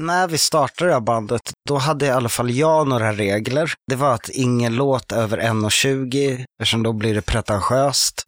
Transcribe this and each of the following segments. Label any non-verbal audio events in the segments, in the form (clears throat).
När vi startade det här bandet, då hade i alla fall jag några regler. Det var att ingen låt över 1.20, eftersom då blir det pretentiöst.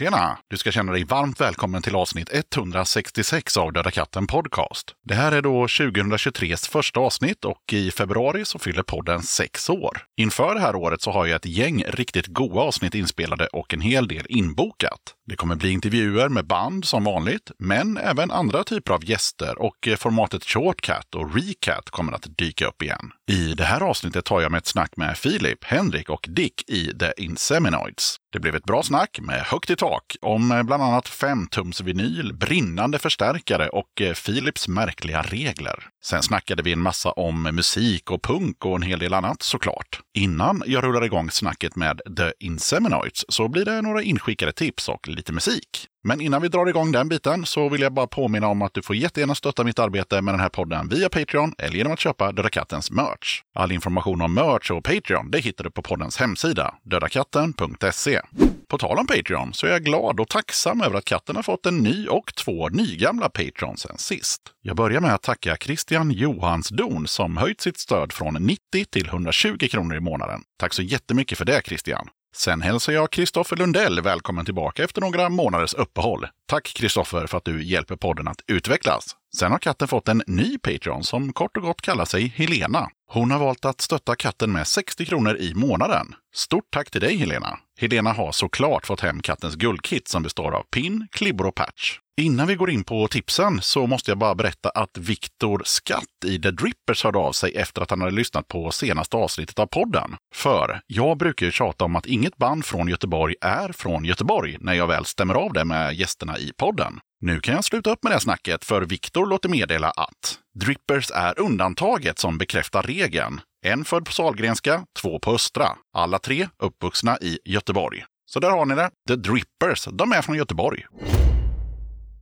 Tjena! Du ska känna dig varmt välkommen till avsnitt 166 av Döda katten Podcast. Det här är då 2023s första avsnitt och i februari så fyller podden sex år. Inför det här året så har jag ett gäng riktigt goa avsnitt inspelade och en hel del inbokat. Det kommer bli intervjuer med band som vanligt, men även andra typer av gäster och eh, formatet Shortcat och Recat kommer att dyka upp igen. I det här avsnittet tar jag med ett snack med Filip, Henrik och Dick i The Inseminoids. Det blev ett bra snack med högt i tak om eh, bland annat 5-tums vinyl, brinnande förstärkare och eh, Philips märkliga regler. Sen snackade vi en massa om musik och punk och en hel del annat såklart. Innan jag rullar igång snacket med The Inseminoids så blir det några inskickade tips och lite musik. Men innan vi drar igång den biten så vill jag bara påminna om att du får jättegärna stötta mitt arbete med den här podden via Patreon eller genom att köpa Döda Kattens merch. All information om merch och Patreon det hittar du på poddens hemsida, dödakatten.se. På tal om Patreon så är jag glad och tacksam över att katten har fått en ny och två nygamla Patrons sen sist. Jag börjar med att tacka Christian Johansdon som höjt sitt stöd från 90 till 120 kronor i månaden. Tack så jättemycket för det Christian! Sen hälsar jag Kristoffer Lundell välkommen tillbaka efter några månaders uppehåll. Tack Kristoffer för att du hjälper podden att utvecklas. Sen har katten fått en ny Patreon som kort och gott kallar sig Helena. Hon har valt att stötta katten med 60 kronor i månaden. Stort tack till dig Helena! Helena har såklart fått hem kattens guldkit som består av pin, klibbor och patch. Innan vi går in på tipsen så måste jag bara berätta att Viktor Skatt i The Drippers hörde av sig efter att han hade lyssnat på senaste avsnittet av podden. För jag brukar ju tjata om att inget band från Göteborg är från Göteborg när jag väl stämmer av det med gästerna i podden. Nu kan jag sluta upp med det snacket för Viktor låter meddela att Drippers är undantaget som bekräftar regeln. En född på Salgrenska, två på Östra. Alla tre uppvuxna i Göteborg. Så där har ni det. The Drippers, de är från Göteborg.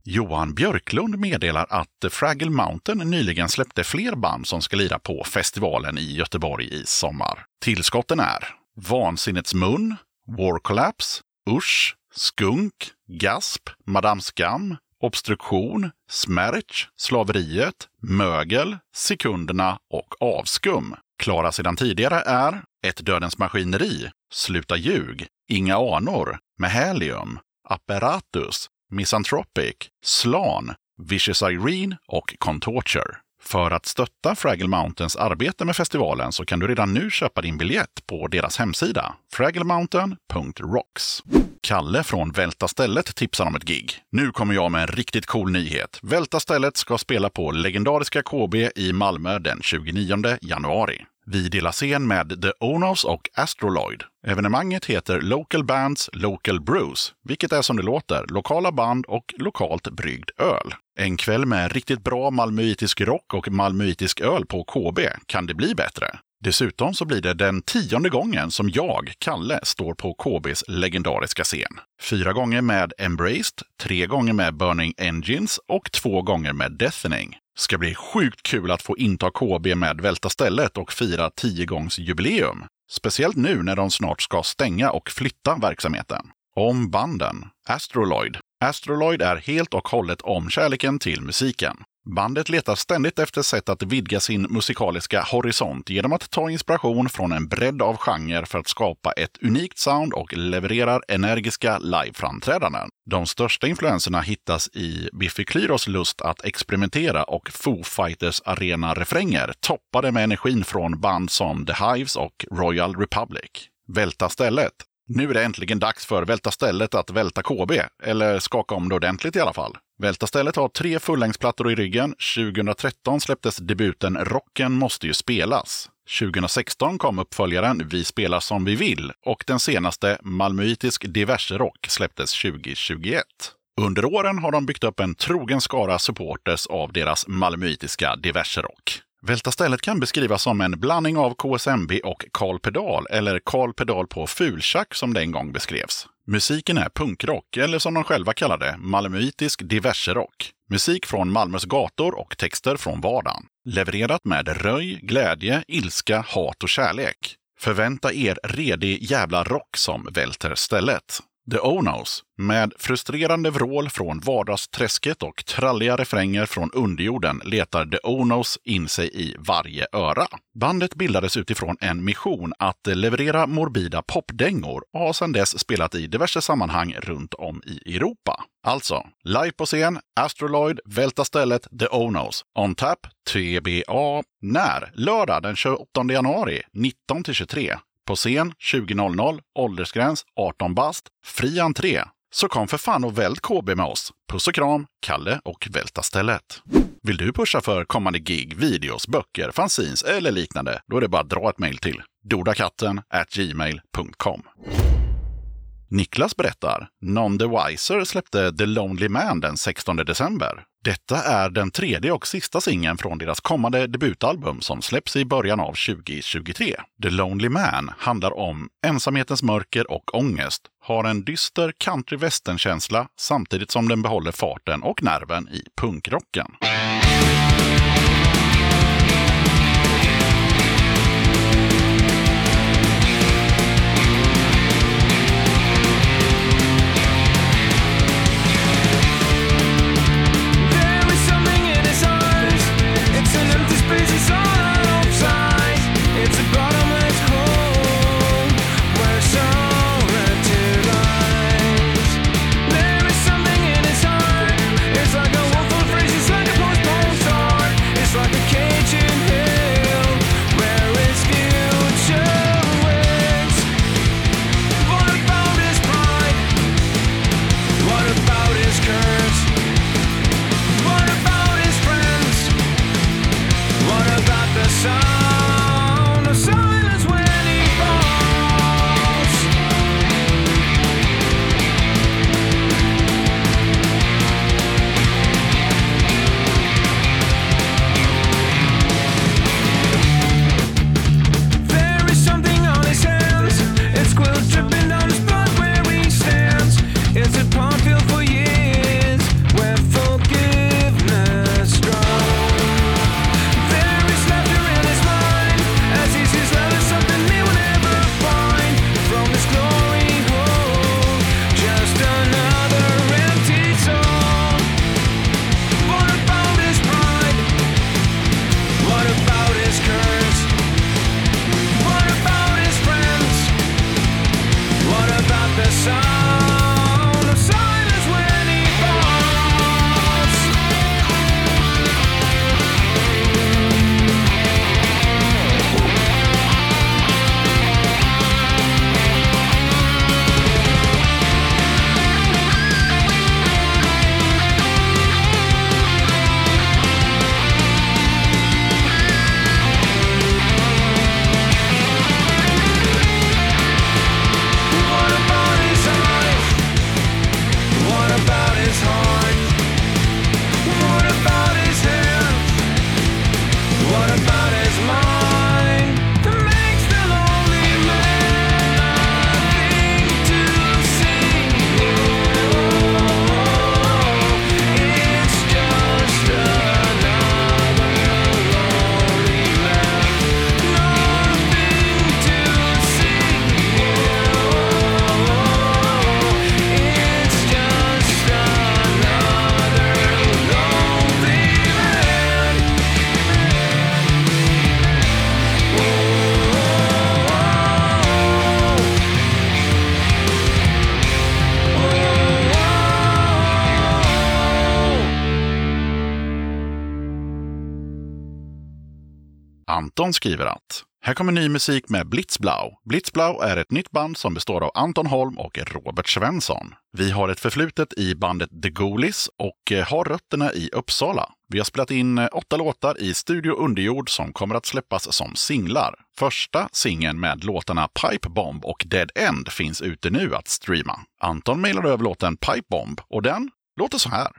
Johan Björklund meddelar att Fraggle Mountain nyligen släppte fler band som ska lira på festivalen i Göteborg i sommar. Tillskotten är Vansinnets mun, War Collapse, Usch, Skunk, Gasp, Madame Skam, Obstruktion, Smärch, Slaveriet, Mögel, Sekunderna och Avskum. Klara sedan tidigare är Ett Dödens Maskineri, Sluta ljug, Inga anor, Mehelium, Apparatus, Misanthropic, Slan, Vicious Irene och Contorture. För att stötta Fraggle Mountains arbete med festivalen så kan du redan nu köpa din biljett på deras hemsida, fragglemountain.rocks. Kalle från Välta stället tipsar om ett gig. Nu kommer jag med en riktigt cool nyhet. Välta stället ska spela på legendariska KB i Malmö den 29 januari. Vi delar scen med The Onos och Astroloid. Evenemanget heter Local Bands Local Brews, vilket är som det låter, lokala band och lokalt bryggd öl. En kväll med riktigt bra malmöitisk rock och malmöitisk öl på KB. Kan det bli bättre? Dessutom så blir det den tionde gången som jag, Kalle, står på KBs legendariska scen. Fyra gånger med Embraced, tre gånger med Burning Engines och två gånger med Deathening. Ska bli sjukt kul att få inta KB med Välta stället och fira 10-gångsjubileum. Speciellt nu när de snart ska stänga och flytta verksamheten. Om banden. Astroloid. Astroloid är helt och hållet om kärleken till musiken. Bandet letar ständigt efter sätt att vidga sin musikaliska horisont genom att ta inspiration från en bredd av genrer för att skapa ett unikt sound och levererar energiska liveframträdanden. De största influenserna hittas i Biffy Clyros lust att experimentera och Foo Fighters arena-refränger toppade med energin från band som The Hives och Royal Republic. Välta stället. Nu är det äntligen dags för Välta stället att välta KB, eller skaka om det ordentligt i alla fall. Välta stället har tre fullängdsplattor i ryggen. 2013 släpptes debuten Rocken måste ju spelas. 2016 kom uppföljaren Vi spelar som vi vill och den senaste Malmöitisk diverse-rock släpptes 2021. Under åren har de byggt upp en trogen skara supporters av deras malmöitiska diverse-rock. Välta stället kan beskrivas som en blandning av KSMB och Karl Pedal, eller Karl Pedal på fultjack som det en gång beskrevs. Musiken är punkrock, eller som de själva kallar det, malmöitisk diverserock. Musik från Malmös gator och texter från vardagen. Levererat med röj, glädje, ilska, hat och kärlek. Förvänta er redig jävla rock som välter stället. The Onos, med frustrerande vrål från vardagsträsket och tralliga refränger från underjorden letar The Onos in sig i varje öra. Bandet bildades utifrån en mission att leverera morbida popdängor och har sedan dess spelat i diverse sammanhang runt om i Europa. Alltså, live på scen, Astroloid, Välta stället, The Onos, On Tap, TBA, när? Lördag den 28 januari 19-23. På scen 20.00, åldersgräns 18 bast, fri entré. Så kom för fan och vält KB med oss. Puss och kram, Kalle och Välta stället. Vill du pusha för kommande gig, videos, böcker, fanzines eller liknande? Då är det bara att dra ett mejl till dodakatten gmail.com. Niklas berättar, None the Wiser släppte The Lonely Man den 16 december. Detta är den tredje och sista singeln från deras kommande debutalbum som släpps i början av 2023. The Lonely Man handlar om ensamhetens mörker och ångest, har en dyster country western-känsla samtidigt som den behåller farten och nerven i punkrocken. Anton skriver att här kommer ny musik med Blitzblau. Blitzblau är ett nytt band som består av Anton Holm och Robert Svensson. Vi har ett förflutet i bandet The Ghoulies och eh, har rötterna i Uppsala. Vi har spelat in eh, åtta låtar i Studio Underjord som kommer att släppas som singlar. Första singeln med låtarna Pipe Bomb och Dead End finns ute nu att streama. Anton mejlade över låten Pipe Bomb och den låter så här.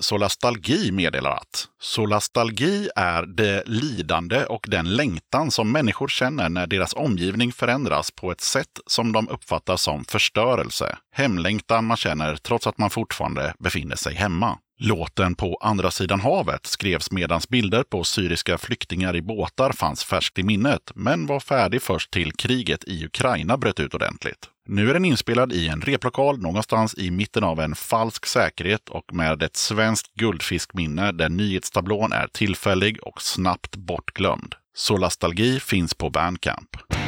solastalgi meddelar att solastalgi är det lidande och den längtan som människor känner när deras omgivning förändras på ett sätt som de uppfattar som förstörelse. Hemlängtan man känner trots att man fortfarande befinner sig hemma. Låten På andra sidan havet skrevs medan bilder på syriska flyktingar i båtar fanns färskt i minnet, men var färdig först till kriget i Ukraina bröt ut ordentligt. Nu är den inspelad i en replokal någonstans i mitten av en falsk säkerhet och med ett svenskt guldfiskminne där nyhetstablån är tillfällig och snabbt bortglömd. Solastalgi finns på Bandcamp.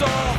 soul.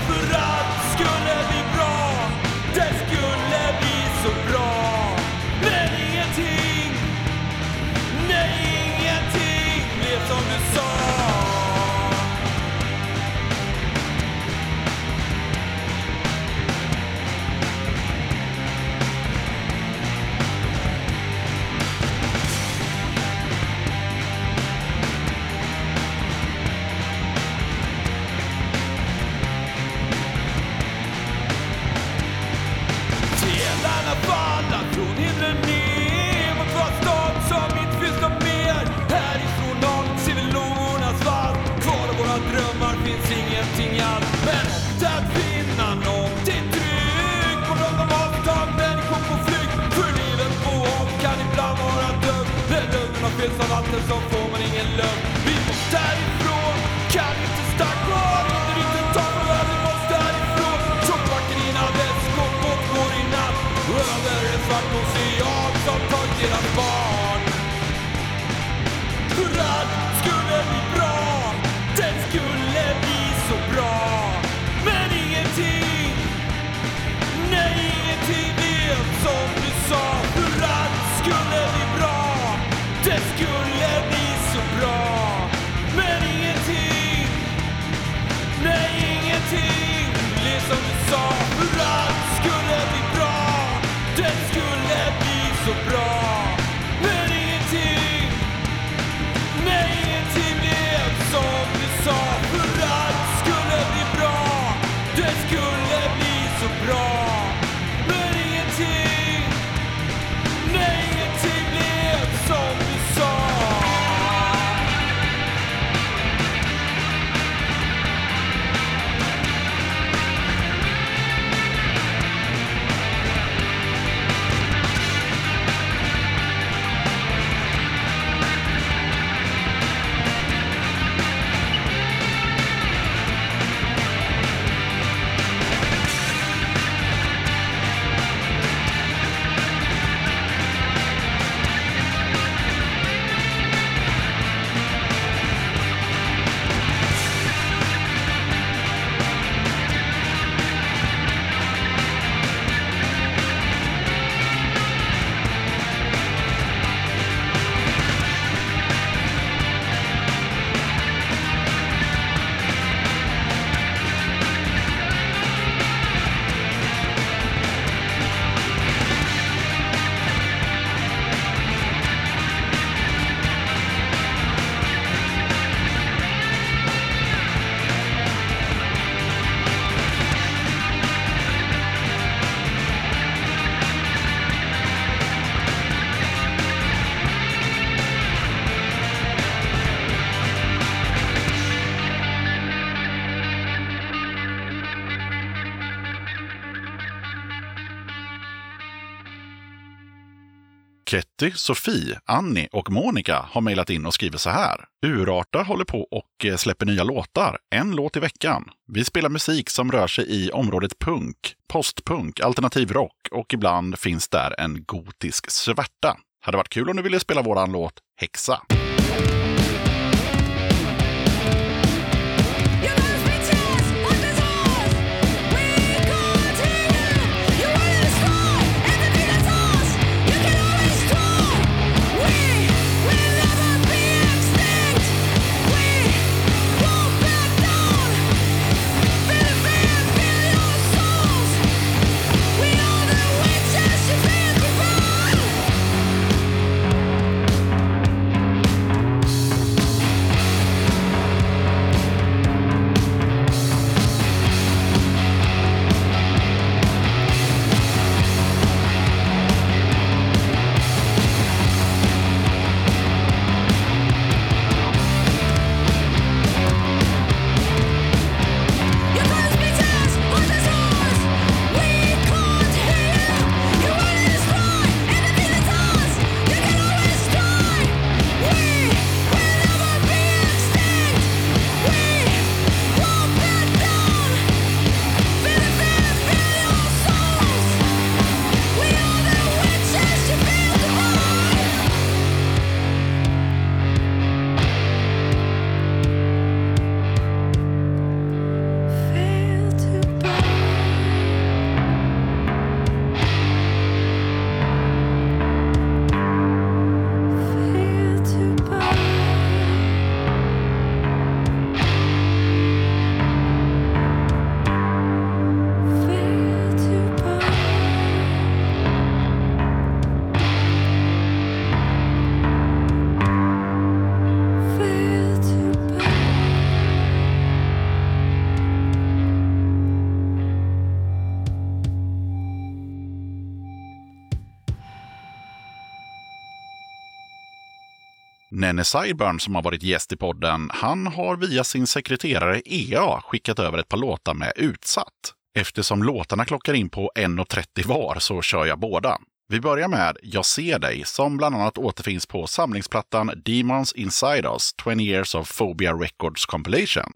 Spielverwandte so Betty, Sofie, Annie och Monica har mejlat in och skriver så här. Urarta håller på och eh, släpper nya låtar, en låt i veckan. Vi spelar musik som rör sig i området punk, postpunk, alternativ rock och ibland finns där en gotisk svärta. Hade varit kul om du ville spela våran låt Häxa. Nenne Sideburn som har varit gäst i podden, han har via sin sekreterare EA skickat över ett par låtar med Utsatt. Eftersom låtarna klockar in på 1.30 var så kör jag båda. Vi börjar med Jag ser dig, som bland annat återfinns på samlingsplattan Demons Inside Us 20 Years of Phobia Records Compilation.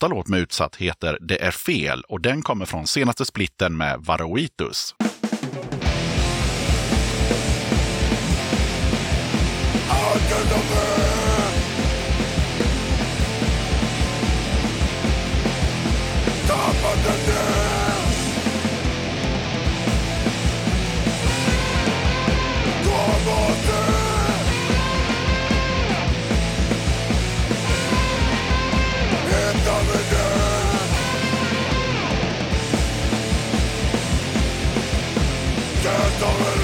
Nästa låt med Utsatt heter Det är fel och den kommer från senaste splitten med Varoitus. Gråta Santa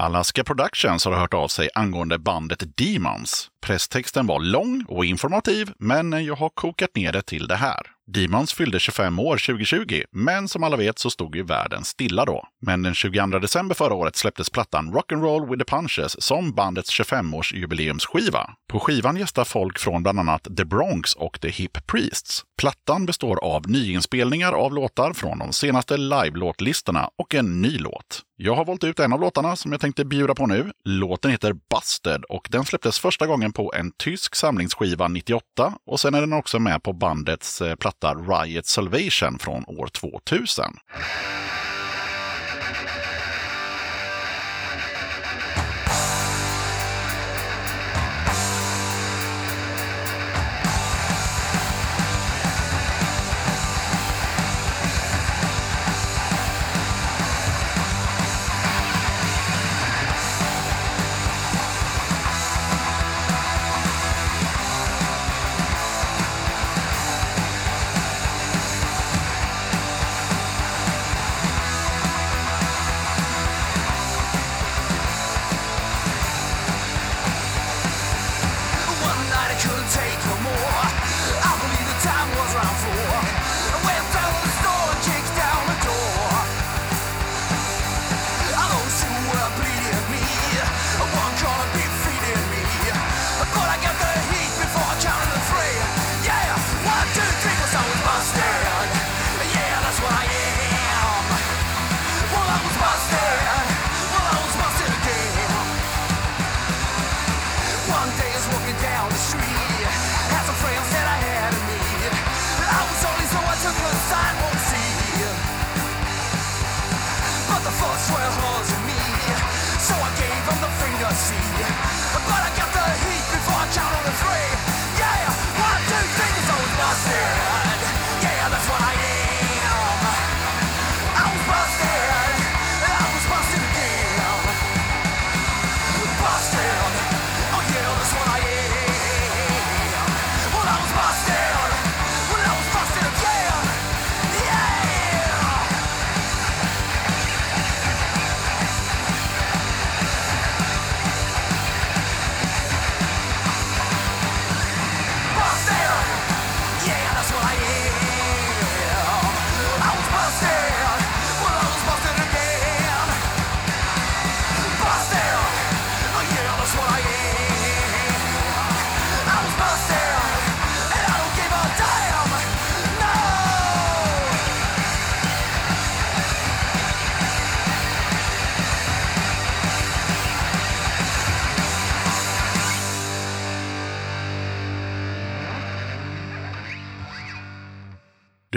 Alaska Productions har hört av sig angående bandet Demons. Presstexten var lång och informativ, men jag har kokat ner det till det här. Demons fyllde 25 år 2020, men som alla vet så stod ju världen stilla då. Men den 22 december förra året släpptes plattan Rock'n'Roll with the Punches som bandets 25-årsjubileumsskiva. På skivan gästar folk från bland annat The Bronx och The Hip Priests. Plattan består av nyinspelningar av låtar från de senaste live-låtlistorna och en ny låt. Jag har valt ut en av låtarna som jag tänkte bjuda på nu. Låten heter Busted och den släpptes första gången på en tysk samlingsskiva 98 och sen är den också med på bandets eh, platta Riot Salvation från år 2000.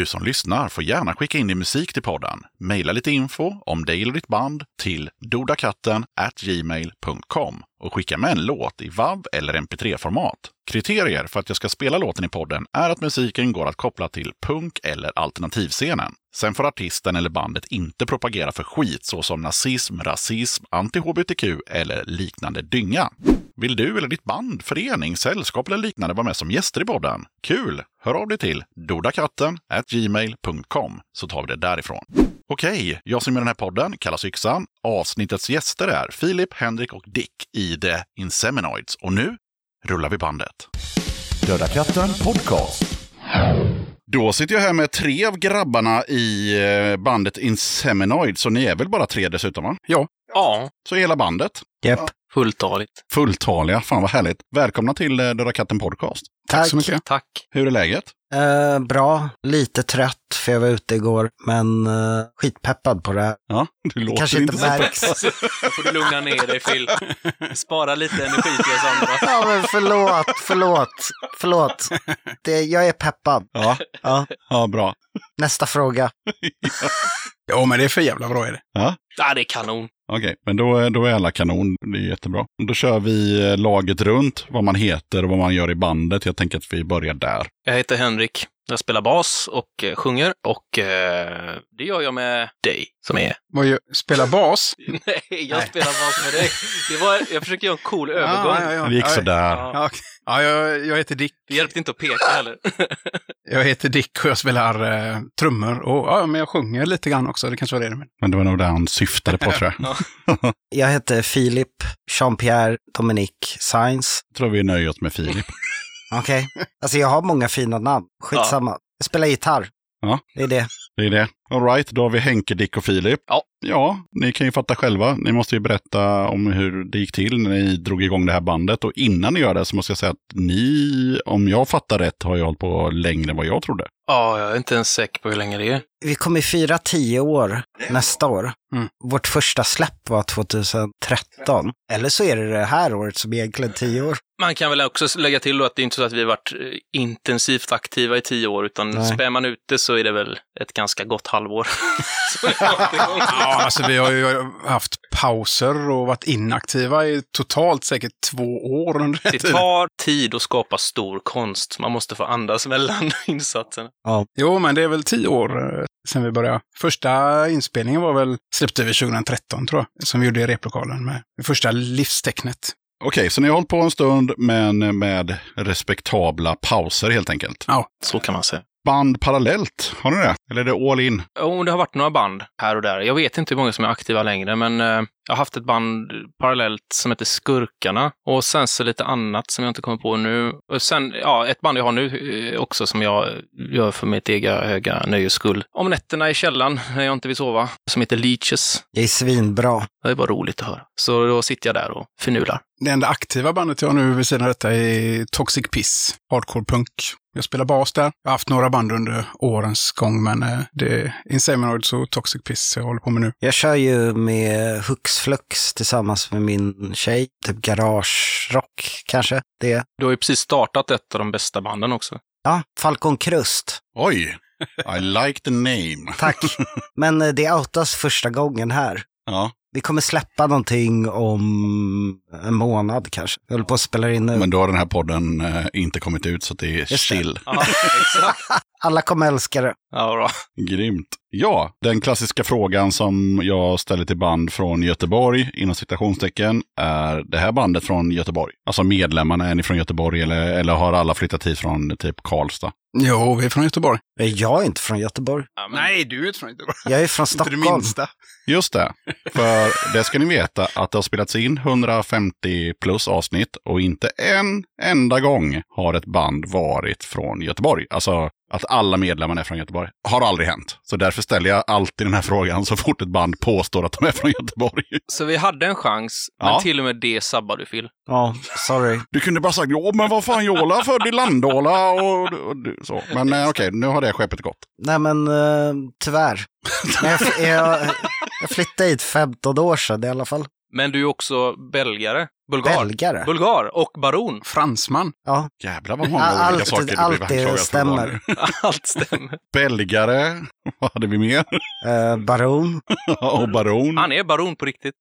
Du som lyssnar får gärna skicka in din musik till podden. Maila lite info om dig eller ditt band till dodakatten gmail.com och skicka med en låt i WAV eller MP3-format. Kriterier för att jag ska spela låten i podden är att musiken går att koppla till punk eller alternativscenen. Sen får artisten eller bandet inte propagera för skit såsom nazism, rasism, anti-hbtq eller liknande dynga. Vill du eller ditt band, förening, sällskap eller liknande vara med som gäster i podden? Kul! Hör av dig till dodakatten gmail.com så tar vi det därifrån. Okej, jag som gör den här podden kallas Yxan. Avsnittets gäster är Filip, Henrik och Dick i The Inseminoids. Och nu rullar vi bandet. Döda katten podcast. Då sitter jag här med tre av grabbarna i eh, bandet Inseminoids, så ni är väl bara tre dessutom va? Ja. Ja, Så hela bandet. Japp. fulltaligt. Fulltaliga, fan vad härligt. Välkomna till eh, Döda katten podcast. Tack. så mycket. Tack. Hur är läget? Eh, bra, lite trött för jag var ute igår, men eh, skitpeppad på det här. Ja, du låter Kanske inte så märks. Då (laughs) får du lugna ner dig Phil. Spara lite energi till oss andra. (laughs) Ja, men förlåt, förlåt, förlåt. Det, jag är peppad. Ja, Ja, ja bra. nästa fråga. Ja, (laughs) men det är för jävla bra är det. Ja, Ja, det är kanon. Okej, men då, då är alla kanon. Det är jättebra. Då kör vi eh, laget runt, vad man heter och vad man gör i bandet. Jag tänker att vi börjar där. Jag heter Henrik. Jag spelar bas och eh, sjunger och eh, det gör jag med dig som är... Vad gör, spela bas? (laughs) Nej, jag Nej. spelar bas med dig. Det var, jag försöker göra en cool (laughs) övergång. Ja, ja, ja. Det gick sådär. Ja. Ja jag, jag heter Dick. Det hjälpte inte att peka heller. (laughs) Jag heter Dick och jag spelar eh, trummor. Och ja, men jag sjunger lite grann också. Det kanske var det du menade. Men det var nog det han syftade på tror jag. Jag heter Filip Jean-Pierre Dominique Sainz. Jag tror vi nöjer oss med Filip. Okej. Alltså jag har många fina namn. Skitsamma. Jag spelar gitarr. Ja. Det är det. Det är det. All right, då har vi Henke, Dick och Filip. Ja. Ja, ni kan ju fatta själva. Ni måste ju berätta om hur det gick till när ni drog igång det här bandet. Och innan ni gör det så måste jag säga att ni, om jag fattar rätt, har ju hållit på längre än vad jag trodde. Ja, jag är inte ens säker på hur länge det är. Vi kommer fira tio år nästa år. Mm. Vårt första släpp var 2013. Eller så är det det här året som är egentligen tio år. Man kan väl också lägga till då att det är inte så att vi har varit eh, intensivt aktiva i tio år, utan Nej. spär man ut det så är det väl ett ganska gott halvår. (laughs) Det. Ja, alltså vi har ju haft pauser och varit inaktiva i totalt säkert två år under Det tiden. tar tid att skapa stor konst. Man måste få andas mellan (laughs) insatserna. Jo, men det är väl tio år eh, sedan vi började. Första inspelningen var väl, släppte vi 2013 tror jag, som vi gjorde i replokalen med det första livstecknet. Okej, så ni har hållit på en stund, men med respektabla pauser helt enkelt. Så kan man säga. Band parallellt, har ni det? Eller är det all in? Jo, det har varit några band här och där. Jag vet inte hur många som är aktiva längre, men eh, jag har haft ett band parallellt som heter Skurkarna och sen så lite annat som jag inte kommer på nu. Och sen, ja, ett band jag har nu eh, också som jag gör för mitt ega höga nöjes skull. Om nätterna i källaren när jag inte vill sova, som heter Leeches. Det är svinbra. Det är bara roligt att höra. Så då sitter jag där och förnular. Det enda aktiva bandet jag har nu vid sidan av detta är Toxic Piss, hardcore punk. Jag spelar bas där. Jag har haft några band under årens gång, men eh, det är Inseminoids och Toxic Piss jag håller på med nu. Jag kör ju med Hux Flux tillsammans med min tjej. Typ garagerock kanske. Det. Du har ju precis startat ett av de bästa banden också. Ja, Falcon Krust. Oj! I like the name. Tack. (laughs) Men eh, det outas första gången här. Ja, Vi kommer släppa någonting om en månad kanske. Vi håller på att spela in nu. men då har den här podden eh, inte kommit ut så det är det. chill. Ja, exakt. (laughs) Alla kommer älska det. Ja, bra. Grymt. Ja, den klassiska frågan som jag ställer till band från Göteborg, inom citationstecken, är det här bandet från Göteborg? Alltså medlemmarna, är ni från Göteborg eller, eller har alla flyttat hit från typ Karlstad? Jo, vi är från Göteborg. Eh, Jag är inte från Göteborg. Ja, men- Nej, du är inte från Göteborg. Jag är från (laughs) Inte det Stockholm. minsta. Just det. För det ska ni veta att det har spelats in 150 plus avsnitt och inte en enda gång har ett band varit från Göteborg. Alltså att alla medlemmarna är från Göteborg. Har aldrig hänt. Så därför ställer jag alltid den här frågan så fort ett band påstår att de är från Göteborg. Så vi hade en chans, Ja. men till och med det sabbade du, Phil. Ja, sorry. Du kunde bara sagt ja, men vad fan, Jola född i Landåla och, och, och så. Men eh, okej, nu har det skeppet gått. Nej men uh, tyvärr. Men jag, jag, jag flyttade hit 15 år sedan i alla fall. Men du är också belgare. Bulgar. Belgare. Bulgar och baron. Fransman. Ja, Jävlar vad många Allt- olika saker du allt blev det stämmer. (laughs) Allt stämmer. Belgare, (laughs) vad hade vi mer? eh, baron. och baron. Han är baron på riktigt.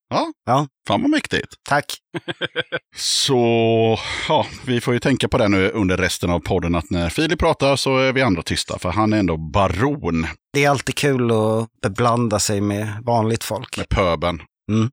Fan vad mäktigt. Tack. (laughs) Så ja, vi får ju tänka på det nu under resten av podden att när Filip pratar så är vi andra tysta, för han är ändå baron Det är alltid kul att beblanda sig med vanligt folk. med pöben. Mm.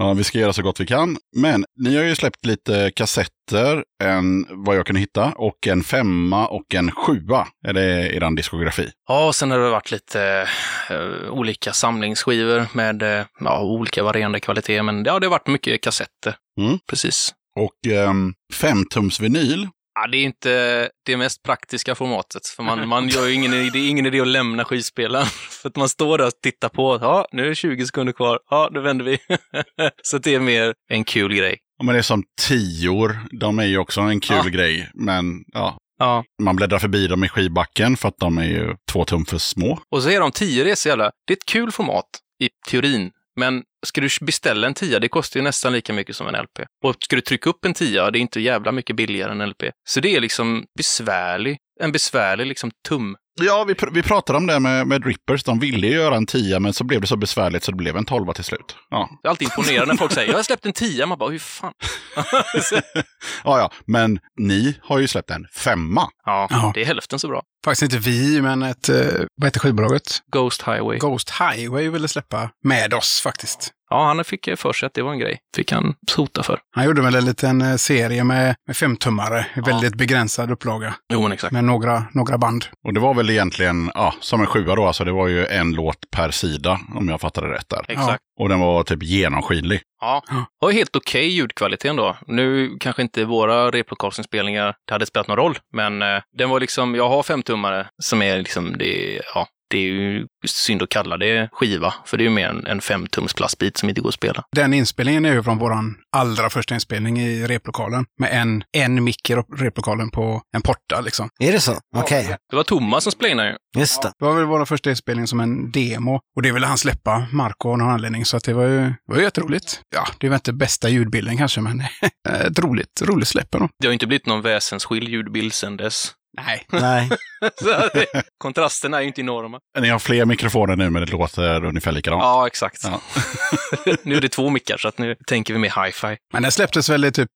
Ja, vi ska göra så gott vi kan. Men ni har ju släppt lite kassetter, en, vad jag kunde hitta, och en femma och en sjua. Är det er diskografi? Ja, och sen har det varit lite eh, olika samlingsskivor med eh, ja, olika varierande kvalitet. Men ja, det har varit mycket kassetter. Mm. Precis. Och um, femtums vinyl. Ja, det är inte det mest praktiska formatet. För man, man gör ju ingen, det är ingen idé att lämna skivspelaren. (laughs) För att man står där och tittar på. Ja, nu är det 20 sekunder kvar. Ja, då vänder vi. (laughs) Så det är mer en kul grej. Ja, men det är som tior. De är ju också en kul Ja. grej. Men ja, Ja, man bläddrar förbi dem i skivbacken för att de är ju två tum för små. och så är de 10 det är så jävla... Det är ett kul format i teorin. Men ska du beställa en TIA, det kostar ju nästan lika mycket som en LP. Och ska du trycka upp en TIA, det är inte jävla mycket billigare än en LP. Så det är liksom besvärlig, en besvärlig liksom tum Ja, vi, pr- vi pratade om det med, med Drippers. De ville ju göra en tia, men så blev det så besvärligt så det blev en tolva till slut. Ja, Det är alltid imponerande när folk säger jag har släppt en tia. Man bara, hur fan? (laughs) ja, ja. men ni har ju släppt en femma. ja, Ja. det är hälften så bra. Faktiskt inte vi, men ett, eh, vad heter skivbolaget? Ghost Highway. Ghost Highway ville släppa med oss faktiskt. Ja, han fick för sig att det var en grej. Fick han sota för. Han gjorde väl en liten eh, serie med, med femtummare, i väldigt begränsad upplaga, Jo, men exakt. med några, några band. Och det var väl egentligen, ja, som en sjua då, alltså det var ju en låt per sida, om jag fattade rätt där. Exakt. Och den var typ genomskinlig. Ja, Ja. det var helt okej ljudkvalitet ändå. Nu kanske inte våra replokalsinspelningar det hade spelat någon roll, men eh, den var liksom, jag har femtummare som är liksom, det, ja, det är ju synd att kalla det skiva, för det är ju mer en, en femtums plastbit som inte går att spela. Den inspelningen är ju från våran allra första inspelning i replokalen. Med en, en mick i replokalen på en porta liksom. Är det så? Okej, Det var Thomas som spelade ju. just det. Det var väl vår första inspelning som en demo. Och det ville han släppa, Marco, av någon anledning. Så att det var ju, det var ju jätteroligt. Ja, det var inte bästa ljudbilden kanske, men (laughs) ett roligt, roligt släpp ändå. Det har ju inte blivit någon väsensskild ljudbild sedan dess. Nej. Nej, (laughs) det, kontrasterna är ju inte enorma. Ni har fler mikrofoner nu, men det låter ungefär likadant. Ja, exakt. Ja. (laughs) nu är det två mickar, så att nu tänker vi mer hi-fi. Men den släpptes väl i typ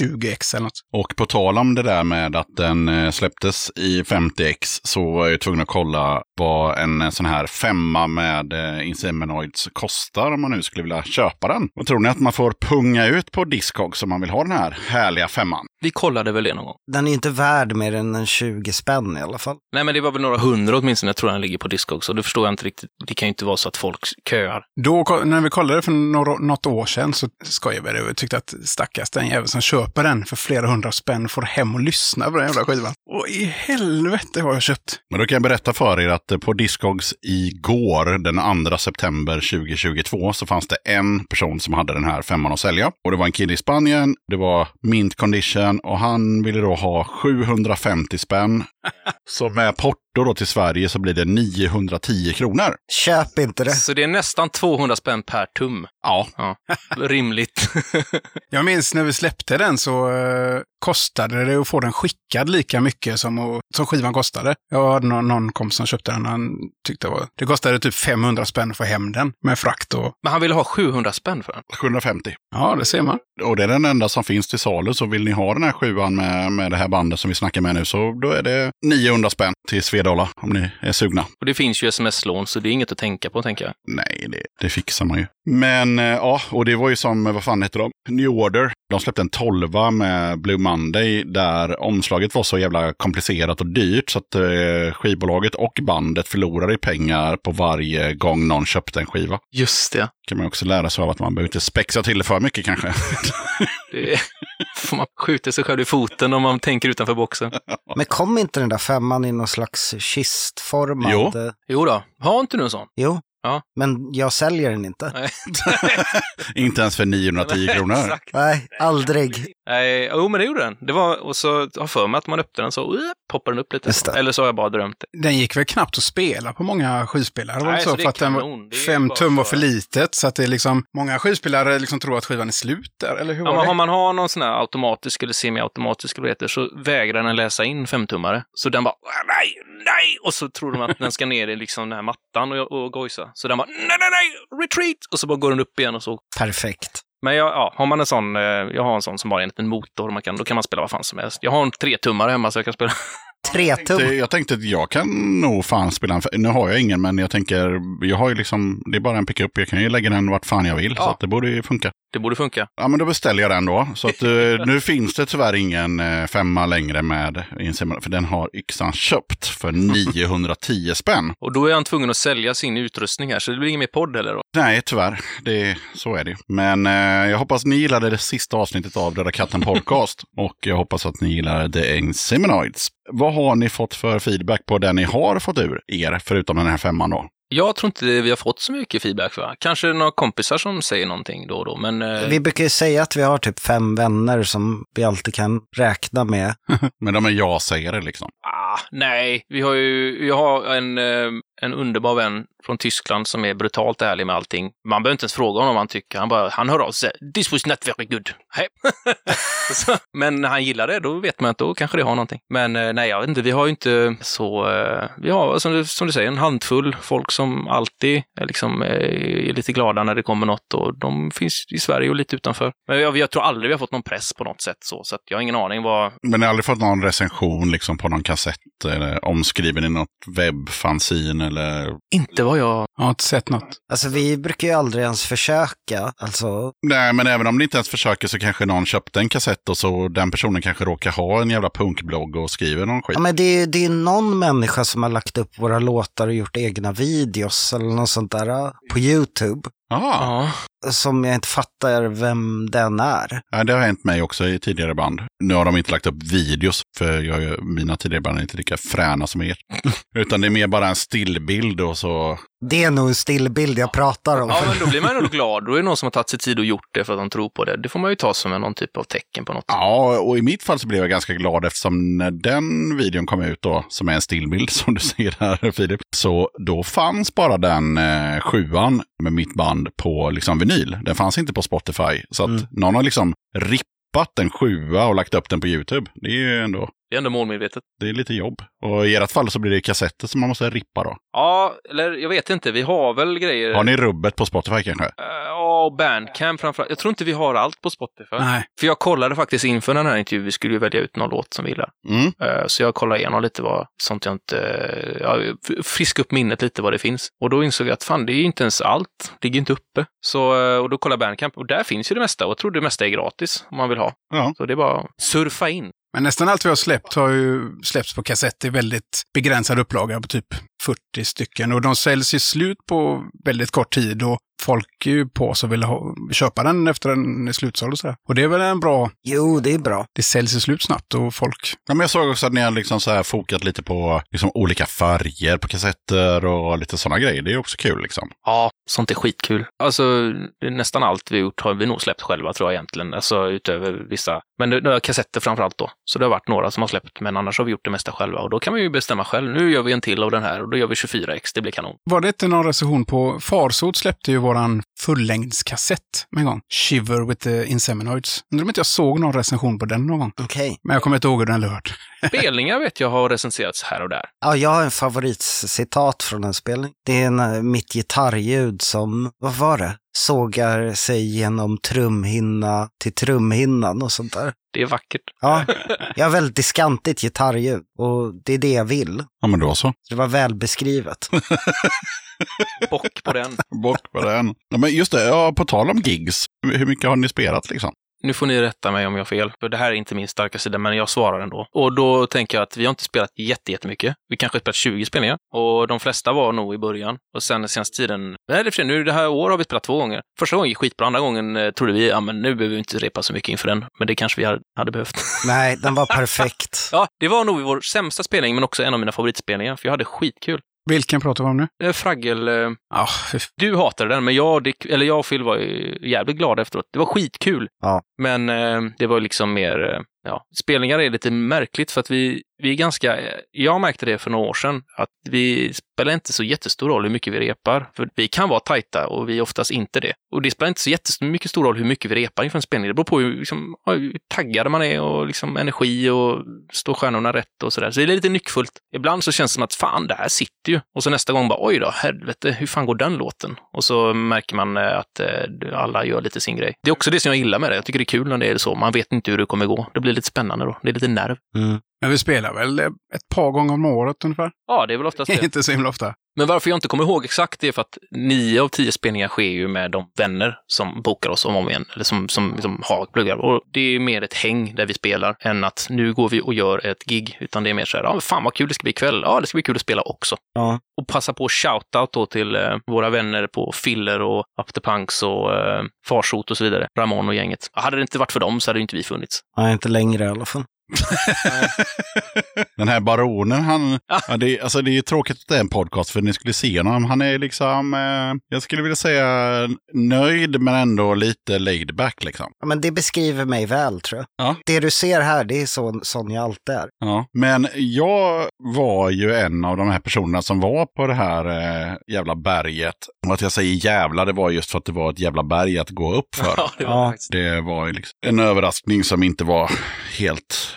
20x eller något. Och på tal om det där med att den eh, släpptes i 50x så var jag ju tvungen att kolla vad en eh, sån här femma med eh, Inseminoids kostar om man nu skulle vilja köpa den. Och tror ni att man får punga ut på Discogs om man vill ha den här härliga femman? Vi kollade väl det någon gång. den är inte värd mer än en 20 spänn i alla fall. Nej, men det var väl några hundra åtminstone, jag tror den ligger på Discogs. Och det förstår jag inte riktigt. Det kan ju inte vara så att folk köar. Då, när vi kollade för några, något år sedan så skojade vi och tyckte att stackars den jäveln som köper den för flera hundra spänn får hem och lyssna på den jävla skivan. Och i helvete vad jag köpt. Men då kan jag berätta för er att eh, på Discogs igår, den 2 september 2022, så fanns det en person som hade den här femman att sälja. Och det var en kille i Spanien, det var mint condition och han ville då ha 750 spänn. (laughs) Så med porto då till Sverige så blir det 910 kronor. Köp inte det. Så det är nästan 200 spänn per tum. Ja, Ja, rimligt. (laughs) Jag minns när vi släppte den så eh, kostade det att få den skickad lika mycket som, att- som skivan kostade. Jag hade någon, någon kompis som köpte den och han tyckte det var, det kostade typ 500 spänn att få hem den med frakt och Men han ville ha 700 spänn för den. 750. ja, det ser man. Och det är den enda som finns till salu. Så vill ni ha den här sjuan med, med det här bandet som vi snackar med nu så då är det 900 spänn till Svedala om ni är sugna. Och det finns ju sms-lån, så det är inget att tänka på, tänker jag. Nej, det, det fixar man ju. Men eh, ja, och det var ju som, vad fan heter de? New Order. De släppte en tolva med Blue Monday där omslaget var så jävla komplicerat och dyrt så att eh, skivbolaget och bandet förlorade i pengar på varje gång någon köpte en skiva. Just det. kan man också lära sig av att man behöver inte spexa till det för mycket kanske. det (laughs) får man skjuta sig själv i foten om man tänker utanför boxen. (laughs) Men kom inte den där femman i någon slags kistformad? Jo. Jo då, har inte du en sån? Jo. Ja. Men jag säljer den inte. Nej. (laughs) inte ens för 910 kronor. Exakt. Nej, aldrig. Nej, jo men det gjorde den. Det var, och så har jag för mig att man öppnade den så uh, poppar den upp lite. Eller så har jag bara drömt det. Den gick väl knappt att spela på många skivspelare. Nej, så så det för är att den var kanon. Det är fem tum var för- litet. Så att det är liksom, många skivspelare liksom tror att skivan är slut där, eller hur Ja, var men det? om man har någon sån här automatisk eller semiautomatisk eller så vägrar den läsa in femtummare. Så den bara "Ah, nej, nej! Och så tror de att den ska ner i liksom den här mattan och, och gojsa. Så den bara nej, nej, nej, retreat! Och så bara går den upp igen och så. Perfekt. Men jag, ja, har man en sån, eh, jag har en sån som bara är en liten motor, man kan, då kan man spela vad fan som helst. Jag har en tretummare hemma så jag kan spela. Tre tum. Det, jag tänkte att jag kan nog fan spela en, nu har jag ingen men jag tänker, jag har ju liksom, det är bara en pickup, jag kan ju lägga den vart fan jag vill. Ja. Så att det borde ju funka. Det borde funka. Ja men då beställer jag den då. Så att eh, (laughs) nu finns det tyvärr ingen eh, femma längre med Insemin, för den har yxan köpt för (laughs) 910 spänn. Och då är han tvungen att sälja sin utrustning här, så det blir ingen mer podd heller då. Nej, tyvärr. Det, så är det. Men eh, jag hoppas ni gillade det sista avsnittet av Döda katten podcast. (laughs) och jag hoppas att ni gillar The Inseminoids. Vad har ni fått för feedback på den ni har fått ur er, förutom den här femman då? Jag tror inte vi har fått så mycket feedback för. Kanske några kompisar som säger någonting då och då, men eh, Vi brukar ju säga att vi har typ fem vänner som vi alltid kan räkna med. (laughs) Men de är ja-sägare liksom. ah, nej. Vi har ju vi har en, eh, en underbar vän från Tyskland som är brutalt ärlig med allting. Man behöver inte ens fråga honom vad han tycker. Han, bara, han hör av sig. This was not very good. Hey. (laughs) Så, men när han gillar det, då vet man att då kanske det har någonting. Men eh, nej, jag vet inte. Vi har ju inte så... Eh, vi har, som du, som du säger, en handfull folk som alltid är, liksom, eh, är lite glada när det kommer något och de finns i Sverige och lite utanför. Men jag, jag tror aldrig vi har fått någon press på något sätt så, så att jag har ingen aning vad... Men ni har aldrig fått någon recension liksom på någon kassett eller omskriven i något webbfanzine? Eller? Inte vad jag... Jag har inte sett något. Alltså vi brukar ju aldrig ens försöka. Alltså, Nej, men även om ni inte ens försöker så kanske någon köpte en kassett och så den personen kanske råkar ha en jävla punkblogg och skriver någon skit. ja, men det, är- det är någon människa som har lagt upp våra låtar och gjort egna videos eller något sånt där på YouTube. Ah, Ja. Som jag inte fattar vem den är. ja, det har hänt mig också i tidigare band. Nu har de inte lagt upp videos, för jag, är- mina tidigare band är inte lika fräna som er. (laughs) Utan det är mer bara en stillbild och så. Det är nog en stillbild jag pratar om. Ja, men då blir man nog glad. Då är det någon som har tagit sig tid och gjort det för att de tror på det. Det får man ju ta som en, någon typ av tecken på något. Ja, och i mitt fall så blev jag ganska glad eftersom när den videon kom ut då, som är en stillbild (laughs) som du ser här Filip, så då fanns bara den eh, sjuan med mitt band på liksom vinyl. Den fanns inte på Spotify. Så att Mm. någon har liksom rippat en sjua och lagt upp den på YouTube. Det är ju ändå, Det är ändå målmedvetet. det är lite jobb. Och i ert fall så blir det kassetter som man måste rippa då. Ja, eller jag vet inte. Vi har väl grejer. Har ni rubbet på Spotify kanske? Eh, Ja, och Bandcamp framförallt. Jag tror inte vi har allt på Spotify. Nej. För jag kollade faktiskt inför den här intervjun. Vi skulle ju välja ut någon låt som vi gillar. Mm. Eh, Så jag kollade igenom lite vad sånt jag inte... eh, Ja, friska upp minnet lite vad det finns. Och då insåg jag att fan, det är ju inte ens allt. Det ligger inte uppe. Så, och då kollade jag Bandcamp och där finns ju det mesta. Och jag tror det mesta är gratis om man vill ha. Ja. Så det är bara surfa in. Men nästan allt vi har släppt har ju släppts på kassett i väldigt begränsad upplaga på typ 40 stycken. Och de säljs ju slut på väldigt kort tid och folk är ju på så vill ha, köpa den efter den är slutsåld och sådär. Och det är väl en bra, Jo, det är bra. det säljs ju slut snabbt och folk, Ja, men jag såg också att ni har liksom så här fokat lite på liksom olika färger på kassetter och lite sådana grejer. Det är också kul liksom. Ja, sånt är skitkul. Alltså, nästan allt vi har gjort har vi nog släppt själva tror jag egentligen. Alltså utöver vissa. Men det, det är kassetter framför allt då. Så det har varit några som har släppt, men annars har vi gjort det mesta själva. Och då kan man ju bestämma själv. Nu gör vi en till av den här och då gör vi 24x. Det blir kanon. var det inte någon recension på, Farsot släppte ju våran fullängdskassett med en gång. Shiver with the Inseminoids. Undrar om inte jag såg någon recension på den någon gång. Okej. Men jag kommer inte ihåg hur den lät. (laughs) Spelningar vet jag har recenserats här och där. Ja, jag har en favoritcitat från en spelning. Det är en, eh, mitt gitarrljud som, vad var det? Sågar sig genom trumhinna till trumhinnan och sånt där. Det är vackert. Ja, (laughs) jag har väldigt diskantigt gitarrljud och det är det jag vill. Ja, men då så. Det var väl beskrivet. (laughs) Bock på den. Bort på den. Ja, men just det, ja, på tal om gigs. Hur mycket har ni spelat liksom? Nu får ni rätta mig om jag har fel, för det här är inte min starka sida, men jag svarar ändå. Och då tänker jag att vi har inte spelat jätte- jättemycket. Vi kanske har spelat 20 spelningar och de flesta var nog i början. Och sen senaste tiden, nej, det är för nu det här år har vi spelat två gånger. Första gången gick skitbra, andra gången eh, trodde vi, ja men nu behöver vi inte repa så mycket inför den. Men det kanske vi hade, hade behövt. (laughs) Nej, den var perfekt. (laughs) ja, det var nog vår sämsta spelning, men också en av mina favoritspelningar, för jag hade skitkul. Vilken pratar vi om nu? Eh, Fraggel, eh, fy du hatade den, men jag, eller jag och Phil var jävligt glada efteråt. Det var skitkul. Ja. Men eh, det var liksom mer, eh, ja, spelningar är lite märkligt för att vi, vi är ganska, eh, jag märkte det för några år sedan, att vi spelar inte så jättestor roll hur mycket vi repar. För vi kan vara tajta och vi är oftast inte det. Och det spelar inte så jättemycket stor roll hur mycket vi repar inför en spelning. Det beror på hur, liksom, hur taggad man är och liksom energi och står stjärnorna rätt och sådär. Så det är lite nyckfullt. Ibland så känns det som att fan, det här sitter ju. Och så nästa gång bara oj då, helvete, hur fan går den låten? Och så märker man eh, att eh, alla gör lite sin grej. Det är också det som jag gillar med det. Jag tycker det kul när det är så. Man vet inte hur det kommer gå. Det blir lite spännande då. Det är lite nerv. Mm. Men vi spelar väl ett par gånger om året ungefär? Ja, det är väl oftast (laughs) det. inte så himla ofta. Men varför jag inte kommer ihåg exakt det är för att nio av tio spelningar sker ju med de vänner som bokar oss om och om igen, eller som, som, som har pluggar. Och det är mer ett häng där vi spelar än att nu går vi och gör ett gig, utan det är mer så här, ja, fan vad kul det ska bli ikväll. Ja, det ska bli kul att spela också. Ja. Och passa på shoutout då till eh, våra vänner på Filler och Up the Punks och eh, Farsot och så vidare. Ramon och gänget. Hade det inte varit för dem så hade inte vi funnits. Ja, inte längre i alla fall. (laughs) Den här baronen, han, ja, det, är- alltså det är tråkigt att det är en podcast för ni skulle se honom. Han är liksom, eh, jag skulle vilja säga nöjd men ändå lite laid back liksom. Ja, men det beskriver mig väl tror jag. Ja. Det du ser här, det är så, sån jag alltid är. Ja. Men jag var ju en av de här personerna som var på det här eh, jävla berget. Och att jag säger jävla, det var just för att det var ett jävla berg att gå upp för. (laughs) Ja, det var Ja. det var ju liksom en överraskning som inte var helt...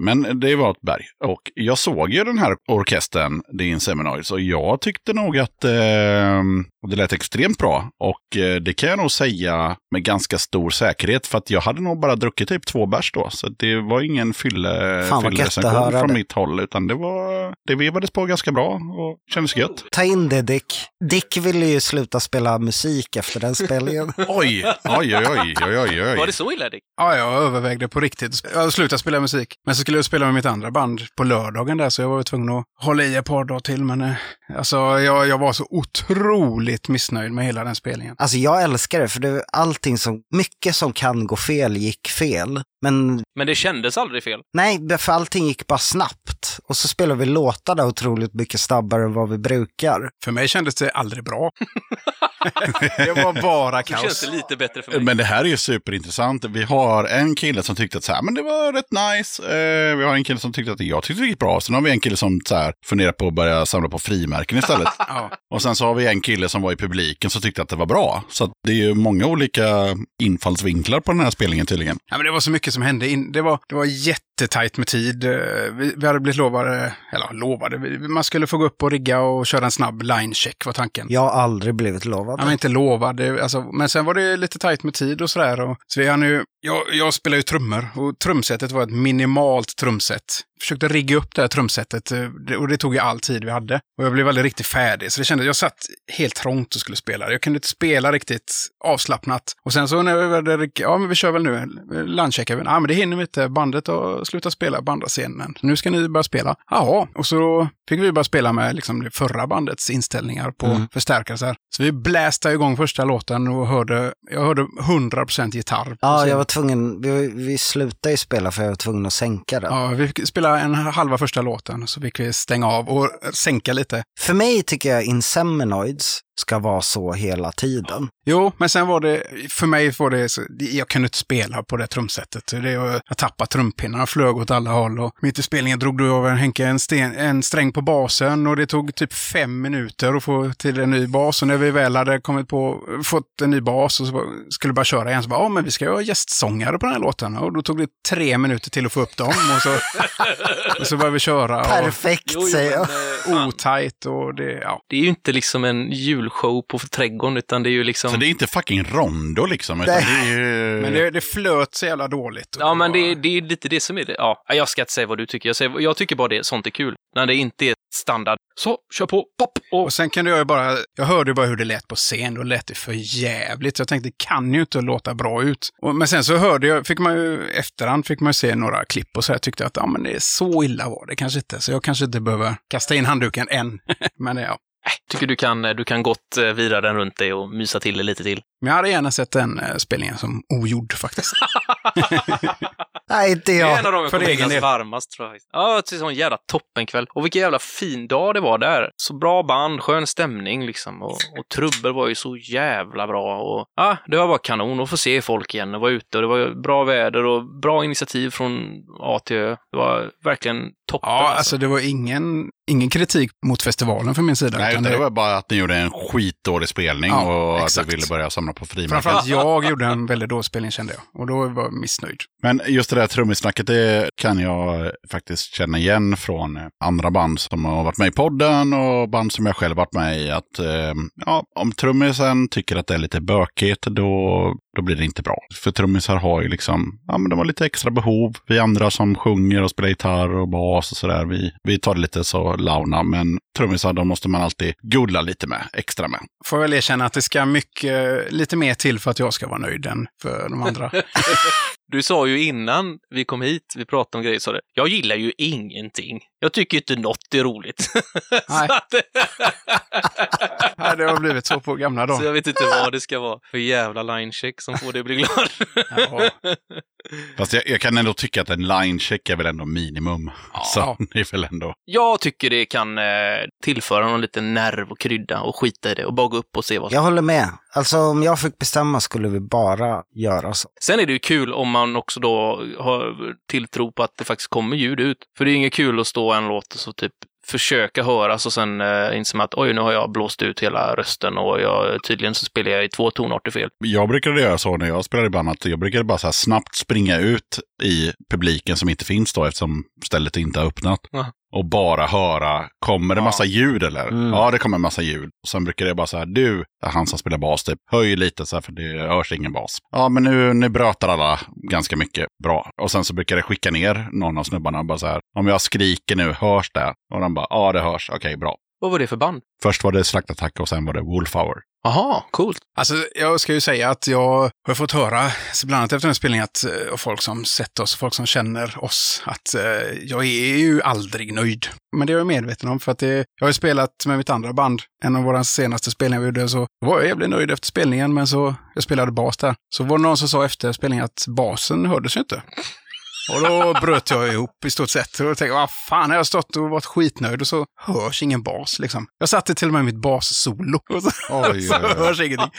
Men det var ett berg. Och jag såg ju den här orkestern, The Inseminoids, och jag tyckte nog att eh, det lät extremt bra. Och eh, det kan jag nog säga med ganska stor säkerhet, för att jag hade nog bara druckit typ två bärs då. Så det var ingen fylle, höra från mitt håll, utan det var... Det vevades på ganska bra och kändes gött. Ta in det Dick. Dick ville ju sluta spela musik efter den spelningen. (laughs) Oj, oj, oj, oj, oj, oj. Var det så illa Dick? Ja, jag övervägde på riktigt. Jag slutat spela musik. Men så skulle jag spela med mitt andra band på lördagen där, så jag var ju tvungen att hålla i ett par dagar till. Men eh, alltså, jag, jag var så otroligt missnöjd med hela den spelningen. Alltså jag älskar det, för det, allting som, mycket som kan gå fel gick fel. Men Men det kändes aldrig fel. nej, för allting gick bara snabbt. Och så spelar vi låtarna otroligt mycket snabbare än vad vi brukar. För mig kändes det aldrig bra. (laughs) det var bara känns kaos. det lite bättre för mig. Men det här är ju superintressant. Vi har en kille som tyckte att så här, men det var rätt nice. Eh, vi har en kille som tyckte att jag tyckte det gick bra. Sen har vi en kille som så här, funderar på att börja samla på frimärken istället. (laughs) Ja. och sen så har vi en kille som var i publiken som tyckte att det var bra. Så att det är ju många olika infallsvinklar på den här spelningen tydligen. Ja, men det var så mycket som hände. In, det, var, det var jättetajt med tid. Eh, Vi, vi hade blivit lovade, eller lovade, man skulle få gå upp och rigga och köra en snabb line-check var tanken. Jag har aldrig blivit lovad. Ja, men inte lovad. Alltså, men sen var det lite tajt med tid och sådär. Och, så vi har nu, jag, jag spelar ju trummor och trumsetet var ett minimalt trumset. Försökte rigga upp det här trumsetet eh, och det tog ju all tid vi hade. Och jag blev aldrig riktigt färdig. Så det kändes, jag satt helt trångt och skulle spela. Jag kunde inte spela riktigt avslappnat. Och sen så när vi hade, ja men vi kör väl nu, landcheckar vi. Ja men det hinner vi inte, bandet har slutat spela på andra scenen. Nu ska ni börja spela. Jaha, och så fick vi börja spela med liksom det förra bandets inställningar på Mm. förstärkare. Så, här. så vi blästade igång första låten och hörde, jag hörde 100% gitarr. Ja, scenen. jag var tvungen, vi, vi slutade ju spela för jag var tvungen att sänka den. Ja, vi fick en halva första låten, så fick vi stänga av och sänka lite. För mig tycker jag Inseminoids ska vara så hela tiden. Jo, men sen var det, för mig var det, så, jag kunde inte spela på det trumsetet. Det, jag, jag tappade trumpinnarna, flög åt alla håll och mitt i spelningen drog du av en, Henke en, sten, en sträng på basen och det tog typ fem minuter att få till en ny bas. Och när vi väl hade kommit på, fått en ny bas och skulle bara köra igen så bara, ja men vi ska ju ha gästsångare på den här låten. Och då tog det tre minuter till att få upp dem och så, (laughs) och så började vi köra. Och, Perfekt jo, säger jag. eh, otajt och det, ja. Det är ju inte liksom en julshow på trädgården, utan det är ju liksom... Så det är inte fucking rondo liksom. Utan Nej. det är ju... Men det, det flöt så jävla dåligt. Ja, men det, det är lite det som är det. Ja, jag ska inte säga vad du tycker. Jag, säger, jag tycker bara det, sånt är kul. När det inte är standard. Så, kör på, pop! Och, Och sen kunde jag ju bara, jag hörde ju bara hur det lät på scen, då lät det för jävligt. Så jag tänkte, det kan ju inte låta bra ut. Och, men sen så hörde jag, fick man ju, efterhand fick man ju se några klipp och så jag tyckte att, ja men det är så illa var det kanske inte. Så jag kanske inte behöver kasta in handduken än. (laughs) men ja. Äh, tycker du kan, eh, du kan gott eh, vira den runt dig och mysa till det lite till. Men jag hade gärna sett den eh, spelningen som ogjord faktiskt. (laughs) Nej, inte Det är en jag. av de jag för kommer egen minnas del. varmast tror jag. Ja, det var en jävla toppenkväll. Och vilken jävla fin dag det var där. Så bra band, skön stämning liksom. Och, och trubbel var ju så jävla bra. Och, ja, det var bara kanon att få se folk igen och vara ute. Och det var bra väder och bra initiativ från A till Ö. Det var verkligen toppen. Ja, alltså det var ingen, ingen kritik mot festivalen från min sida. Nej, utan det det- var bara att ni gjorde en skitdålig spelning Ja, och att exakt. du ville börja samla på frimärken. Framförallt jag gjorde en väldigt dålig spelning kände jag. Och då var jag missnöjd. Men just det där trummissnacket, det kan jag faktiskt känna igen från andra band som har varit med i podden och band som jag själv varit med i. Att eh, ja, om trummisen tycker att det är lite bökigt, då, då blir det inte bra. För trummisar har ju liksom, ja men de har lite extra behov. Vi andra som sjunger och spelar gitarr och bas och sådär, vi, vi tar det lite så launa. Men trummisar, de måste man alltid gulla lite med, extra med. Får väl erkänna att det ska mycket, lite mer till för att jag ska vara nöjd än för de andra. (laughs) Du sa ju innan vi kom hit, vi pratade om grejer, sa det. Jag gillar ju ingenting. Jag tycker inte något är roligt. (laughs) Nej. så, att, (laughs) Nej, det har blivit så på gamla så dagar. jag vet inte vad det ska vara för jävla linecheck som får dig att bli glad. Ja. (laughs) Fast jag, jag kan ändå tycka att en line-check är väl ändå minimum. Så det är väl ändå... Jag tycker det kan eh, tillföra någon liten nerv och krydda och skita i det och bara gå upp och se vad som Jag håller med. Alltså om jag fick bestämma skulle vi bara göra så. Sen är det ju kul om man också då har tilltro på att det faktiskt kommer ljud ut. För det är inget kul att stå en låt och så typ försöka höras och sen eh, inser man att oj, nu har jag blåst ut hela rösten och jag, tydligen så spelar jag i två tonarter fel. Jag brukade göra så när jag spelade ibland att jag brukade bara så här snabbt springa ut i publiken som inte finns då eftersom stället inte har öppnat. Ja. Och bara höra, kommer det massa ljud eller? Mm. Ja, det kommer massa ljud. Och sen brukar jag bara så här, du, han som spelar bas typ, höj lite så här för det hörs ingen bas. Ja, men nu, nu brötar alla ganska mycket bra. Och sen så brukar jag skicka ner någon av snubbarna bara så här, om jag skriker nu, hörs det? Och de bara, ja det hörs, okej bra. Vad var det för band? Först var det slaktattack och sen var det Wolf Hour. Aha, coolt. Alltså, jag ska ju säga att jag har fått höra, så bland annat efter den här spelningen, att, eh, och folk som sett oss, folk som känner oss, att eh, jag är ju aldrig nöjd. Men det är jag medveten om, för att det, jag har ju spelat med mitt andra band. En av våra senaste spelningar vi gjorde, så var jag jävligt nöjd efter spelningen, men så, jag spelade bas där. Så var det någon som sa efter spelningen att basen hördes ju inte. Och då bröt jag ihop i stort sett. Och då tänkte jag, vad fan, har jag stått och varit skitnöjd och så hörs ingen bas liksom. Jag satte till och med mitt bassolo. Och så, Oj, så oj, oj. hörs ingenting.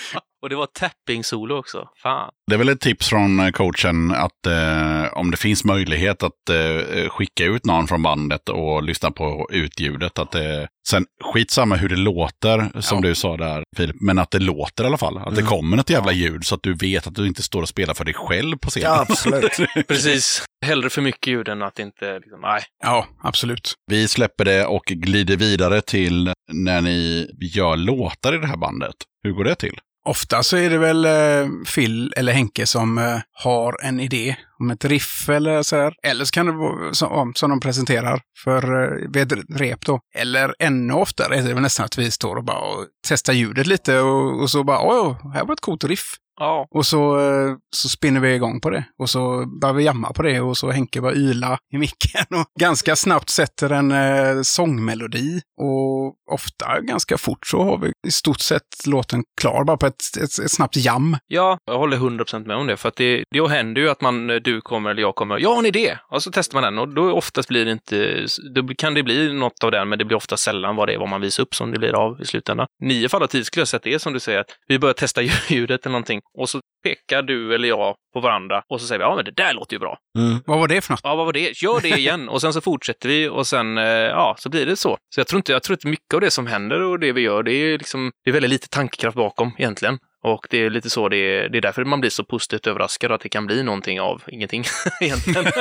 Och det var tapping-solo också. Fan. Det är väl ett tips från eh, coachen att eh, om det finns möjlighet att eh, skicka ut någon från bandet och lyssna på utljudet. Att, eh, sen skitsamma hur det låter, som Ja. du sa där Filip, men att det låter i alla fall. Att det kommer ett jävla ljud så att du vet att du inte står och spelar för dig själv på scenen. Ja, absolut. (laughs) Precis. Hellre för mycket ljud än att inte, liksom, nej. Ja, absolut. Vi släpper det och glider vidare till när ni gör låtar i det här bandet. Hur går det till? Ofta så är det väl eh, Phil eller Henke som eh, har en idé om ett riff eller så här. Eller så kan det vara som, som de presenterar för eh, vid ett rep då. Eller ännu oftare är det väl nästan att vi står och bara och testar ljudet lite och, och så bara oj, här var ett coolt riff. Ja. Och så, eh, så spinner vi igång på det. Och så börjar vi jamma på det och så Henke bara yla i micken. Och (laughs) ganska snabbt sätter en eh, sångmelodi. Och ofta ganska fort så har vi i stort sett låten klar bara på ett, ett, ett snabbt jam. Ja, jag håller 100% med om det. För att det, det händer ju att man, du kommer eller jag kommer, jag har en idé! Och så testar man den och då oftast blir det inte, då kan det bli något av den, men det blir ofta sällan vad det är, vad man visar upp som det blir av i slutändan. Nio fall av tio skulle jag säga att det är som du säger, att vi börjar testa (laughs) ljudet eller någonting och så pekar du eller jag på varandra och så säger vi, ja men det där låter ju bra. Mm. Vad var det för något? Ja, vad var det? Gör det igen. Och sen så fortsätter vi och sen, eh, ja, så blir det så. Så jag tror inte, jag tror inte mycket av det som händer och det vi gör, det är liksom, det är väldigt lite tankekraft bakom egentligen. Och det är lite så, det är, det är därför man blir så positivt överraskad att det kan bli någonting av ingenting (laughs) egentligen. (laughs)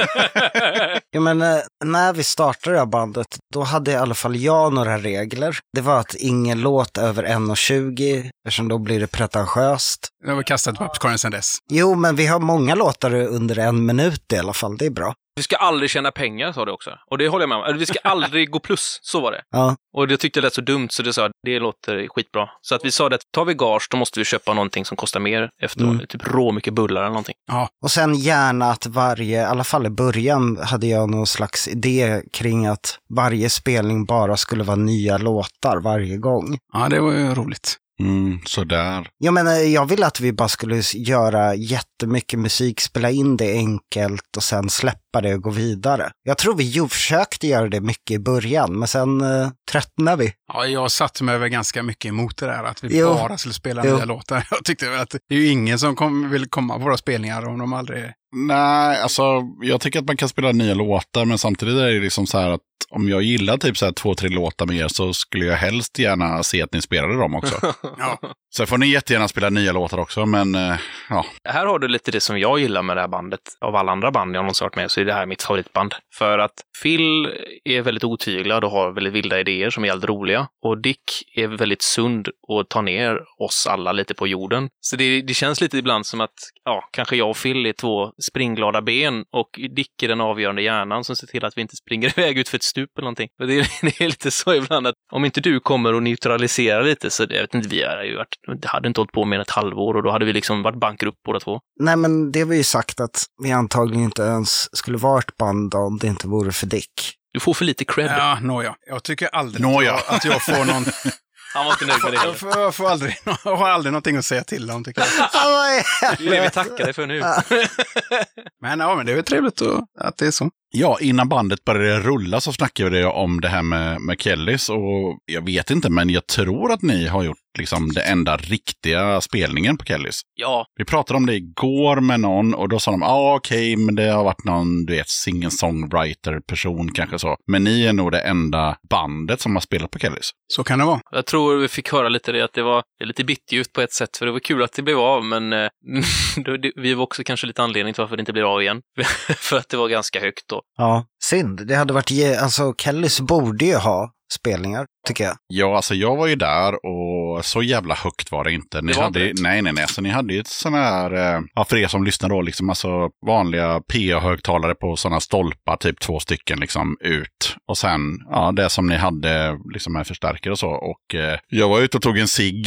Ja, men eh, när vi startade det här bandet, då hade i alla fall jag några regler. Det var att ingen låt över 1.20, eftersom då blir det pretentiöst. Jag har kastat i papperskorgen sedan dess. Jo, men vi har många låtar under en minut i alla fall, det är bra. Vi ska aldrig tjäna pengar, sa du också. Och det håller jag med om. Vi ska (laughs) aldrig gå plus, så var det. Ja, Och det tyckte jag lät så dumt, så det sa det låter skitbra. Så att vi sa det att tar vi gage, då måste vi köpa någonting som kostar mer efteråt. Mm. Typ rå mycket bullar eller någonting. och sen gärna att varje, i alla fall i början hade jag någon slags idé kring att varje spelning bara skulle vara nya låtar varje gång. Ja, det var ju roligt. Mm, sådär. Jag menar, jag ville att vi bara skulle göra jättemycket musik, spela in det enkelt och sen släppa det och gå vidare. Jag tror vi ju försökte göra det mycket i början, men sen uh, tröttnade vi. Ja, jag satte mig väl ganska mycket emot det där att vi Jo. bara skulle spela Jo. nya låtar. (laughs) Jag tyckte väl att det är ju ingen som kom, vill komma på våra spelningar om de aldrig... Nej, alltså jag tycker att man kan spela nya låtar, men samtidigt är det liksom så här att om jag gillar typ så här två, tre låtar med er så skulle jag helst gärna se att ni spelade dem också. (laughs) Ja, Sen får ni jättegärna spela nya låtar också, men eh, ja. Här har du lite det som jag gillar med det här bandet. Av alla andra band jag någonsin varit med så är det här mitt favoritband. För att Phil är väldigt otyglad och har väldigt vilda idéer som är jävligt roliga. Och Dick är väldigt sund och tar ner oss alla lite på jorden. Så det, det känns lite ibland som att, ja, kanske jag och Phil är två springglada ben och Dick är den avgörande hjärnan som ser till att vi inte springer (laughs) iväg ut för ett stup eller någonting. Det, är, (laughs) det är lite så ibland att om inte du kommer och neutraliserar lite så, jag vet inte, vi hade ju varit, det hade inte hållit på mer än ett halvår och då hade vi liksom varit bankrupp båda två. Nej, men det har vi ju sagt att vi antagligen inte ens skulle vara ett band om det inte vore för Dick. Du får för lite cred. ja nåja. Jag tycker aldrig Nåja. att, jag, att jag får någon... (laughs) Han var inte nöjd med det Jag får, jag får aldrig, jag har aldrig någonting att säga till om, tycker jag. (laughs) Det är det vi tackar dig för nu. (laughs) Men ja, men det är väl trevligt att, att det är så. Ja, innan bandet började rulla så snackade vi om det här med, med Kellys och jag vet inte, men jag tror att ni har gjort liksom det enda riktiga spelningen på Kellys. Ja, Vi pratade om det igår med någon och då sa de, ja ah, okej, men det har varit någon, du vet, singer-songwriter-person kanske så. Men ni är nog det enda bandet som har spelat på Kellys. Så kan det vara. jag tror vi fick höra lite det att det var lite bitterljuvt på ett sätt, för det var kul att det blev av, men eh, (laughs) vi var också kanske lite anledning till varför det inte blev av igen. (laughs) för att det var ganska högt då. Ja, synd. Det hade varit, ge- alltså Kellys borde ju ha spelningar, tycker jag. Ja, alltså jag var ju där och så jävla högt var det inte. Ni Det var hade, inte nej, nej, nej. Så ni hade ju ett sån här, eh, ja, för er som lyssnar då, liksom alltså vanliga PA-högtalare på sådana stolpar, typ två stycken liksom ut. Och sen, ja, det som ni hade liksom med förstärkare och så. Och eh, jag var ute och tog en cigg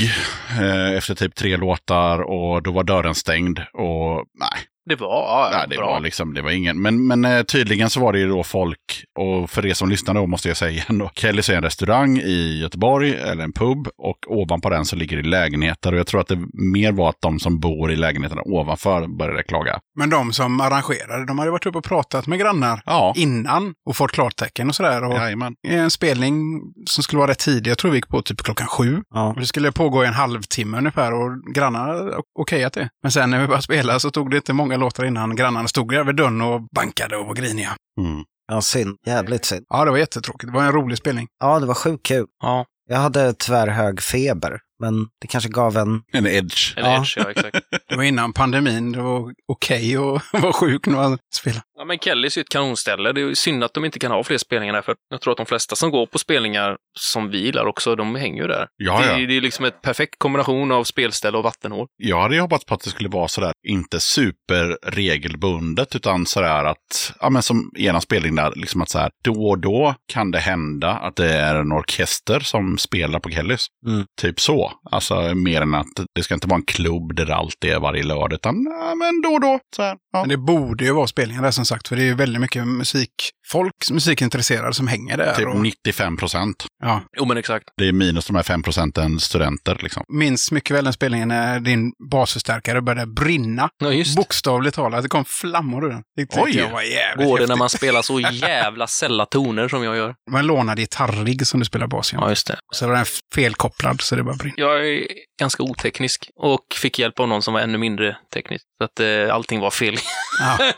eh, efter typ tre låtar och då var dörren stängd och nej, Det var, ja, Nej, det bra. var liksom, det var ingen. Men, men eh, tydligen så var det ju då folk, och för er som lyssnar då måste jag säga igen då. Kellys är en restaurang i Göteborg, eller en pub, och ovanpå den så ligger det lägenheter. Och jag tror att det mer var att de som bor i lägenheterna ovanför började klaga. Men de som arrangerade, de hade varit uppe och pratat med grannar Ja, innan och fått klartecken och sådär. Och jajamän. en spelning som skulle vara rätt tidig. Jag tror vi gick på typ klockan sju. Ja. Och det skulle pågå i en halvtimme ungefär och grannarna okejat det. Men sen när vi började spela så tog det inte många låtar innan grannarna stod vid dörren och bankade och var griniga. Mm. Ja, synd. Jävligt synd. Ja, det var jättetråkigt. Det var en rolig spelning. Ja, det var sjukt kul. Ja, Jag hade tyvärr hög feber, men det kanske gav en... En edge. eller Ja. Edge, ja exakt. (laughs) Det var innan pandemin. Det var okej att (laughs) vara sjuk när man spelade. Ja, men Kellys är ju ett kanonställe. Det är ju synd att de inte kan ha fler spelningar där, för jag tror att de flesta som går på spelningar som vi gillar också, de hänger ju där. Ja, det, ja. är- det är liksom ett perfekt kombination av spelställe och vattenhål. Jag hade hoppats på att det skulle vara sådär, inte superregelbundet, utan sådär att, ja men som ena spelning där, liksom att så här, då och då kan det hända att det är en orkester som spelar på Kellys. Mm. Typ så. Alltså mer än att det ska inte vara en klubb där det alltid är varje lördag, utan ja, men då och då. Så här, ja. Men det borde ju vara spelningar där som sagt, för det är ju väldigt mycket musik musikfolk, musikintresserade som hänger där. Typ och, 95 procent. ja, Jo, men exakt. Det är minus de här 5 procenten studenter liksom. minns mycket väl den spelningen när din basförstärkare började brinna. Ja, just. Bokstavligt talat, det kom flammor ur den. Det tyckte Oj! jag var jävligt Går det när man spelar så (laughs) jävla sälla toner som jag gör? Det var en lånad gitarrigg som du spelar bas genom. Ja, just det. Så var den felkopplad så det bara brinner. Jag är ganska oteknisk och fick hjälp av någon som var ännu mindre teknisk. Så att eh, allting var fel. Ja,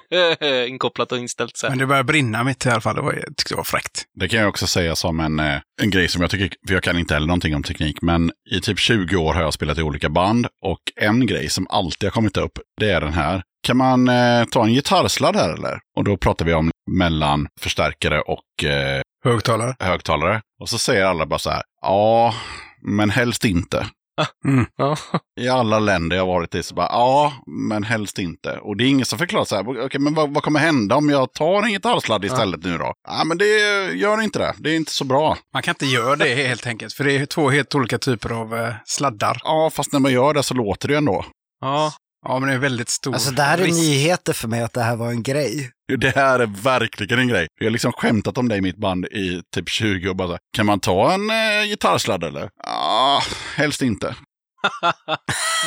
(laughs) Inkopplat och inställt. Så men det började brinna mitt i alla fall. Det var, jag tyckte det var fräckt. Det kan jag också säga som en, eh, en grej som jag tycker, för jag kan inte heller någonting om teknik, men i typ 20 år har jag spelat i olika band och en grej som alltid har kommit upp, det är den här. Kan man eh, ta en gitarrsladd här eller? Och då pratar vi om mellan förstärkare och eh, Högtalare. högtalare. Och så säger alla bara så här, ja, men helst inte. Mm. (laughs) Ja. I alla länder jag varit i så bara, ja, men helst inte. Och det är ingen som förklarar så här, okej, men vad, vad kommer hända om jag tar en gitarrsladd istället nu då? Ja, men det gör inte det. Det är inte så bra. Man kan inte göra det helt enkelt, för det är två helt olika typer av eh, sladdar. Ja, fast när man gör det så låter det ändå. Ja. Ja, men det är väldigt stor Alltså det här är risk. nyheter för mig att det här var en grej. Det här är verkligen en grej. Jag har liksom skämtat om det i mitt band i typ 20 år. Bara så här, kan man ta en eh, gitarrsladd eller? Ja, helst inte.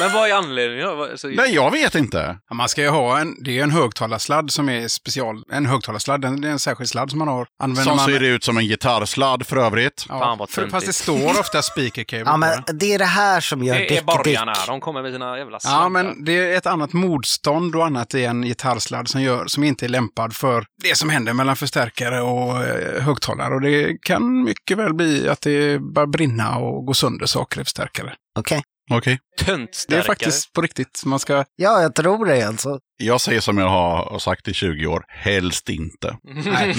Men vad är anledningen? Alltså, Nej, jag vet inte. Man ska ju ha en, det är en högtalarsladd som är special. En högtalarsladd, den- det är en särskild sladd som man har. Använder Som man, ser ut som en gitarrsladd för övrigt. Ja, Fan, vad för, fast det står ofta speaker cable Ja, men det är det här som gör det är borgarna. De kommer med sina jävla sladdar. Ja, men det är ett annat motstånd och annat i en gitarrsladd som, gör, som inte är lämpad för det som händer mellan förstärkare och eh, högtalare. Och det kan mycket väl bli att det börjar brinna och gå sönder saker i förstärkare. Okej. Okej. Det Töntstärkare. är faktiskt på riktigt. Man ska... Ja, jag tror det alltså. Jag säger som jag har sagt i 20 år, helst inte. (laughs) Nej.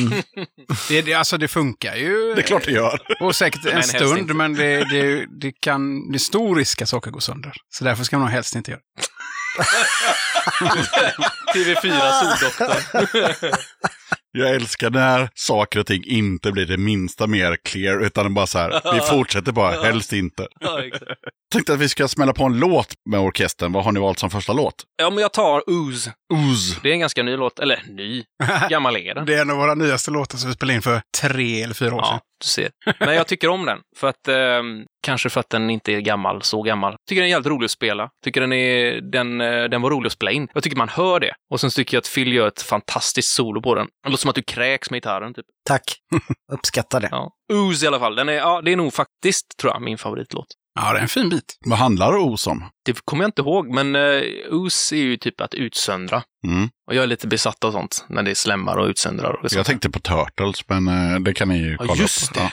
Det, det, alltså det funkar ju. Det är klart det gör. Och säkert en stund, men det, det, det, kan, det är stor risk att saker går sönder. Så därför ska man nog helst inte göra det. (laughs) TV4 Soldoktorn. (laughs) Jag älskar när saker och ting inte blir det minsta mer clear, utan bara så här, vi (laughs) fortsätter bara, helst inte. (laughs) ja, exakt. Tänkte att vi ska smälla på en låt med orkestern. Vad har ni valt som första låt? Ja, men jag tar Ooze. Ooze. Det är en ganska ny låt. Eller ny. (laughs) Gammal är den. Det är en av våra nyaste låtar som vi spelade in för tre eller fyra år sedan. Du ser. Men jag tycker om den. För att, ehm, kanske för att den inte är gammal, så gammal. Tycker den är jävligt rolig att spela. Tycker den, är, den, eh, den var rolig att spela in. Jag tycker man hör det. Och sen tycker jag att Phil gör ett fantastiskt solo på den. Det låter som att du kräks med gitarren, typ. Tack. (laughs) Uppskattar det. Ja. Ooze i alla fall. Den är, ja, det är nog faktiskt, tror jag, min favoritlåt. Ja, det är en fin bit. Vad handlar Ooze om? Det kommer jag inte ihåg, men uh, Ooze är ju typ att utsöndra. Mm. Och jag är lite besatt av sånt, när det är slemmar och utsöndrar. Och Jag tänkte på Turtles, men eh, det kan ni ju kolla Ja, just upp. det.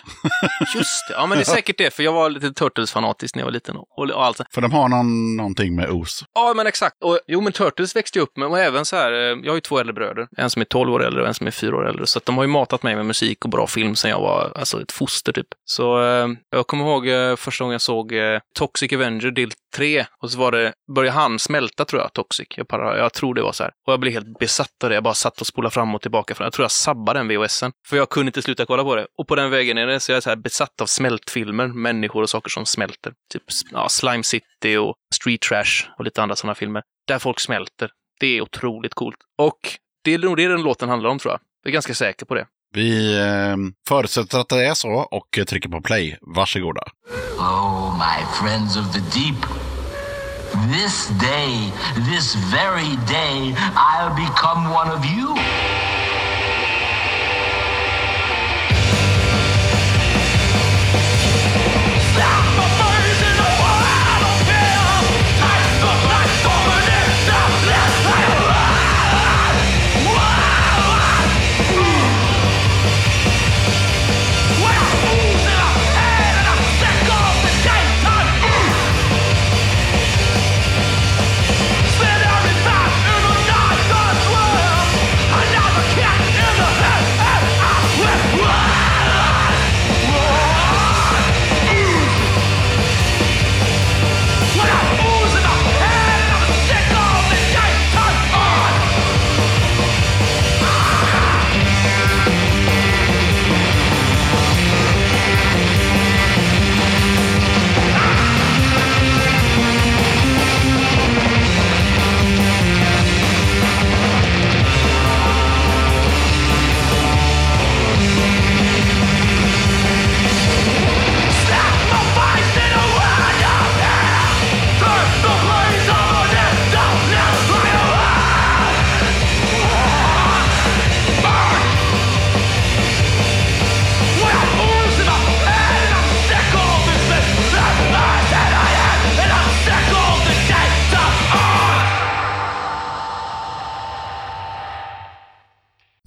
Just det. Ja, men det är säkert det, för jag var lite Turtles-fanatisk när jag var liten. Och, och allt. För de har någon, någonting med Ooze. Ja, men exakt. Och, jo, men Turtles växte ju upp med, och även så här, eh, jag har ju två äldre bröder. En som är 12 år äldre och en som är 4 år äldre. Så att de har ju matat mig med musik och bra film sedan jag var alltså, ett foster typ. Så eh, jag kommer ihåg eh, första gången jag såg eh, Toxic Avenger del 3. Och så var det, började han smälta tror jag, Toxic. Jag, bara, jag tror det var så här. Och jag blev helt besatt av det. Jag bara satt och spolade fram och tillbaka. Jag tror jag sabbade den VHSen. För jag kunde inte sluta kolla på det. Och på den vägen är det så jag är så här besatt av smältfilmer. Människor och saker som smälter. Typ ja, Slime City och Street Trash och lite andra sådana filmer. Där folk smälter. Det är otroligt coolt. Och det är nog det den låten handlar om tror jag. Jag är ganska säker på det. Vi eh, förutsätter att det är så och trycker på play. Varsågoda. Oh, my friends of the deep. This day, this very day, I'll become one of you.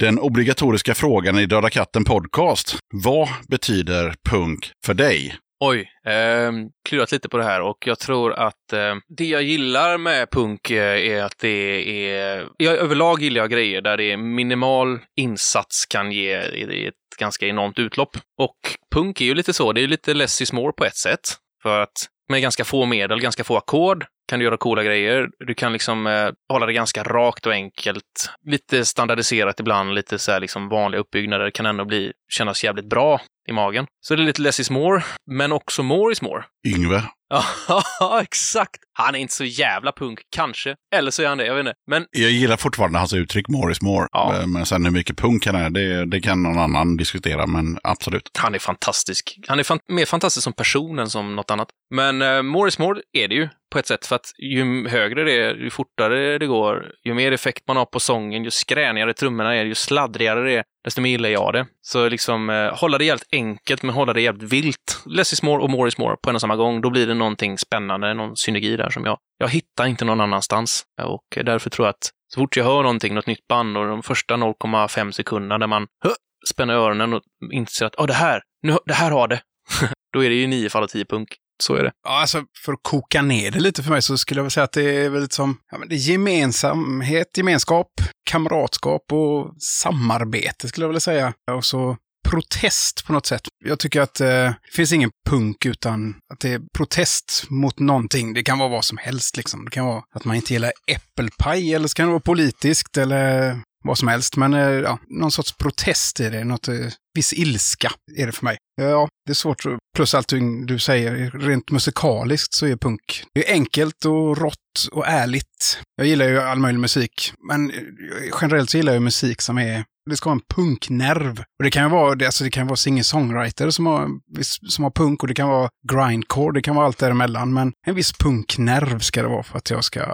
Den obligatoriska frågan i Döda katten podcast. Vad betyder punk för dig? Oj, eh, klurat lite på det här och jag tror att eh, det jag gillar med punk eh, är att det är... Jag, överlag gillar jag grejer där det är minimal insats kan ge ett ganska enormt utlopp. Och punk är ju lite så, det är lite less is more på ett sätt. För att med ganska få medel, ganska få ackord, kan du göra coola grejer. Du kan liksom eh, hålla det ganska rakt och enkelt. Lite standardiserat ibland, lite så här liksom vanliga uppbyggnader kan ändå bli, kännas jävligt bra i magen. Så det är lite less is more, men också more is more. Yngve? (laughs) Ja, exakt. Han är inte så jävla punk, kanske. Eller så är han det, jag vet inte. Men Jag gillar fortfarande hans uttryck more is more. Ja. Eh, Men sen hur mycket punk han är, det, det kan någon annan diskutera, men absolut. han är fantastisk. Han är fan mer fantastisk som person än som något annat. Men uh, more is more är det ju på ett sätt, för att ju högre det är, ju fortare det går, ju mer effekt man har på sången, ju skränigare trummorna är, ju sladdrigare det är, desto mer gillar jag det. Så liksom eh, hålla det jävligt enkelt, men hålla det jävligt vilt. Less is more och more is more på en och samma gång. Då blir det någonting spännande, någon synergi där som jag, jag hittar inte någon annanstans. Eh, och eh, därför tror jag att så fort jag hör någonting, något nytt band och de första 0,5 sekunderna där man "Hö!" spänner öronen och inser att oh, det här, nu, det här har det. (laughs) Då är det ju nio fall av tio punk. Så är det. Ja, alltså för att koka ner det lite för mig så skulle jag väl säga att det är väl som ja, men det är gemensamhet, gemenskap, kamratskap och samarbete skulle jag vilja säga. Och så protest på något sätt. Jag tycker att eh, det finns ingen punk utan att det är protest mot någonting. Det kan vara vad som helst liksom. Det kan vara att man inte gillar äppelpaj eller så kan det vara politiskt eller vad som helst. Men eh, ja, någon sorts protest i det, något, eh, viss ilska är det för mig. Ja, det är svårt. att- Plus allt du säger, rent musikaliskt så är punk det är enkelt och rått och ärligt. Jag gillar ju all möjlig musik, men eh, generellt så gillar jag musik som är det ska ha en punknerv. Och det kan ju vara, alltså det kan vara singer-songwriter som har, som har punk och det kan vara grindcore, det kan vara allt däremellan. Men en viss punknerv ska det vara för att jag ska eh,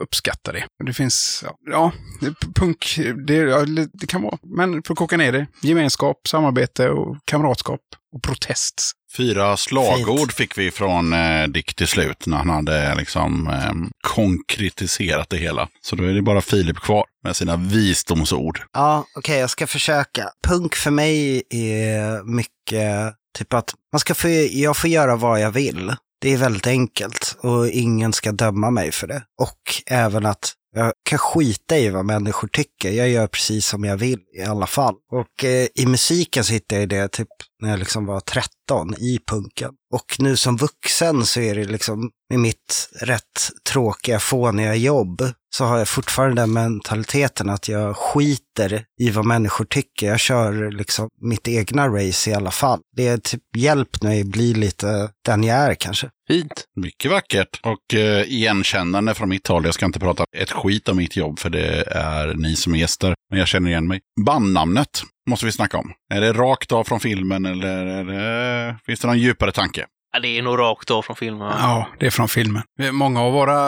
uppskatta det. Och Det finns, ja, ja det- punk, det, ja, det kan vara. Men för att koka ner det, gemenskap, samarbete och kamratskap och protest. Fyra slagord Fint. fick vi från eh, Dick till slut när han hade liksom eh, konkretiserat det hela. Så då är det bara Filip kvar med sina visdomsord. Ja, okej, jag ska försöka. Punk för mig är mycket typ att man ska få, jag får göra vad jag vill. Det är väldigt enkelt och ingen ska döma mig för det. Och även att jag kan skita i vad människor tycker. Jag gör precis som jag vill i alla fall. Och eh, i musiken så hittade jag det typ när jag liksom var 13 i punken. Och nu som vuxen så är det liksom med mitt rätt tråkiga, fåniga jobb så har jag fortfarande den mentaliteten att jag skiter i vad människor tycker. Jag kör liksom mitt egna race i alla fall. Det är typ hjälp när jag blir lite den jag är kanske. Fint. Mycket vackert och eh, igenkännande från mitt håll. Jag ska inte prata ett skit om mitt jobb för det är ni som är gäster. Men jag känner igen mig. Bandnamnet måste vi snacka om. Är det rakt av från filmen eller är det, finns det någon djupare tanke? Ja, det är nog rakt av från filmen. Ja, det är från filmen. Många av våra,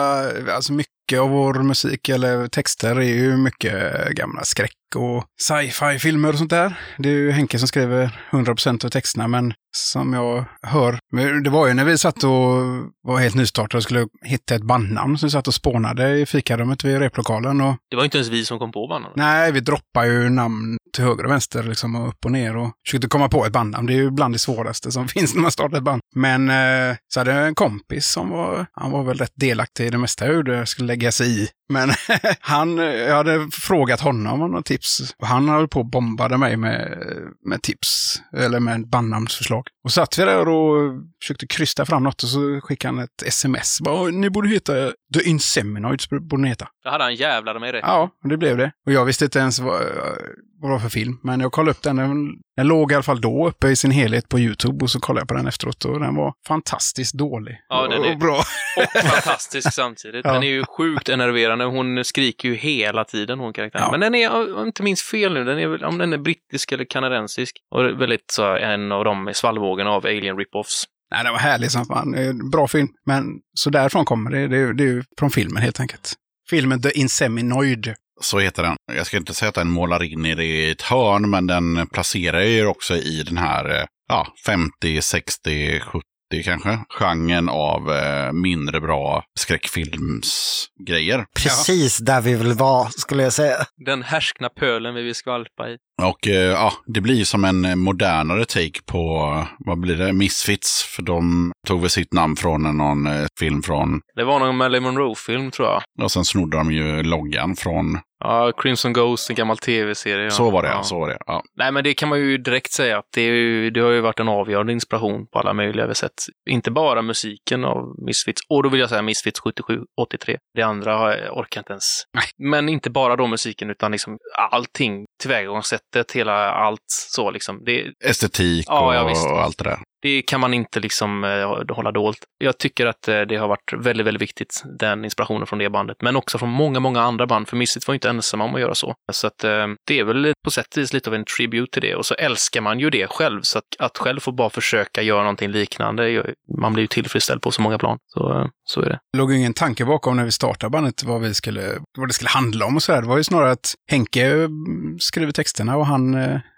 alltså mycket av vår musik eller texter är ju mycket gamla skräck och sci-fi-filmer och sånt där. Det är ju Henke som skriver 100% av texterna, men som jag hör, det var ju när vi satt och var helt nystartade och skulle hitta ett bandnamn, så vi satt och spånade i fikarummet vid replokalen och Det var inte ens vi som kom på banden. Nej, vi droppar ju namn till höger och vänster liksom och upp och ner och försökte komma på ett bandnamn. Det är ju bland det svåraste som (laughs) finns när man startar ett band. Men eh, så hade jag en kompis som var, han var väl rätt delaktig i det mesta jag gjorde, jag skulle lägga sig i. Men (laughs) han, jag hade frågat honom om några tips och han höll på och bombade mig med, med tips, eller med bandnamnsförslag. Och satt vi där och försökte krysta fram något och så skickade han ett sms. Bara, Ni borde heta The Inseminoids, borde ni heta. Då hade han jävlar mig rätt. Ja, det blev det. Och jag visste inte ens vad, vad det var för film. Men jag kollade upp den. den. Den låg i alla fall då uppe i sin helhet på YouTube och så kollade jag på den efteråt och den var fantastiskt dålig. Ja, den är- Och bra. Och fantastisk samtidigt. (laughs) Ja. Den är ju sjukt enerverande. Hon skriker ju hela tiden, hon karaktären. Ja. Men den är, om jag inte minns fel nu, den är, väl- om den är brittisk eller kanadensisk. Och det väldigt så, en av de svallvågorna av Alien Rip-Offs. Nej, den var härlig som fan. Bra film. Men så därifrån kommer det. Det är, det är från filmen helt enkelt. Filmen The Inseminoid. Så heter den. Jag ska inte säga att den målar in i det i ett hörn, men den placerar ju också i den här eh, ja, 50, 60, 70 kanske. Genren av eh, mindre bra skräckfilmsgrejer. Precis där vi vill vara, skulle jag säga. Den härskna pölen vi vill skvalpa i. Och eh, ja, det blir som en eh, modernare take på, vad blir det, Misfits. För de tog väl sitt namn från någon eh, film från, Det var någon Marilyn Monroe-film, tror jag. och sen snodde de ju loggan från, Ja, Crimson Ghost, en gammal tv-serie. Ja. så var det, ja. så var det. Ja. Nej, men det kan man ju direkt säga att det, är ju, det har ju varit en avgörande inspiration på alla möjliga sätt. Inte bara musiken av Misfits, och då vill jag säga Misfits 77, 83. Det andra har jag orkar inte ens. Men inte bara då musiken, utan liksom allting, tillvägagångssättet, hela allt så liksom. Det, Estetik Ja, och, ja, och allt det där det kan man inte liksom eh, hålla dolt. Jag tycker att eh, det har varit väldigt, väldigt viktigt, den inspirationen från det bandet. Men också från många, många andra band, för Misfits var ju inte ensamma om att göra så. Så att eh, det är väl på sätt och vis lite av en tribute till det. Och så älskar man ju det själv, så att, att själv få bara försöka göra någonting liknande, man blir ju tillfredsställd på så många plan. Så, så är det. Det låg ju ingen tanke bakom när vi startade bandet vad, vi skulle, vad det skulle handla om och sådär. Det var ju snarare att Henke skriver texterna och han,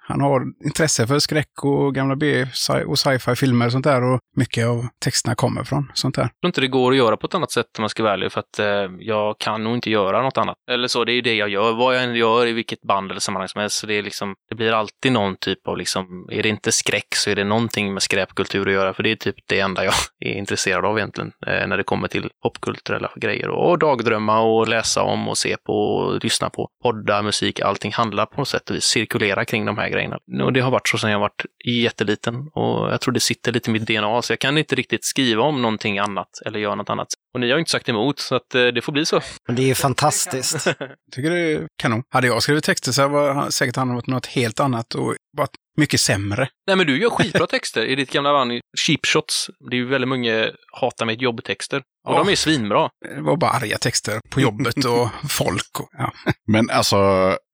han har intresse för skräck och gamla B och sci-fi filmer och sånt där. Och mycket av texterna kommer från sånt där. Jag tror inte det går att göra på ett annat sätt om man ska vara ärlig, för att eh, jag kan nog inte göra något annat. Eller så, det är ju det jag gör, vad jag än gör i vilket band eller sammanhang som helst. Så det, är liksom, det blir alltid någon typ av, liksom, är det inte skräck så är det någonting med skräpkultur att göra, för det är typ det enda jag (laughs) är intresserad av egentligen, eh, när det kommer till popkulturella grejer. Och dagdrömma och läsa om och se på och lyssna på poddar, musik, allting handlar på något sätt och vis, cirkulera kring de här grejerna. Och det har varit så sedan jag varit jätteliten och jag tror det sitter lite i mitt DNA, så jag kan inte riktigt skriva om någonting annat eller göra något annat. Och ni har ju inte sagt emot, så att eh, det får bli så. Det är ju fantastiskt. (laughs) Tycker det är kanon. Hade jag skrivit texter så var han säkert han varit något helt annat och varit mycket sämre. Nej, men du gör skitbra (laughs) texter i ditt gamla band Cheap Shots. Det är ju väldigt många hatar mitt jobb-texter. Och Ja. de är svinbra. Det var bara arga texter på jobbet och (laughs) folk. Och, ja. Men alltså,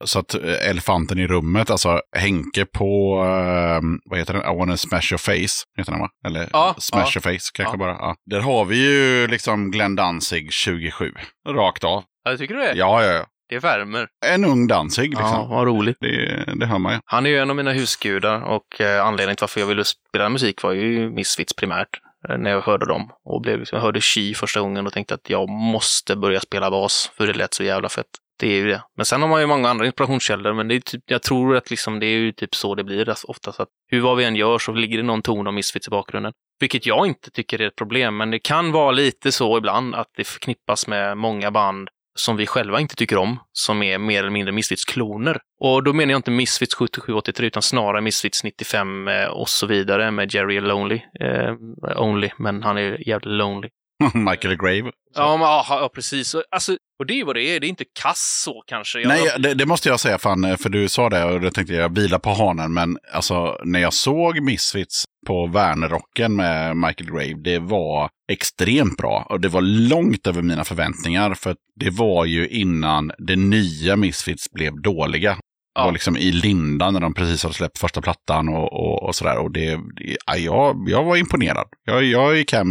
så att elefanten i rummet, alltså Henke på, eh, vad heter den, I wanna smash your face, heter den va? Eller Ja, smash ja. your face kanske Ja. bara. Ja. Där har vi ju liksom Glenn Danzig 27, rakt av. Ja, tycker du det? Ja, ja, ja. Det värmer. En ung Danzig liksom. Ja, vad roligt. Det, det hör man ju. Han är ju en av mina husgudar och eh, anledningen till varför jag ville spela musik var ju Misfits primärt. eh, När jag hörde dem och blev, liksom- jag hörde Chi första gången och tänkte att jag måste börja spela bas för det lät så jävla fett. Det är ju det. Men sen har man ju många andra inspirationskällor, men det är typ, jag tror att liksom, det är ju typ så det blir alltså oftast. Att hur vad vi än gör så ligger det någon ton av Misfits i bakgrunden. Vilket jag inte tycker är ett problem, men det kan vara lite så ibland att det förknippas med många band som vi själva inte tycker om, som är mer eller mindre Misfits-kloner. Och då menar jag inte Misfits 77-83, utan snarare Misfits 95 eh, och så vidare med Jerry Lonely. Eh, only, men han är jävligt lonely. (laughs) Michael Grave. Ja, men, aha, ja, precis. Och, Alltså, och det är vad det är. Det är inte kass så kanske. Jag, Nej, det, det måste jag säga fan, för du sa det och då tänkte jag vila på hanen. Men alltså, när jag såg Misfits på Wernerrocken med Michael Grave, det var extremt bra. Och det var långt över mina förväntningar. För det var ju innan det nya Misfits blev dåliga. Det Ja. var liksom i lindan när de precis hade släppt första plattan och, och, och sådär. Och det, det, ja, jag, jag var imponerad. Jag, jag gick hem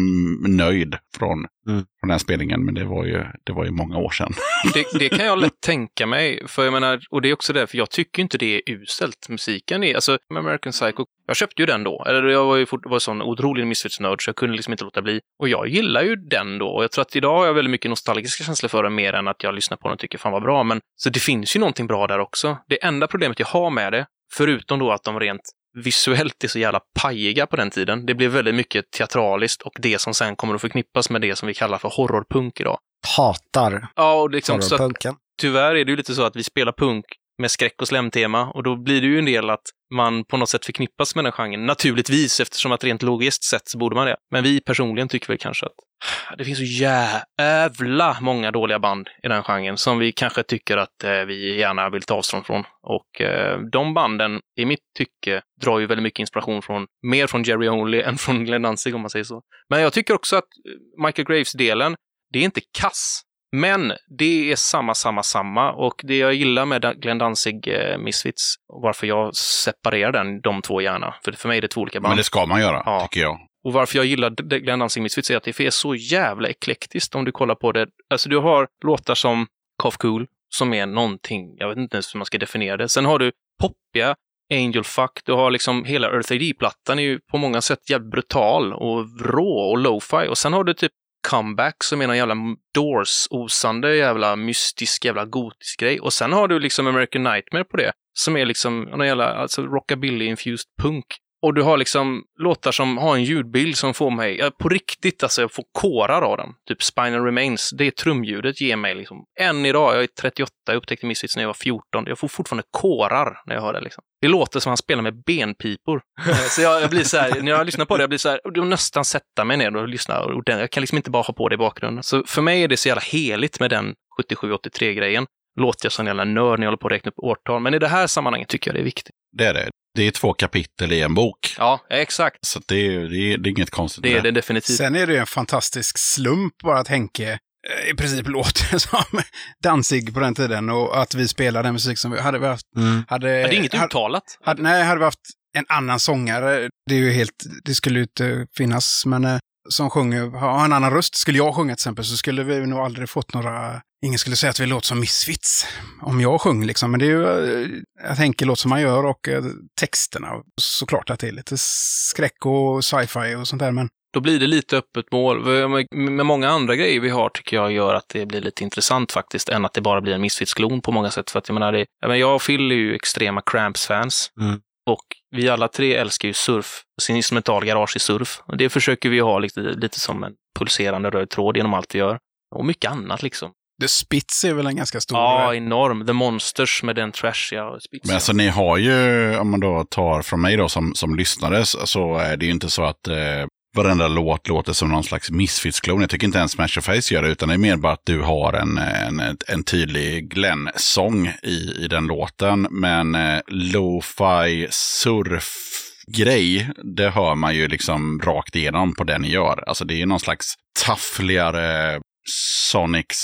nöjd från, Mm. från den spelningen. Men det var ju, det var ju många år sedan. (laughs) det, det kan jag lätt tänka mig. För jag menar, och det är också därför jag tycker inte det är uselt. Musiken är, alltså American Psycho, jag köpte ju den då. Eller jag var ju fort, var sån otrolig Misfits-nörd så jag kunde liksom inte låta bli. Och jag gillar ju den då. Och jag tror att idag har jag väldigt mycket nostalgiska känslor för den mer än att jag lyssnar på den och tycker fan vad bra. Men så det finns ju någonting bra där också. Det enda problemet jag har med det, förutom då att de rent visuellt är så jävla pajiga på den tiden. Det blev väldigt mycket teatraliskt och det som sen kommer att förknippas med det som vi kallar för horrorpunk idag. Hatar Ja, och liksom så att horrorpunken. tyvärr är det ju lite så att vi spelar punk med skräck och slemtema och då blir det ju en del att man på något sätt förknippas med den genren. Naturligtvis, eftersom att rent logiskt sett så borde man det. Men vi personligen tycker väl kanske att ah, det finns så jävla många dåliga band i den genren som vi kanske tycker att eh, vi gärna vill ta avstånd från. Och eh, de banden, i mitt tycke, drar ju väldigt mycket inspiration från, mer från Jerry Only än från Glenn Danzig om man säger så. Men jag tycker också att eh, Michael Graves-delen, det är inte kass. Men det är samma, samma, samma. Och det jag gillar med Glenn Danzig eh, Misfits, varför jag separerar den, de två gärna, för för mig är det två olika band. Men det ska man göra, Ja. tycker jag. Och varför jag gillar Glenn Danzig Misfits är att det är så jävla eklektiskt om du kollar på det. Alltså du har låtar som Cough Cool, som är någonting, jag vet inte ens hur man ska definiera det. Sen har du poppiga Angel Fuck, du har liksom hela Earth AD-plattan är ju på många sätt jävligt brutal och rå och lo-fi. Och sen har du typ Comeback som är någon jävla Doors-osande jävla mystisk jävla gotisk grej. Och sen har du liksom American Nightmare på det, som är liksom någon jävla alltså rockabilly-infused punk. Och du har liksom låtar som har en ljudbild som får mig, ja, på riktigt, alltså jag får kårar av den. Typ Spinal Remains, det trumljudet ger mig liksom, än idag, jag är 38, jag upptäckte Misfits när jag var 14, jag får fortfarande kårar när jag hör det liksom. Det låter som han spelar med benpipor. (laughs) så jag, jag blir så här, när jag lyssnar på det, jag blir så här, jag nästan sätta mig ner och lyssna ordentligt. Jag kan liksom inte bara ha på det i bakgrunden. Så för mig är det så jävla heligt med den 77-83-grejen. Låter jag som en jävla nörd när jag håller på att räkna upp årtal, men i det här sammanhanget tycker jag det är viktigt. Det är det. Det är två kapitel i en bok. Ja, exakt. Så det, är, det, är, det är inget konstigt. Det är det definitivt. Sen är det ju en fantastisk slump bara att Henke eh, i princip (laughs) låter som Danzig på den tiden och att vi spelar den musik som vi hade. Vi haft, Mm. hade, Ja, det är inget uttalat. hade, nej, hade vi haft en annan sångare, det är ju helt, det skulle ju inte finnas, men eh, som sjunger, har en annan röst. Skulle jag sjunga till exempel så skulle vi nog aldrig fått några, ingen skulle säga att vi låter som Misfits om jag sjöng liksom. Men det är ju, eh, jag tänker låt som man gör och eh, texterna. Såklart att det är lite skräck och sci-fi och sånt där, men Då blir det lite öppet mål. Med- Med många andra grejer vi har tycker jag gör att det blir lite intressant faktiskt, än att det bara blir en Misfits-klon på många sätt. För att jag menar, det, jag, menar, jag och Phil är ju extrema Cramps-fans. Mm. Och vi alla tre älskar ju surf, sin instrumental garage i surf. Och det försöker vi ha lite, lite som en pulserande röd tråd genom allt vi gör. Och mycket annat liksom. The Spitz är väl en ganska stor... Ja, enorm. The Monsters med den trashiga spitsen. Men alltså ni har ju, om man då tar från mig då som, som lyssnare, så- är det ju inte så att eh, varenda låt låter som någon slags Misfits-klon. Jag tycker inte ens Smash Face gör det, utan det är mer bara att du har en, en, en tydlig Glenn-sång i, i den låten. Men eh, lo-fi surf-grej, det hör man ju liksom rakt igenom på det ni gör. Alltså det är ju någon slags taffligare Sonics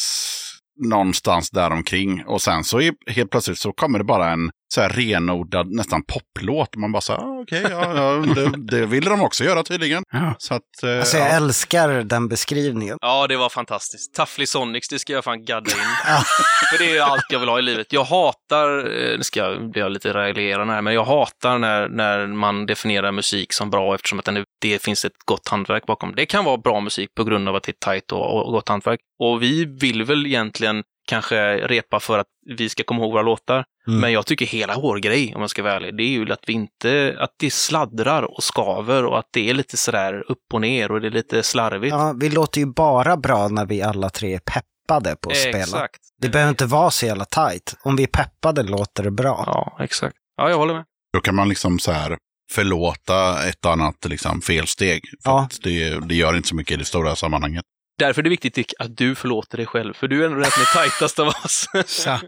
någonstans däromkring. Och sen så helt plötsligt så kommer det bara en så här renodlad nästan poplåt. Man bara så här, ah, okej, ja, ja, det, det ville de också göra tydligen. Ja. Så att, eh, Alltså jag ja. älskar den beskrivningen. Ja, det var fantastiskt. Taffly Sonics, det ska jag fan gadda in. (laughs) För det är allt jag vill ha i livet. Jag hatar, eh, nu ska jag bli lite raljerande här, men jag hatar när, när man definierar musik som bra eftersom att den, är- det finns ett gott hantverk bakom. Det kan vara bra musik på grund av att det är tajt och, och gott hantverk. Och vi vill väl egentligen kanske repa för att vi ska komma ihåg våra låtar. Mm. Men jag tycker hela vår grej, om jag ska vara ärlig, det är ju att vi inte, att det sladdrar och skaver och att det är lite sådär upp och ner och det är lite slarvigt. Ja, vi låter ju bara bra när vi alla tre är peppade på att spela. Exakt. Det behöver inte vara så jävla tajt. Om vi är peppade låter det bra. Ja, exakt. Ja, jag håller med. Då kan man liksom så här förlåta ett annat liksom, felsteg. För Ja. att det, det gör inte så mycket i det stora sammanhanget. Därför är det viktigt Dick, att du förlåter dig själv, för du är ändå den som är tajtast av oss. (laughs) Så.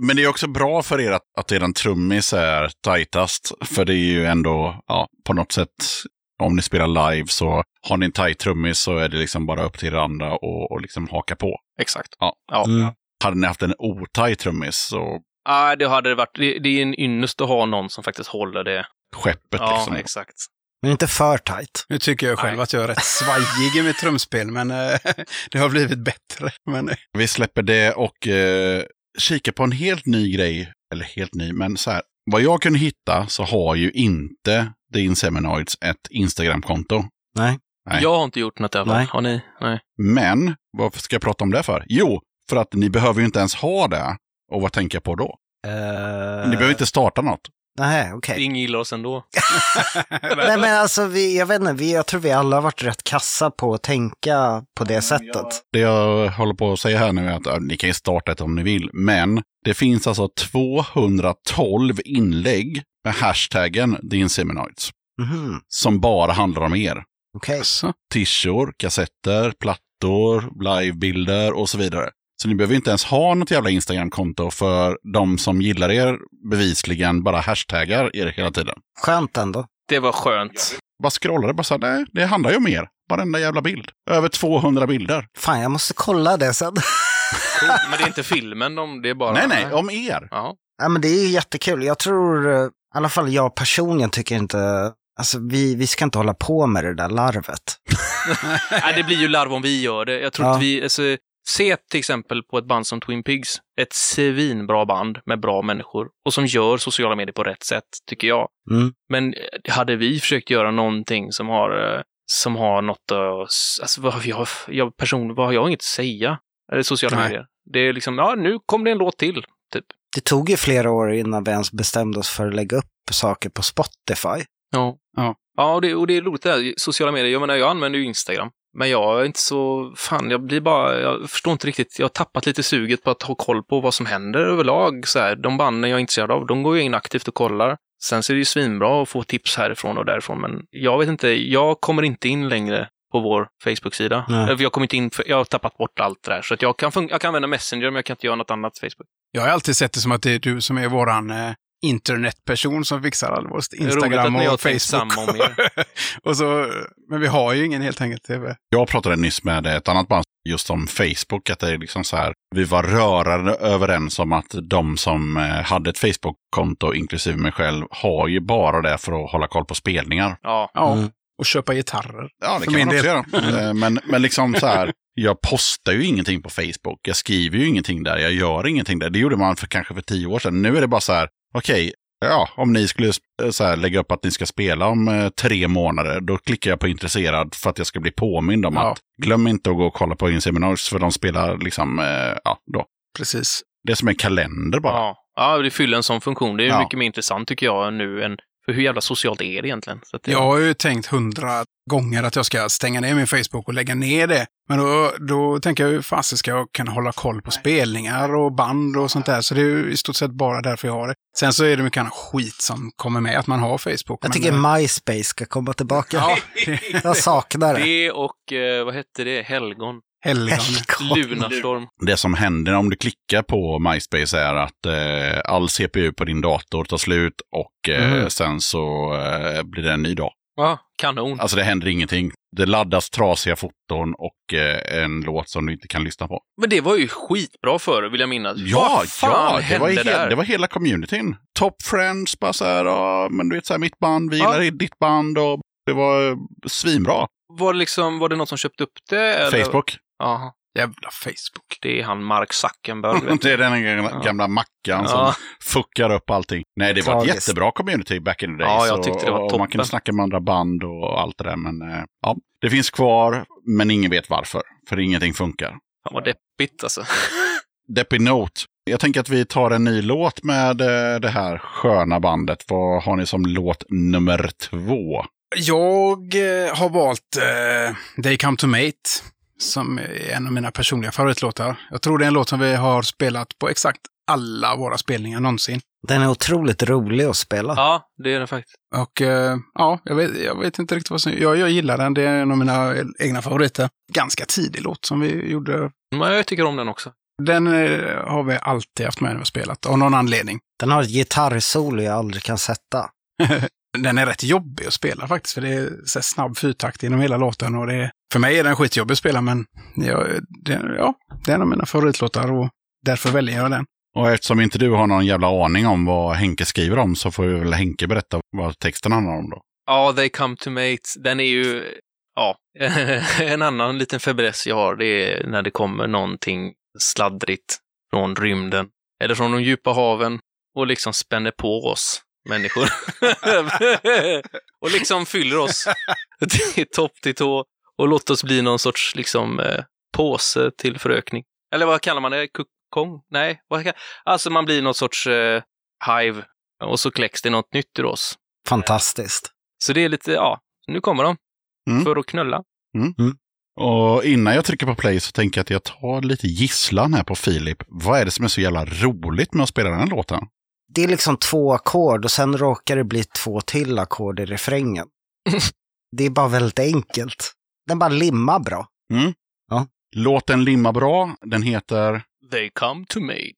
Men det är också bra för er att, att eran trummis är tajtast. För det är ju ändå, ja, på något sätt, om ni spelar live så har ni en tajt trummis så är det liksom bara upp till er andra och, och liksom haka på. Exakt. Ja. Ja. Mm. Hade ni haft en otajt trummis så Ah, det hade det varit. Det, det är en ynnest att ha någon som faktiskt håller det. skeppet Ja, liksom. exakt. Men inte för tajt. Nu tycker jag själv Nej. att jag är rätt svajig i mitt trumspel, men eh, (laughs) det har blivit bättre. Men, eh, Vi släpper det och eh, kikar på en helt ny grej. Eller helt ny, men så här. Vad jag kunde hitta så har ju inte The Inseminoids ett Instagramkonto. Nej. Nej. Jag har inte gjort något jävla. Nej. Har ni? Nej. Men varför ska jag prata om det för? Jo, för att ni behöver ju inte ens ha det. Och vad tänker jag på då? Uh, Ni behöver inte starta något. Nej, okej. Ingen gillar oss ändå. (laughs) Nej, men alltså, vi, jag vet inte, vi, jag tror vi alla har varit rätt kassa på att tänka på det sättet. Det jag håller på att säga här nu är att ja, ni kan ju starta ett om ni vill. Men det finns alltså 212 inlägg med hashtaggen The Inseminoids. Mhm, Som bara handlar om er. Okej. så. Tishor, kassetter, plattor, livebilder och så vidare. Så ni behöver inte ens ha något jävla Instagram-konto för de som gillar er bevisligen bara hashtaggar er hela tiden. Skönt ändå. Det var skönt. Bara scrollar det bara så här, nej, det handlar ju om er. Varenda jävla bild. Över 200 bilder. Fan, jag måste kolla det sen. Men det är inte filmen, de, det är bara... Nej, nej, om er. Ja. Ja, men det är ju jättekul. Jag tror, eh, i alla fall jag personligen tycker inte, alltså vi, vi ska inte hålla på med det där larvet. (laughs) nej, det blir ju larv om vi gör det. Jag tror Ja. att vi... Alltså, se till exempel på ett band som Twin Pigs. Ett svinbra band med bra människor och som gör sociala medier på rätt sätt, tycker jag. Mm. Men eh, hade vi försökt göra någonting som har, eh, som har något att... Alltså, vad, jag, jag, person, vad har jag inget att säga? Eller sociala Nej. medier. Det är liksom, ja, nu kom det en låt till. Typ. Det tog ju flera år innan vi ens bestämde oss för att lägga upp saker på Spotify. Ja. Ja. Ja, och det, och det är roligt det här, sociala medier. Jag menar, jag använder ju Instagram. Men jag är inte så, fan, jag blir bara, jag förstår inte riktigt. Jag har tappat lite suget på att ha koll på vad som händer överlag. Så här, de banden jag är intresserad av, de går jag in aktivt och kollar. Sen så är det ju svinbra att få tips härifrån och därifrån, men jag vet inte, jag kommer inte in längre på vår Facebook-sida. Nej. Jag, kommer inte in, för, jag har tappat bort allt det där. Så att jag, kan fun- jag kan använda Messenger, men jag kan inte göra något annat Facebook. Jag har alltid sett det som att det är du som är våran eh, internetperson som fixar all vår Instagram och Facebook. er. (laughs) och så, men vi har ju ingen helt enkelt. TV. Jag pratade nyss med ett annat band just om Facebook, att det är liksom så här, vi var rörande överens om att de som eh, hade ett Facebook-konto, inklusive mig själv, har ju bara det för att hålla koll på spelningar. Ja, Ja, Mm. och köpa gitarrer. Ja, det För kan min man också del. göra. Eh, Men, men liksom så här, jag postar ju ingenting på Facebook. Jag skriver ju ingenting där. Jag gör ingenting där. Det gjorde man för kanske för tio år sedan. Nu är det bara så här, okej, ja, om ni skulle eh, så här, lägga upp att ni ska spela om eh, tre månader, då klickar jag på intresserad för att jag ska bli påmind om Ja. att glöm inte att gå och kolla på Inseminars för de spelar liksom, eh, ja, då. Precis. Det är som en kalender bara. ja. ja, det fyller en sån funktion. Det är Ja. mycket mer intressant tycker jag nu än för hur jävla socialt är det egentligen? Så att det, Jag har ju tänkt hundra gånger att jag ska stänga ner min Facebook och lägga ner det. Men då, då tänker jag hur fasen ska jag kunna hålla koll på spelningar och band och sånt där. Så det är ju i stort sett bara därför jag har det. Sen så är det mycket annat skit som kommer med att man har Facebook. Jag men, tycker eh, MySpace ska komma tillbaka. Ja, (laughs) Jag saknar det. Det och, eh, vad hette det, Helgon? helgon. Lunarstorm. Det som händer om du klickar på MySpace är att eh, all CPU på din dator tar slut och eh, Mm. sen så eh, blir det en ny dag. Ja, kanon. Alltså det händer ingenting. Det laddas trasiga foton och eh, en låt som du inte kan lyssna på. Men det var ju skitbra förr, vill jag minnas. Ja, ja, det var, he- det var hela communityn. Top Friends, bara så här, ja, men du vet så här, mitt band, vi gillar ditt band och det var eh, svinbra. Var, det liksom, var det någon som köpte upp det? Eller? Facebook. Jaha. Jävla Facebook. Det är han Mark Zuckerberg. vet Det är den gamla, Ja. gamla mackan Ja. som fuckar upp allting. Nej, det var ett jättebra community back in the days. Ja, jag tyckte det var toppen. man kunde snacka med andra band och allt det där. Men eh, ja, det finns kvar, men ingen vet varför. För ingenting funkar. Fan vad deppigt alltså. (laughs) Deppy Note. Jag tänker att vi tar en ny låt med eh, det här sköna bandet. Vad har ni som låt nummer två? Jag eh, har valt eh, They Come To Mate som är en av mina personliga favoritlåtar. Jag tror det är en låt som vi har spelat på exakt alla våra spelningar någonsin. Den är otroligt rolig att spela. Ja, det är det faktiskt. Och eh, ja, jag vet, jag vet inte riktigt vad som... Jag, jag gillar den, det är en av mina egna favoriter. Ganska tidig låt som vi gjorde. Men jag tycker om den också. Den eh, har vi alltid haft med när vi har spelat, av någon anledning. Den har ett gitarrsolo jag aldrig kan sätta. (laughs) Den är rätt jobbig att spela faktiskt, för det är så här snabb fyrtakt genom hela låten. Och det är, för mig är den skitjobbig att spela, men ja, det, ja, det är en av mina favoritlåtar och därför väljer jag den. Och eftersom inte du har någon jävla aning om vad Henke skriver om så får väl Henke berätta vad texten handlar om då. Ja, They Come To Mates, den är ju, ja, (laughs) en annan liten fäbless jag har, det är när det kommer någonting sladdrigt från rymden eller från de djupa haven och liksom spänner på oss människor. (laughs) och liksom fyller oss till topp till tå och låter oss bli någon sorts liksom eh, påse till förökning. Eller vad kallar man det? Kokong? Nej, vad alltså man blir någon sorts eh, hive och så kläcks det något nytt ur oss. Fantastiskt. Så det är lite, ja, nu kommer de. Mm. För att knulla. Och innan jag trycker på play så tänker jag att jag tar lite gisslan här på Filip. Vad är det som är så jävla roligt med att spela den här låten? Det är liksom två ackord och sen råkar det bli två till ackord i refrängen. (laughs) det är bara väldigt enkelt. Den bara limmar bra. Låten limmar bra. Den heter... They come to mate.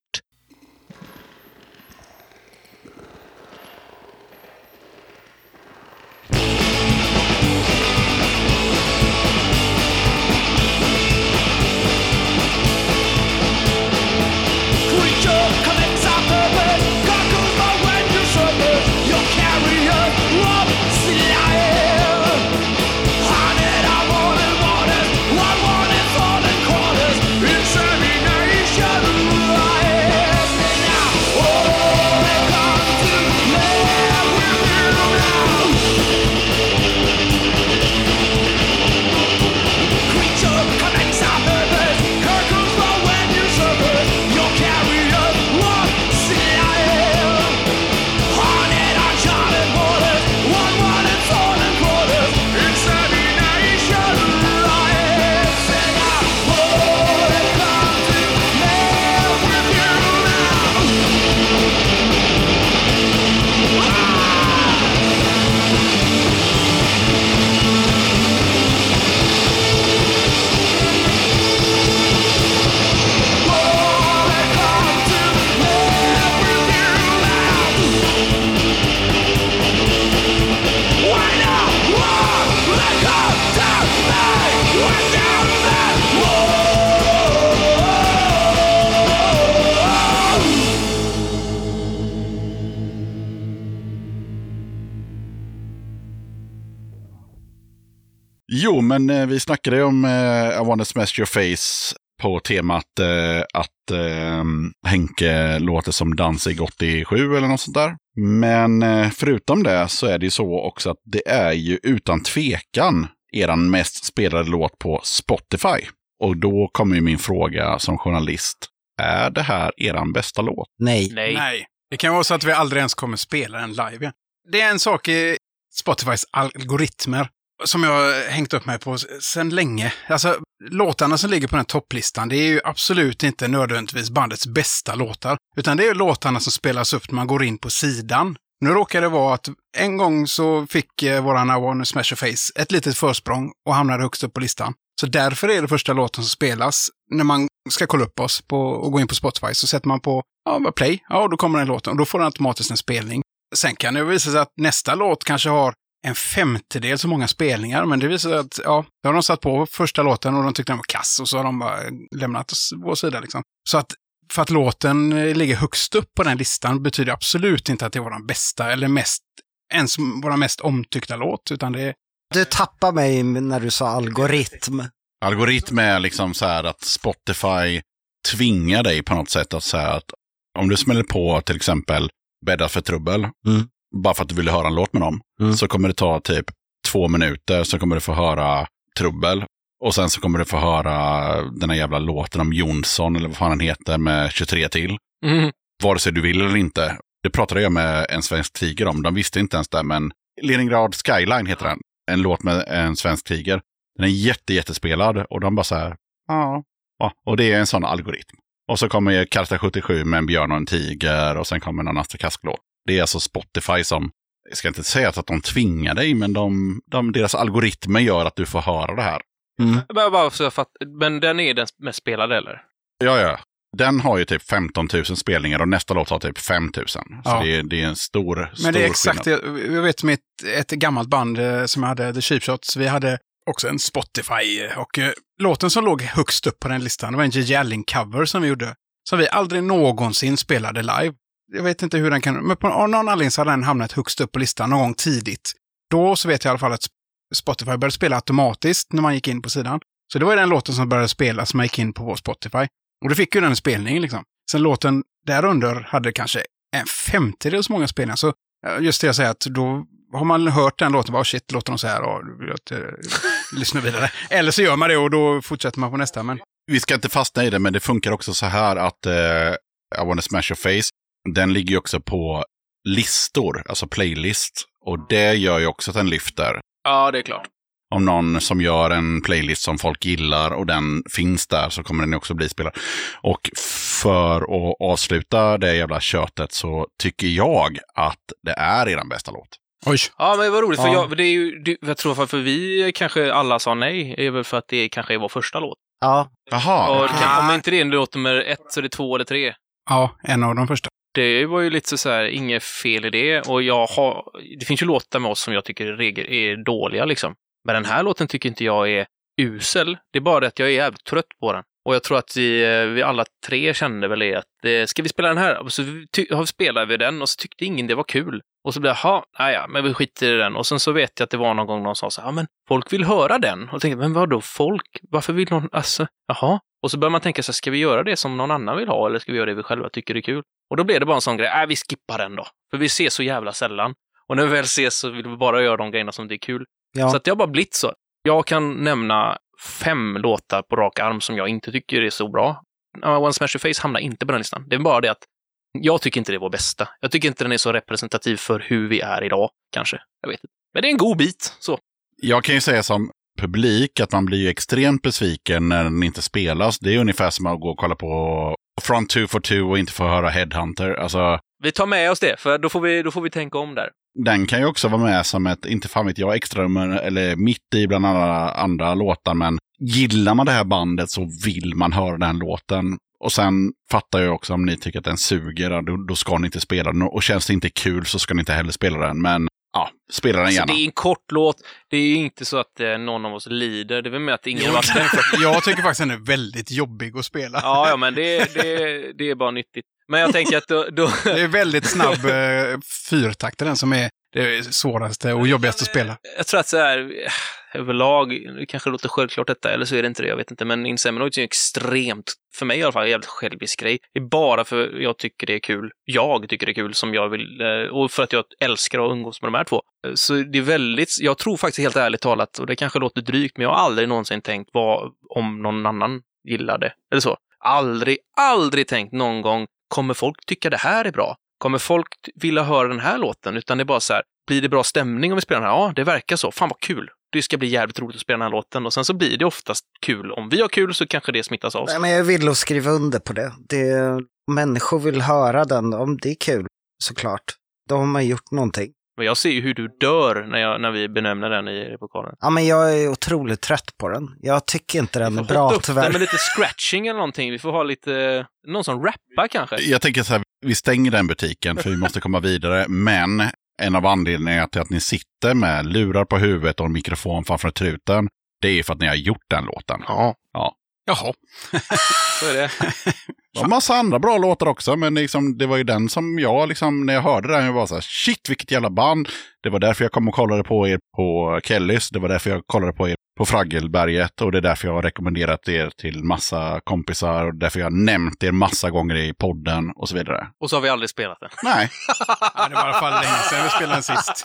Men eh, vi snackade ju om eh, I wanna smash your face på temat eh, att eh, Henke låter som Danzig 87 eller något sånt där. Men eh, förutom det så är det ju så också att det är ju utan tvekan eran mest spelade låt på Spotify. Och då kommer ju min fråga som journalist. Är det här eran bästa låt? Nej. Nej. Nej. Det kan vara så att vi aldrig ens kommer spela den live igen. Det är en sak i Spotifys algoritmer som jag har hängt upp mig på sedan länge. Alltså, låtarna som ligger på den topplistan, det är ju absolut inte nödvändigtvis bandets bästa låtar. Utan det är låtarna som spelas upp när man går in på sidan. Nu råkar det vara att en gång så fick eh, våran I wanna smash your face ett litet försprång och hamnade högst upp på listan. Så därför är det första låten som spelas när man ska kolla upp oss på, och gå in på Spotify. Så sätter man på ja, play, ja, då kommer den låten och då får den automatiskt en spelning. Sen kan det visa sig att nästa låt kanske har en femtedel så många spelningar, men det visar att ja, då har de satt på första låten och de tyckte den var kass och så har de bara lämnat oss vår sida liksom. Så att för att låten ligger högst upp på den listan betyder absolut inte att det var den bästa eller mest, ens vår mest omtyckta låt, utan det är Du tappar mig när du sa algoritm. Algoritm är liksom så här att Spotify tvingar dig på något sätt att säga att om du smäller på till exempel Bädda för trubbel, Mm. Bara för att du vill höra en låt med dem, Mm. så kommer det ta typ två minuter, så kommer du få höra trubbel. Och sen så kommer du få höra den här jävla låten om Jonsson, eller vad fan den heter, med 23 till. Mm. Vare sig du vill eller inte. Det pratade jag med en svensk tiger om. De visste inte ens det, men Leningrad Skyline heter den. En låt med en svensk tiger. Den är jätte, jättespelad och de bara så här, ja. Och det är en sån algoritm. Och så kommer Karta 77 med en björn och en tiger och sen kommer någon Astrid Kask-låt. Det är alltså Spotify som, jag ska inte säga att de tvingar dig, men de, de, deras algoritmer gör att du får höra det här. Fattar. Men den är den mest spelade eller? Ja, ja. Den har ju typ 15 000 spelningar och nästa låt har typ 5 000. Så Ja. det, är, det är en stor, Men stor det är exakt, jag, jag vet med ett, gammalt band eh, som jag hade, The Cheap Shots, vi hade också en Spotify eh, och eh, låten som låg högst upp på den listan det var en J.J. Allen-cover som vi gjorde. Som vi aldrig någonsin spelade live. Jag vet inte hur den kan, men på någon anledning så hade den hamnat högst upp på listan någon gång tidigt. Då så vet jag i alla fall att Spotify började spela automatiskt när man gick in på sidan. Så det var ju den låten som började spelas, som man gick in på vår Spotify. Och då fick ju den en spelning liksom. Sen låten därunder hade kanske en femtedel så många spelningar. Så just det jag säger att då har man hört den låten, bara shit, låter de så här, ja, då vill jag inte lyssna vidare. (laughs) Eller så gör man det och då fortsätter man på nästa. Men Vi ska inte fastna i det, men det funkar också så här att eh, I wanna smash your face, den ligger ju också på listor, alltså playlist. Och det gör ju också att den lyfter. Ja, det är klart. Om någon som gör en playlist som folk gillar och den finns där så kommer den också bli spelad. Och för att avsluta det jävla köttet så tycker jag att det är er bästa låt. oj, Ja, men vad roligt. För Ja. jag, det är ju, det, jag tror varför vi kanske alla sa nej, är väl för att det kanske är vår första låt. Ja, Jaha, Och kan, om inte det är låt nummer ett så är det två eller tre. ja, en av de första. Det var ju lite så här, inget fel i det. Och jag har, det finns ju låtar med oss som jag tycker är, är dåliga liksom. Men den här låten tycker inte jag är usel. Det är bara det att jag är jävligt trött på den. Och jag tror att vi, eh, vi alla tre kände väl det att eh, ska vi spela den här? Och så ty- spelade vi den och så tyckte ingen det var kul. Och så blev det, jaha, ja, men vi skiter i den. Och sen så vet jag att det var någon gång någon sa så här, ja men folk vill höra den. Och jag tänkte, men vadå folk? Varför vill någon, alltså, jaha? Och så börjar man tänka så här, ska vi göra det som någon annan vill ha eller ska vi göra det vi själva tycker är kul? Och då blev det bara en sån grej, äh, vi skippar den då. För vi ses så jävla sällan. Och när vi väl ses så vill vi bara göra de grejerna som det är kul. ja. Så att det har bara blivit så. Jag kan nämna fem låtar på rak arm som jag inte tycker är så bra. Uh, One Smash Your Face hamnar inte på den listan. Det är bara det att jag tycker inte det är vår bästa. Jag tycker inte den är så representativ för hur vi är idag, kanske. Jag vet inte. Men det är en god bit, så. Jag kan ju säga som publik att man blir ju extremt besviken när den inte spelas. Det är ungefär som att gå och kolla på Front 2 for 2 och inte få höra Headhunter. Alltså, Vi tar med oss det, för då får vi, då får vi tänka om där. den kan ju också vara med som ett, inte fan vet jag, extra nummer eller mitt i bland alla andra låtar. Men gillar man det här bandet så vill man höra den låten. Och sen fattar jag också om ni tycker att den suger, då, då ska ni inte spela den. Och känns det inte kul så ska ni inte heller spela den. Men spela den Alltså, gärna. det är en kort låt. Det är inte så att eh, någon av oss lider. Det är väl med att ingen har varit (laughs) Jag tycker faktiskt den är väldigt jobbig att spela. Ja, ja, men det, det, det är bara nyttigt. Men jag tänker att då... då Det är väldigt snabb eh, fyrtakt, den som är det svåraste och jobbigaste att spela. jag tror att så här, överlag, det kanske låter självklart detta, eller så är det inte det, jag vet inte, men Inseminoids är ju extremt, för mig i alla fall, en jävligt självisk grej. Det är bara för jag tycker det är kul, jag tycker det är kul som jag vill, eh, och för att jag älskar att umgås med de här två. Eh, så det är väldigt, jag tror faktiskt helt ärligt talat, och det kanske låter drygt, men jag har aldrig någonsin tänkt vad om någon annan gillar det, eller så. Aldrig, aldrig tänkt någon gång, kommer folk tycka det här är bra? Kommer folk vilja höra den här låten? Utan det är bara så här, blir det bra stämning om vi spelar den här? Ja, det verkar så. Fan vad kul. Det ska bli jävligt roligt att spela den här låten. Och sen så blir det oftast kul. Om vi har kul så kanske det smittas av. Nej, men jag vill att skriva under på det. det. Människor vill höra den, om det är kul, såklart. Då har man gjort någonting. Men jag ser ju hur du dör när, jag, när vi benämner den i repokalen. Ja, men jag är otroligt trött på den. Jag tycker inte den är bra, upp tyvärr. den med lite scratching eller någonting. Vi får ha lite, någon som rappar kanske. Jag tänker så här, vi stänger den butiken för vi måste komma vidare. Men en av anledningarna till att ni sitter med lurar på huvudet och en mikrofon framför truten, det är för att ni har gjort den låten. Ja, Jaha. (laughs) så är det. Det var massa andra bra låtar också, men liksom, det var ju den som jag, liksom, när jag hörde den, jag var så här, shit vilket jävla band. Det var därför jag kom och kollade på er på Kellys, det var därför jag kollade på er på Fraggelberget och det är därför jag har rekommenderat er till massa kompisar och därför jag har nämnt er massa gånger i podden och så vidare. Och så har vi aldrig spelat den. Nej, (laughs) Ja, det var i alla fall länge sedan vi spelade den sist.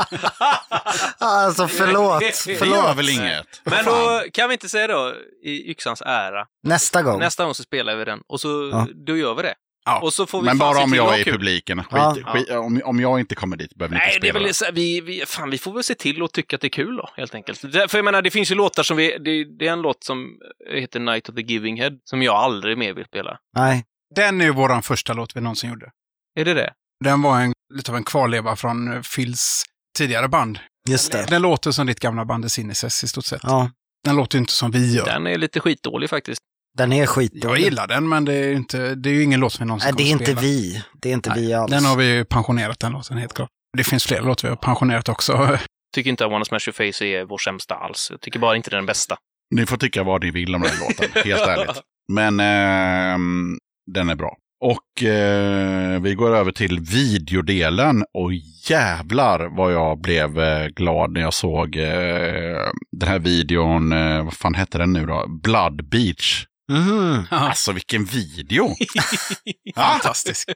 (laughs) Alltså förlåt, det gör förlåt. väl inget. Men då kan vi inte säga då, i yxans ära, Nästa gång. nästa gång så spelar vi den och så Ja. då gör vi det. Ja. Och så får vi Men bara om jag är i publiken. Skit, Ja. skit, om, om jag inte kommer dit behöver ni Nej, inte det är spela väl så vi, vi, fan, vi får väl se till att tycka att det är kul då, helt enkelt. Det- För jag menar, det finns ju låtar som vi, det, det är en låt som heter Night of the Giving Head, som jag aldrig mer vill spela. Nej. Den är ju vår första låt vi någonsin gjorde. Är det det? Den var en, lite av en kvarleva från eh, Phils tidigare band. Just det. Den låter som ditt gamla band The Cynices i stort sett. Ja, Den låter ju inte som vi gör. Den är lite skitdålig faktiskt. Den är Jag skitdålig. gillar den, men det är ju, inte, det är ju ingen låt som vi någonsin Nej, det är inte spela. vi. Det är inte vi alls. Den har vi ju pensionerat, den låten, helt klart. Det finns fler låtar vi har pensionerat också. (laughs) Tycker inte att Wanna Smash Your Face är vår sämsta alls. Jag tycker bara inte den bästa. Ni får tycka vad ni vill om den låten, helt (laughs) ärligt. Men ehm, den är bra. Och eh, vi går över till videodelen. Och jävlar vad jag blev eh, glad när jag såg eh, den här videon, eh, vad fan hette den nu då? Blood Beach. Mhm. Alltså vilken video! (laughs) Fantastisk.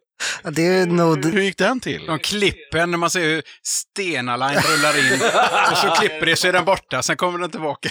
Ja, Det är nog... Hur gick den till? De klippen när man ser hur Stena Line rullar in och så klipper det så är den borta, sen kommer den tillbaka.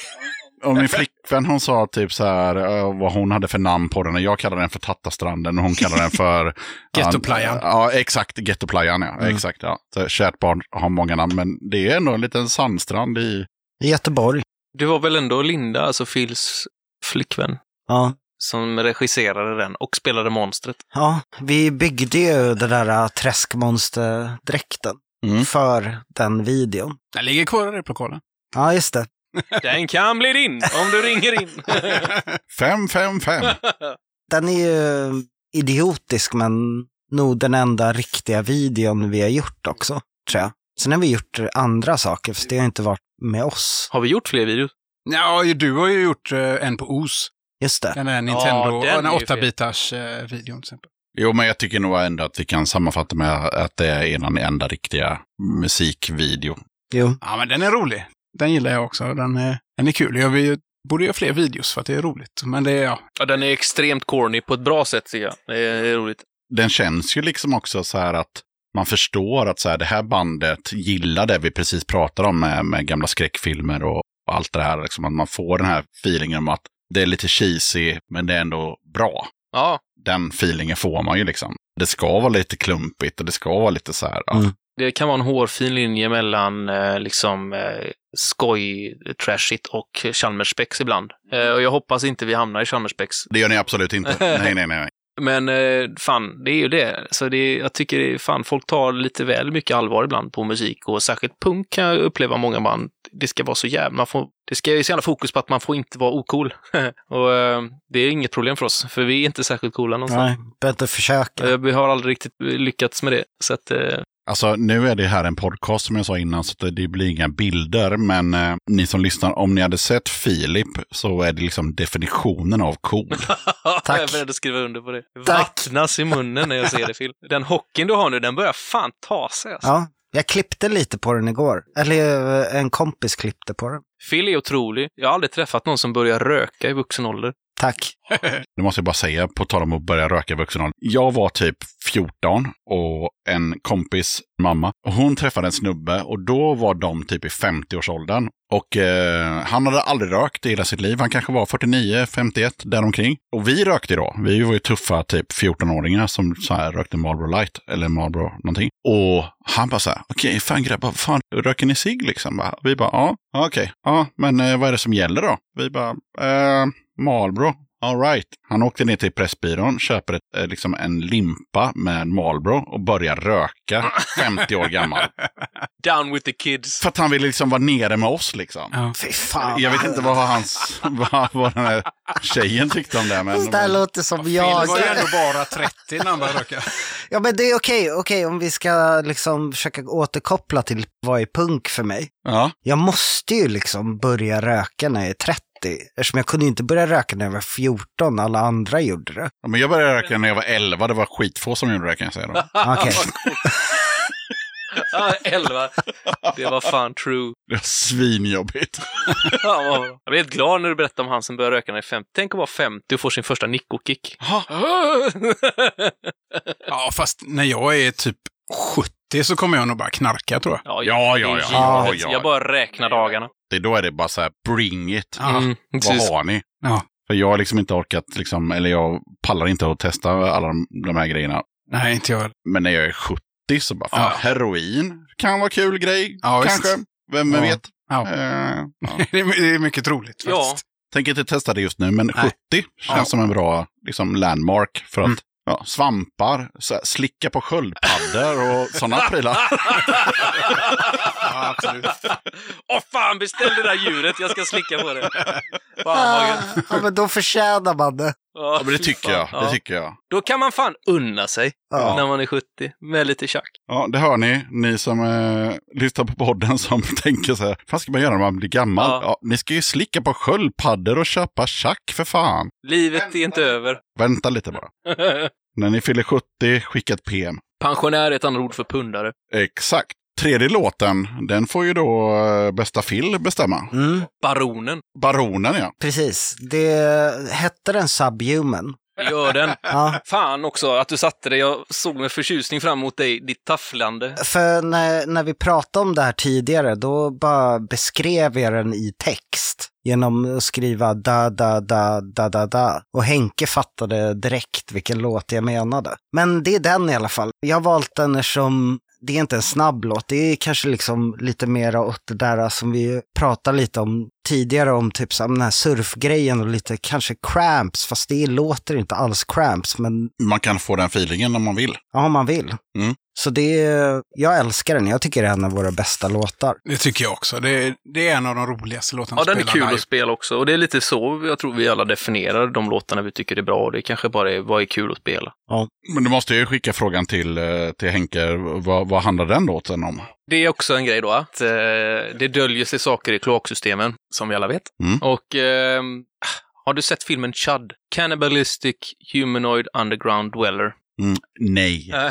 Och min flickvän hon sa typ så här vad hon hade för namn på den. Jag kallar den för Tattastranden och hon kallar den för... (laughs) Gettoplayan. Ja, exakt. Gettoplayan, ja. Exakt, ja. Så Kärt barn har många namn, men det är ändå en liten sandstrand i... I Göteborg. Det var väl ändå Linda, alltså Phils flickvän, Ja. som regisserade den och spelade monstret. ja, vi byggde ju den där äh, träskmonsterdräkten Mm. för den videon. Den ligger kvar i replokalen. Ja, just det. (laughs) Den kan bli din om du ringer in. (laughs) 555. (laughs) Den är ju idiotisk, men nog den enda riktiga videon vi har gjort också, tror jag. Sen har vi gjort andra saker, för det har inte varit med oss. Har vi gjort fler videos? Ja, du har ju gjort eh, en på OS. Just det. Den där Nintendo, den den är ju 8-bitars eh, videon till exempel. Jo, men jag tycker nog ändå att vi kan sammanfatta med att det är en enda riktiga musikvideo. Jo. Ja, men den är rolig. Den gillar jag också. Den är, den är kul. Jag vill, borde göra fler videos för att det är roligt. Men det är, ja. Ja, den är extremt corny på ett bra sätt, tycker jag. Det är, det är roligt. Den känns ju liksom också så här att man förstår att så här, det här bandet gillar det vi precis pratar om med, med gamla skräckfilmer och, och allt det här. Liksom att man får den här feelingen om att det är lite cheesy, men det är ändå bra. Ja, Den feelingen får man ju liksom. Det ska vara lite klumpigt och det ska vara lite så här. Ja. Mm. det kan vara en hårfin linje mellan eh, liksom eh, skoj, trashigt och Chalmersspex ibland. Eh, och jag hoppas inte vi hamnar i Chalmersspex. Det gör ni absolut inte. (laughs) nej, nej, nej. Men eh, fan, det är ju det. Så det jag tycker det är, fan, folk tar lite väl mycket allvar ibland på musik och särskilt punk kan jag uppleva många band. Det ska vara så jävla, man får, det ska ju så jävla fokus på att man får inte vara ocool. (laughs) och eh, det är inget problem för oss, för vi är inte särskilt coola någonstans. Nej, bättre försöka. Eh, Vi har aldrig riktigt lyckats med det. Så att, eh, Alltså nu är det här en podcast som jag sa innan så det blir inga bilder. Men eh, ni som lyssnar, om ni hade sett Filip så är det liksom definitionen av cool. (laughs) jag är beredd att skriva under på det. Tack. Vattnas i munnen när jag ser det, Phil. Den hockeyn du har nu, den börjar fan ta sig. Alltså. Ja, jag klippte lite på den igår. Eller eh, en kompis klippte på den. Phil är otrolig. Jag har aldrig träffat någon som börjar röka i vuxen ålder. Tack. (laughs) Det måste jag bara säga, på tal om att börja röka i vuxen ålder. Jag var typ 14 och en kompis mamma. Hon träffade en snubbe och då var de typ i 50-årsåldern. Och eh, han hade aldrig rökt i hela sitt liv. Han kanske var 49, 51, däromkring. Och vi rökte då. Vi var ju tuffa typ 14-åringar som så här rökte Marlboro Light eller Marlboro någonting. Och han bara så här, okej, fan grabbar, vad fan, röker ni cigg liksom? Och Vi bara, ja, ja, okej, ja, men eh, vad är det som gäller då? Vi bara, eh, Marlboro. All right. Han åkte ner till Pressbyrån, köper ett, eh, liksom en limpa med Marlboro och börjar röka 50 år gammal. (laughs) Down with the kids. För att han ville liksom vara nere med oss liksom. Ja. Fy fan. Jag vet inte vad hans, vad, vad den här tjejen tyckte om det. Men, Det där låter som jag. Det var ju ändå bara 30 när han började röka. Ja men det är okej, okej om vi ska liksom försöka återkoppla till vad är punk för mig. ja. Jag måste ju liksom börja röka när jag är 30. Eftersom jag kunde inte börja röka när jag var 14, alla andra gjorde det. Ja, Men jag började röka när jag var 11, det var skitfå som gjorde det kan jag säga. Då. (laughs) Okej. Ja, 11. Det var fan true. Det var svinjobbigt. (laughs) Jag blev helt glad när du berättade om han som började röka när han är 50. Tänk att vara 50 och få sin första Nico-kick. (laughs) Ja, fast när jag är typ 70 så kommer jag nog bara knarka tror jag. Ja, Ja, ja, givet. ja, ja. Jag bara räknar dagarna. Det, då är det bara så här, bring it. Ja. Mm, Vad precis. har ni? Ja. För jag har liksom inte orkat, liksom, eller jag pallar inte att testa alla de, de här grejerna. Nej, inte jag. Men när jag är 70 så bara, fan, Ja. heroin kan vara kul grej. Ja, visst. Kanske. Vem Ja. vet? Ja. Eh, ja. (laughs) Det är, mycket troligt Ja. faktiskt. Tänker inte testa det just nu, men Nej. 70 känns Ja. som en bra liksom, landmark för att Mm. Ja, svampar, så här, slicka på sköldpaddor och sådana prylar. (laughs) Ja, absolut. Åh fan, beställ det där djuret. Jag ska slicka på det. Fan, gött. Ja men då förtjänar man det. Ja, men det tycker jag. Ja. Det tycker jag. Då kan man fan unna sig Ja. när man är 70 med lite tjack. Ja, det hör ni, ni som eh, lyssnar på podden som (laughs) tänker så här, vad ska man göra när man blir gammal? Ja. Ja. ni ska ju slicka på sköldpaddor och köpa tjack för fan. Livet är inte över. Vänta lite bara. (laughs) När ni fyller 70, skicka ett PM. Pensionär är ett annat ord för pundare. Exakt. Tredje låten, den får ju då eh, bästa Phil bestämma. Mm, Baronen. Baronen ja. precis. Det hette den Subhuman. Gör den. Ja, Fan också att du satte det. Jag såg med förtjusning fram emot dig, ditt tafflande. för när, när vi pratade om det här tidigare, då bara beskrev jag den i text. Genom att skriva da, da, da, da, da, da. Och Henke fattade direkt vilken låt jag menade. Men det är den i alla fall. Jag har valt den som det är inte en snabb låt, det är kanske liksom lite mer åt det där som vi pratade lite om tidigare om typ så den här surfgrejen och lite kanske cramps, fast det låter inte alls cramps, men Man kan få den feelingen om man vill. ja, om man vill. Mm. Så det jag älskar den, jag tycker det är en av våra bästa låtar. Det tycker jag också. Det är, det är en av de roligaste låtarna Ja, den är kul live. att spela också. Och det är lite så jag tror vi alla definierar de låtarna vi tycker är bra. Och det kanske bara är vad är kul att spela. Men du måste ju skicka frågan till, eh, till Henke, vad, vad handlar den låten om? Det är också en grej då att eh, det döljer sig saker i kloaksystemen, som vi alla vet. Mm. Och eh, har du sett filmen Chud? Cannibalistic Humanoid Underground Dweller. Mm, nej. (laughs)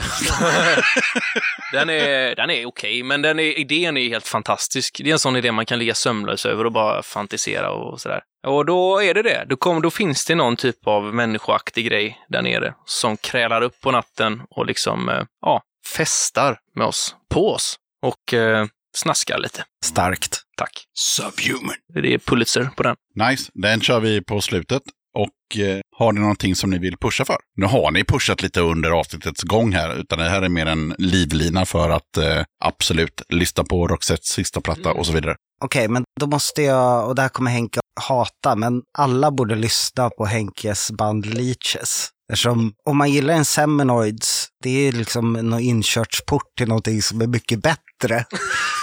Den är, den är okej, men den är, idén är helt fantastisk. Det är en sån idé man kan ligga sömnlös över och bara fantisera och sådär. Och då är det det. Då, kommer, då finns det någon typ av människoaktig grej där nere som krälar upp på natten och liksom, eh, ja, festar med oss, på oss och eh, snaskar lite. Starkt. Tack. Subhuman. Det är Pulitzer på den. Nice, den kör vi på slutet. Och eh, har ni någonting som ni vill pusha för? Nu har ni pushat lite under avsnittets gång här, utan det här är mer en livlina för att eh, absolut lyssna på Roxettes sista platta och så vidare. Okej, men då måste jag, och det här kommer Henke hata, men alla borde lyssna på Henkes band Leeches. Eftersom om man gillar en Seminoids, det är liksom en inkörsport till någonting som är mycket bättre.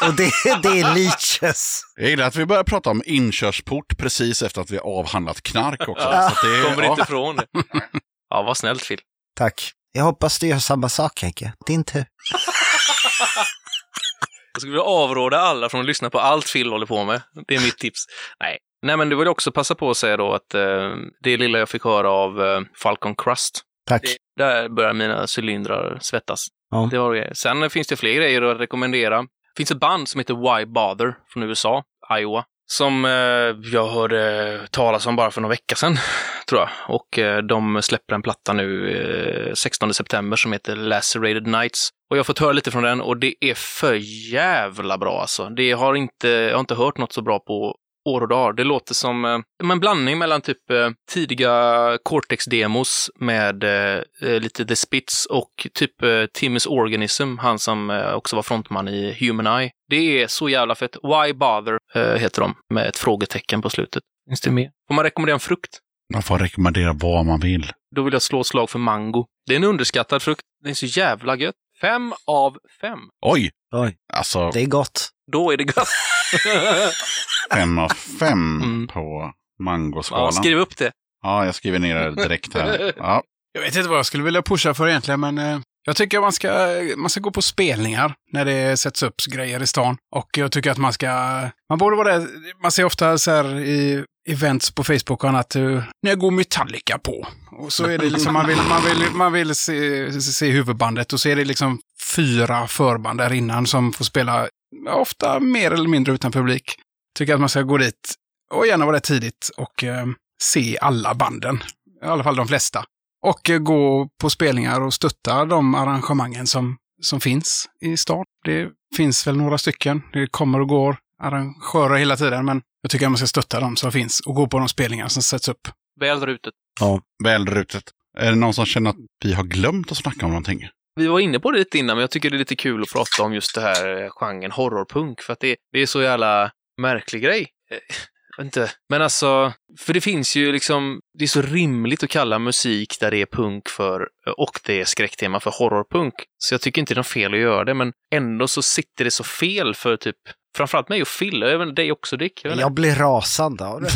Och det, det är Leeches. Jag gillar att vi börjar prata om inkörsport precis efter att vi har avhandlat knark också. Ja, så att det, är- Kommer ja. inte ifrån det. Ja, vad snällt Phil. Tack. Jag hoppas du gör samma sak Henke. Din tur. Jag skulle vilja avråda alla från att lyssna på allt Phil håller på med. Det är mitt tips. Nej, Nej men du vill också passa på att säga då att eh, det lilla jag fick höra av eh, Falcon Crust, Tack. det, där börjar mina cylindrar svettas. Ja. Det var det. Sen finns det fler grejer att rekommendera. Det finns ett band som heter Why Bother från USA, Iowa, som eh, jag hörde talas om bara för några veckor sedan, (laughs) tror jag. Och eh, de släpper en platta nu eh, 16 september som heter Lacerated Nights. Och jag har fått höra lite från den och det är för jävla bra alltså. Det har inte, jag har inte hört något så bra på år och dagar. Det låter som eh, en blandning mellan typ eh, tidiga Cortex-demos med eh, eh, lite The Spits och typ eh, Timmys Organism, han som eh, också var frontman i Human Eye. Det är så jävla fett. Why Bother eh, heter de, med ett frågetecken på slutet. Finns det mer? Får man rekommendera en frukt? Man får rekommendera vad man vill. Då vill jag slå ett slag för mango. Det är en underskattad frukt. Det är så jävla gött. Fem av fem. Oj! Oj, Alltså, det är gott. Då är det gött. fem av fem (laughs) Mm. på ja, mangoskalan. skriv upp det. Ja, jag skriver ner det direkt här. (laughs) Ja. Jag vet inte vad jag skulle vilja pusha för egentligen, men eh, jag tycker man ska, man ska gå på spelningar när det sätts upp grejer i stan. Och jag tycker att man ska, man borde vara där, man ser ofta så här i events på Facebook och annat, eh, när går Metallica på? Och så är det liksom, man vill, man vill, man vill se, se huvudbandet och så är det liksom fyra förband där innan som får spela, ofta mer eller mindre utan publik. Tycker att man ska gå dit och gärna vara där tidigt och eh, se alla banden. I alla fall de flesta. Och eh, gå på spelningar och stötta de arrangemangen som, som finns i stan. Det finns väl några stycken. Det kommer och går arrangörer hela tiden, men jag tycker att man ska stötta dem som finns och gå på de spelningar som sätts upp. Väl rutet. Väl rutet. Är det någon som känner att vi har glömt att snacka om någonting? Vi var inne på det lite innan, men jag tycker det är lite kul att prata om just det här eh, genren horrorpunk, för att det, det är så jävla märklig grej. Eh, jag (laughs) vet inte. Men alltså, för det finns ju liksom, det är så rimligt att kalla musik där det är punk för, och det är skräcktema för horrorpunk. Så jag tycker inte det är något fel att göra det, men ändå så sitter det så fel för typ, framförallt mig och Fille, även dig också Dick. jag. Jag blir rasande av det. (laughs)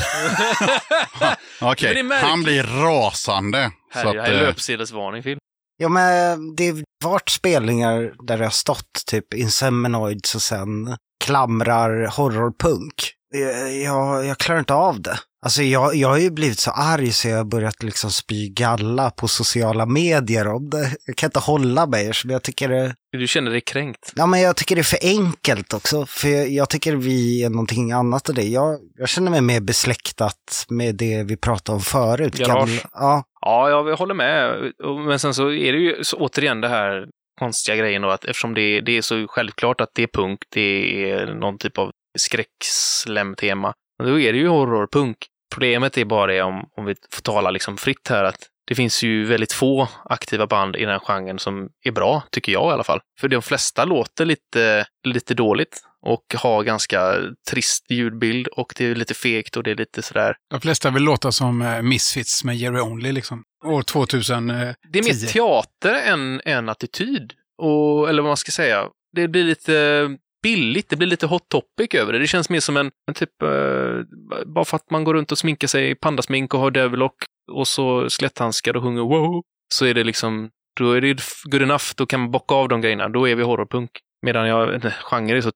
Okej, märkligt. han blir rasande. Här, så är- att, här är eh, löpsedelsvarning, Phil. Ja, men det har varit spelningar där det har stått typ Inseminoids och sen klamrar horrorpunk. Jag, jag, jag klarar inte av det. Alltså jag, jag har ju blivit så arg så jag har börjat liksom spy galla på sociala medier om det. Jag kan inte hålla mig eftersom jag tycker det, Du känner dig kränkt. ja, men jag tycker det är för enkelt också. För jag, jag tycker vi är någonting annat än det. Jag, jag känner mig mer besläktat med det vi pratade om förut. Garage. Gamla- ja, Ja, jag håller med. Men sen så är det ju så, återigen det här konstiga grejen då att eftersom det, det är så självklart att det är punk, det är någon typ av skräckslämtema, då är det ju horrorpunk. Problemet är bara det om, om vi får tala liksom fritt här att det finns ju väldigt få aktiva band i den här genren som är bra, tycker jag i alla fall. För de flesta låter lite, lite dåligt och har ganska trist ljudbild och det är lite fegt och det är lite sådär De flesta vill låta som eh, Misfits med Jerry Only liksom. År 2000. Eh, Det är mer 10. teater än, än attityd. Och, eller vad man ska säga. Det blir lite billigt, det blir lite hot topic över det. Det känns mer som en, en typ, eh, bara för att man går runt och sminkar sig i pandasmink och har devlock och så skeletthandskar och sjunger wow, så är det liksom, då är det good enough, då kan man bocka av de grejerna, då är vi horrorpunk. Medan jag, inte, genre är så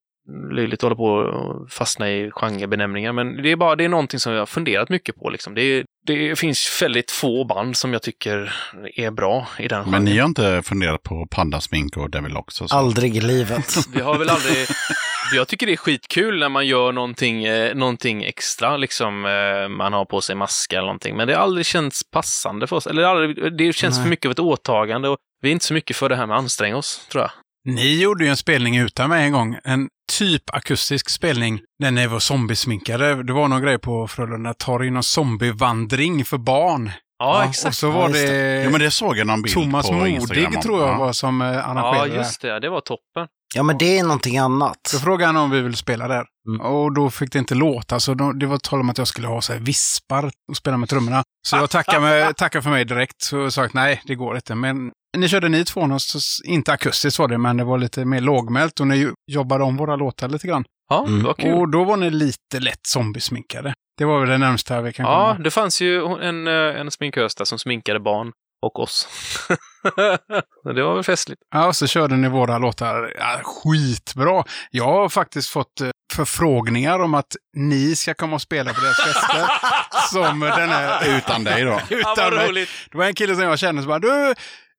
löjligt att hålla på och fastna i genrebenämningar, men det är bara, det är någonting som jag har funderat mycket på liksom. Det, det finns väldigt få band som jag tycker är bra i den genren. Men ni har inte funderat på pandasmink och Devil också? Så. aldrig i livet. (laughs) Vi har väl aldrig... Jag tycker det är skitkul när man gör någonting, eh, någonting extra, liksom eh, man har på sig maska eller någonting. Men det har aldrig känts passande för oss. Eller aldrig, det känns Nej. för mycket av ett åtagande och vi är inte så mycket för det här med att anstränga oss, tror jag. Ni gjorde ju en spelning utan mig en gång. En typ akustisk spelning när ni var zombiesminkade. Det var någon grej på Frölunda torg, någon zombievandring för barn. Ja, Och exakt. så var Ja, just det, Jo, men det såg jag någon bild Thomas på Modig Instagram tror jag Ja. var som eh, Ja, arrangerade just det. Det var toppen. Ja, men det är någonting annat. Så frågade han om vi ville spela där. Mm. Och då fick det inte låta, så då, det var tal om att jag skulle ha så här vispar och spela med trummorna. Så jag tackade, med, (laughs) tackade för mig direkt och sa att nej, det går inte. Men ni körde ni två, inte akustiskt var det, men det var lite mer lågmält och ni jobbade om våra låtar lite grann. Ja, Mm. det var kul. Och då var ni lite lätt zombiesminkade. Det var väl det närmsta vi kan Ja, komma. det fanns ju en, eh, en sminkös där som sminkade barn och oss. (laughs) det var väl festligt. Ja, så körde ni våra låtar. Ja, skitbra. Jag har faktiskt fått eh, förfrågningar om att ni ska komma och spela på deras fester. (laughs) som den här... Utan dig då? (laughs) Ja, Utan vad mig. roligt. Det var en kille som jag kände som bara, du,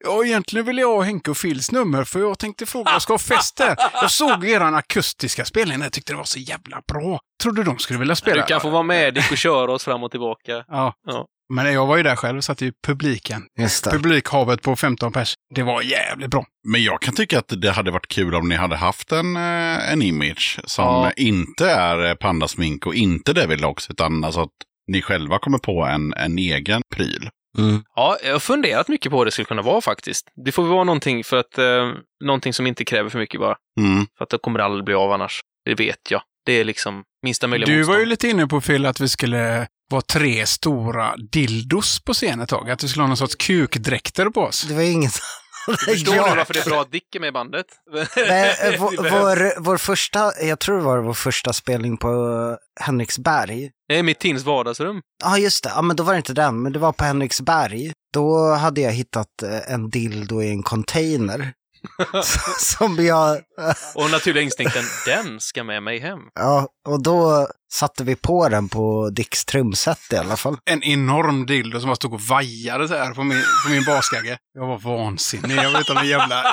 ja, egentligen vill jag ha Henke och Phils nummer för jag tänkte fråga, jag ska ha fest där. Jag såg eran akustiska spelning och jag tyckte det var så jävla bra. Trodde de skulle vilja spela. Du kan få vara med Dick och köra oss fram och tillbaka. Ja. Ja. Men jag var ju där själv satt i publiken. Det. Publikhavet på 15 pers. Det var jävligt bra. Men jag kan tycka att det hade varit kul om ni hade haft en, eh, en image som Ja. inte är eh, pandasmink och inte David Locks, utan alltså att ni själva kommer på en, en egen pryl. Mm. Ja, jag har funderat mycket på vad det skulle kunna vara faktiskt. Det får vara någonting för att, eh, någonting som inte kräver för mycket bara. Mm. För att det kommer aldrig bli av annars. Det vet jag. Det är liksom minsta möjliga Du var motstånd. ju lite inne på Phil att vi skulle vara tre stora dildos på scen ett tag. Att vi skulle ha någon sorts kukdräkter på oss. Det var ju ingen (laughs) Förstår du Ja. varför det är bra att Dick är med i bandet? (laughs) Nej, eh, vår, (laughs) vår, vår första, jag tror det var vår första spelning på Henriksberg. Det är mitt teams vardagsrum. Ja, just det. Ja, men då var det inte den, men det var på Henriksberg. Då hade jag hittat eh, en dildo i en container. (laughs) som jag, (laughs) Och naturliga instinkten, den ska med mig hem. ja, och då satte vi på den på Dicks trumset i alla fall. En enorm dildo som bara stod och vajade så här på min, på min baskagge. Jag var vansinnig. Jag vet inte en jävla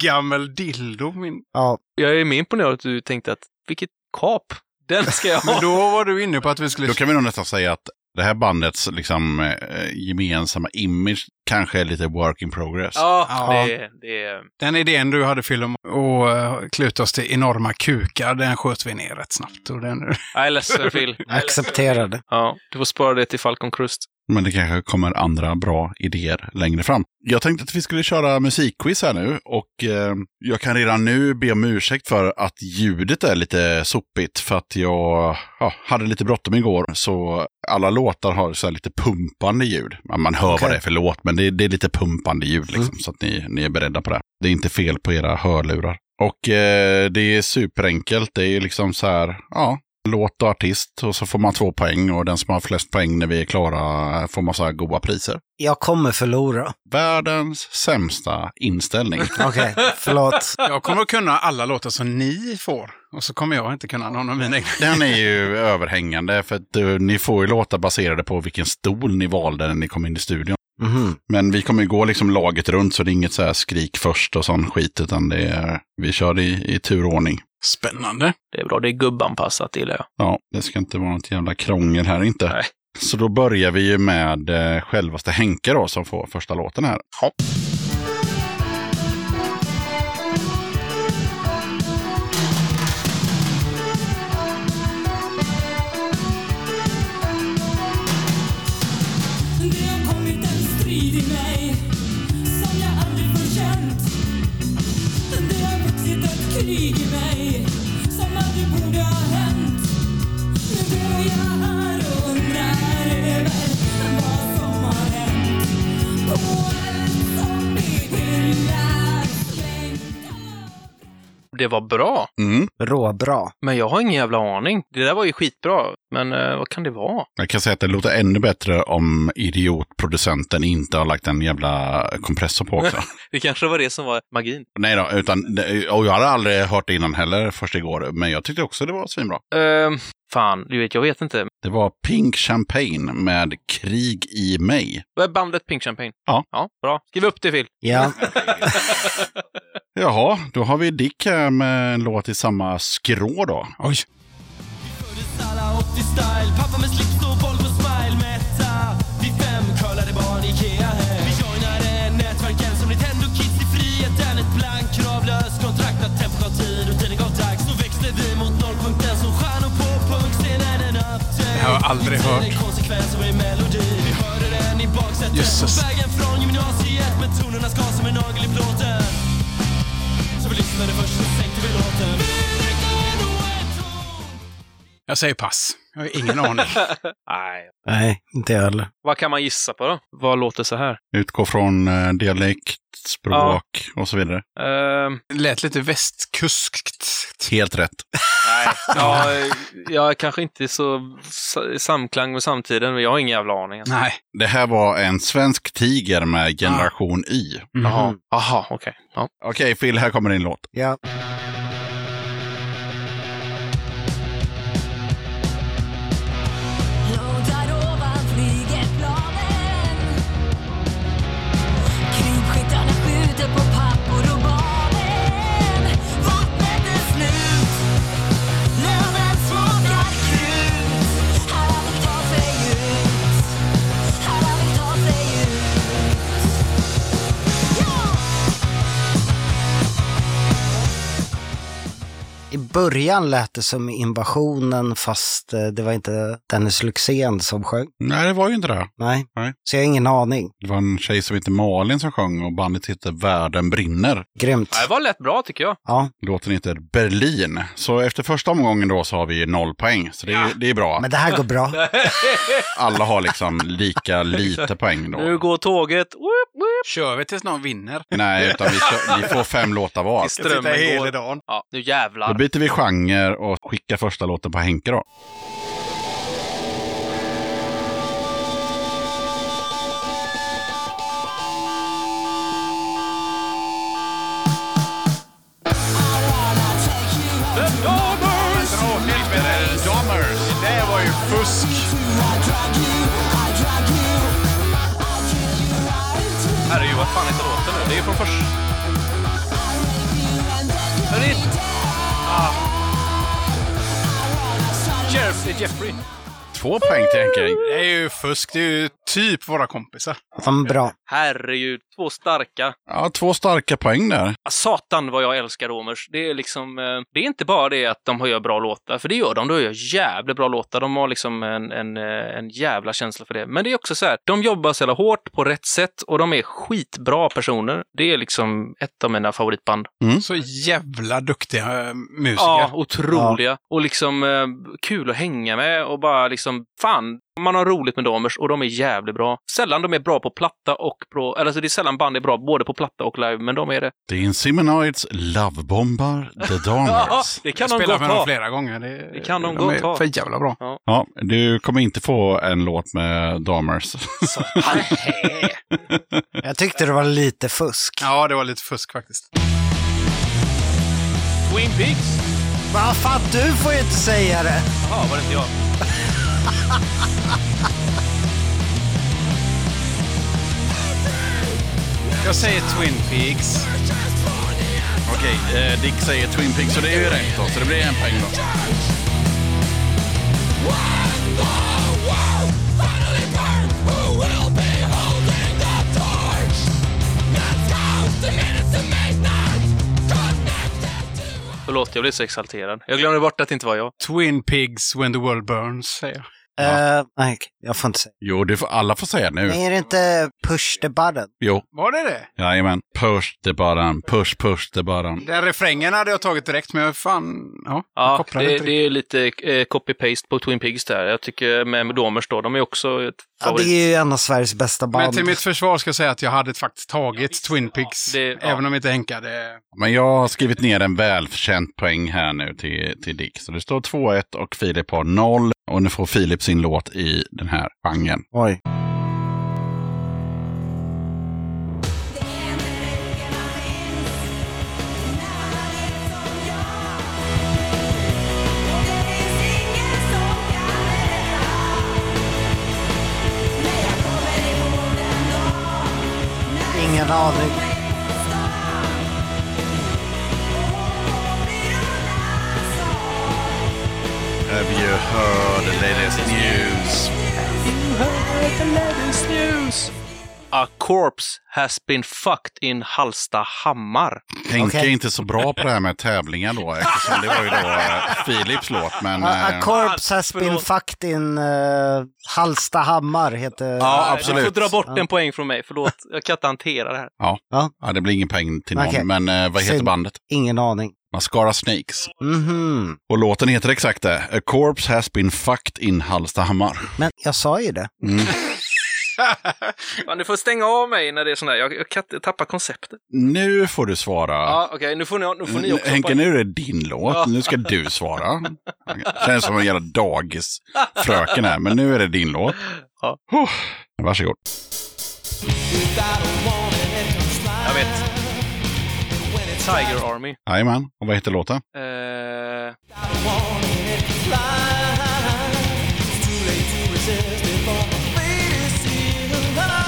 gammal dildo. Min... Ja, Jag är mer imponerad att du tänkte att, vilket kap, den ska jag Men ha. då var du inne på att vi skulle... Då kan vi nog nästan säga att det här bandets liksom, eh, gemensamma image kanske är lite work in progress. Ja, Ja. det, det är... Den idén du hade Phil om att uh, kluta oss till enorma kukar, den sköt vi ner rätt snabbt. Och den... Jag är ledsen (laughs) Phil. jag accepterade. Ja, du får spara det till Falcon Crust. Men det kanske kommer andra bra idéer längre fram. Jag tänkte att vi skulle köra musikquiz här nu och eh, jag kan redan nu be om ursäkt för att ljudet är lite sopigt för att jag ja, hade lite bråttom igår så alla låtar har så här lite pumpande ljud. Man hör Okej. vad det är för låt men det, det är lite pumpande ljud liksom, så att ni, ni är beredda på det. Det är inte fel på era hörlurar. Och eh, det är superenkelt. Det är liksom så här, ja, låt och artist och så får man två poäng och den som har flest poäng när vi är klara får massa goda priser. Jag kommer förlora. Världens sämsta inställning. (laughs) Okej, förlåt. Jag kommer att kunna alla låtar som ni får. Och så kommer jag inte kunna någon av mina egna. Den är ju överhängande för att eh, ni får ju låtar baserade på vilken stol ni valde när ni kom in i studion. Mhm. Men vi kommer ju gå liksom laget runt så det är inget så här skrik först och sån skit utan det är, vi kör i, i turordning. Spännande. Det är bra, det är gubbanpassat, det gillar jag. Ja, det ska inte vara något jävla krångel här inte. Nej. Så då börjar vi ju med eh, självaste Henke då som får första låten här. Ja. Det var bra, Mm. Råbra. men jag har ingen jävla aning. Det där var ju skitbra, men eh, vad kan det vara? Jag kan säga att det låter ännu bättre om idiotproducenten inte har lagt en jävla kompressor på också. (laughs) Det kanske var det som var magin. Nej då, utan, och jag hade aldrig hört det innan heller först igår, men jag tyckte också det var svinbra. Ehm, fan, du vet, jag vet inte. Det var Pink Champagne med Krig i mig. Vad är bandet Pink Champagne? Ja. Ja, bra. Skriv upp det, Phil. Ja, (laughs) Jaha, då har vi Dick här med en låt i samma skrå då. Oj. Alla 80-style, pappa med slips och Volvo smile. Mätta, vi fem curlade barn i Ikea hem Vi joinade nätverken som Nintendo Kids i friheten Ett blankt kravlöst kontrakt. Att tempot gav tid och tiden gav dags Så växte vi mot nollpunkten som stjärnor på punkscenen en update Det har jag aldrig hört. En konsekvens av en melodi Vi hörde den i baksätet. Jösses. Jag säger pass. Jag har ingen aning. (laughs) Nej. nej, inte jag heller. Vad kan man gissa på då? Vad låter så här? Utgå från eh, dialekt, språk och så vidare. Ehm, Lät lite västkuskt. Helt rätt. nej. (laughs) Ja, jag är kanske inte så sa- samklang med samtiden, men jag har ingen jävla aning. Alltså. Nej. Det här var en svensk tiger med generation Y. Mhm. Jaha okej. Ja. Okej, Phil, här kommer din låt. Ja, början lät det som invasionen fast eh, det var inte Dennis Lyxzén som sjöng. Nej, det var ju inte det. Nej, Nej. så jag har ingen aning. Det var en tjej som hette Malin som sjöng och bandet hette Världen brinner. Grymt. Ja, Det var lätt bra tycker jag. Ja, Låten heter Berlin. Så efter första omgången då så har vi noll poäng. Så det, är- det är bra. men det här går bra. (laughs) Alla har liksom lika lite poäng då. Nu går tåget. Woop, woop. Kör vi tills någon vinner? Nej, utan vi, kör, vi får fem låtar var. Strömmen hela går. dagen. Ja, nu Då jävlar. byter vi genre och skickar första låten på Henke då. Det var ju fusk. Herregud, vad fan heter låten nu? Det är ju från första... Jeff, Jeffrey. Två poäng till Henke. Det är ju fusk. Det är ju typ våra kompisar. Fan bra. Herregud, två starka. Ja, två starka poäng där. Ah, Satan vad jag älskar Romers. Det är liksom, eh, det är inte bara det att de gör bra låtar, för det gör de. De gör jävligt bra låtar. De har liksom en, en, eh, en jävla känsla för det. Men det är också så här, de jobbar så jävla hårt på rätt sätt och de är skitbra personer. Det är liksom ett av mina favoritband. Så jävla duktiga eh, musiker. Ja, otroliga. Och liksom kul att hänga med och bara liksom, fan, man har roligt med Damers och de är jävligt bra. Sällan de är bra på platta och på, eller alltså det är sällan band är bra både på platta och live, men de är det. The Inseminoids lovebombar The (laughs) Ja, Damers. det kan Jag de spelat gott med dem ha. flera gånger. Det, Det kan de de gott är ha. för jävla bra. Ja, du kommer inte få en låt med Damers. (laughs) Jag tyckte det var lite fusk. Ja, det var lite fusk faktiskt. Twin Peaks. Vad fan, du får ju inte säga det. Jaha, var det inte jag? Jag säger Twin Peaks. Okej, eh, Dick säger Twin Peaks så det är ju rätt då. Så det blir en poäng då. Förlåt, jag blev så exalterad. Jag glömde bort att det inte var jag. Twin Pigs When the World Burns, säger jag. Eh, nej, jag får inte säga. Jo, det får, alla får säga nu. Är det inte push the button? Jo, Var det det? jajamän. Push the button, push, push the button. Den refrängen hade jag tagit direkt, men jag fan... Ja, jag Ja, kopplar det, det är lite eh, copy-paste på Twin Pigs där. Jag tycker med Domers då, de är också ett Ja, favorit. det är ju en av Sveriges bästa band. Men till mitt försvar ska jag säga att jag hade faktiskt tagit Twin Pigs. det- ja. Även om inte Henka hade... Men jag har skrivit ner en välförtjänt poäng här nu till, till Dick. Så det står 2-1 och Filip har 0. Och nu får Filip sin låt i den här genren. Oj. Ingen aning. Have you heard the latest news? A corpse has been fucked in Hallstahammar. Okej. är inte så bra på det här med tävlingar då, eftersom det var ju då eh, Filips låt. Men, A, a eh, corpse has been fucked in uh, Hallstahammar heter... Ja, Du absolut. får dra bort Ja. en poäng från mig, förlåt. Jag kan inte hantera det här. ja. Ja. ja, det blir ingen poäng till någon. Okej. Men eh, vad heter Synd. bandet? Ingen aning. Mascara Snakes. Mhm. Och låten heter exakt det. A corpse has been fucked in Hallstahammar. Men jag sa ju det. Mm. (laughs) Fan, du får stänga av mig när det är sån här. Jag, jag kan inte tappa konceptet. Nu får du svara. Ja, okej, nu får ni, nu får ni också Henke, nu är det din låt. Nu ska du svara. (laughs) Känns som en jävla dagisfröken här, men nu är det din låt. Ja. Oh, varsågod. Jag vet. Tiger Army. Jajamän. Och vad heter låten? Eh,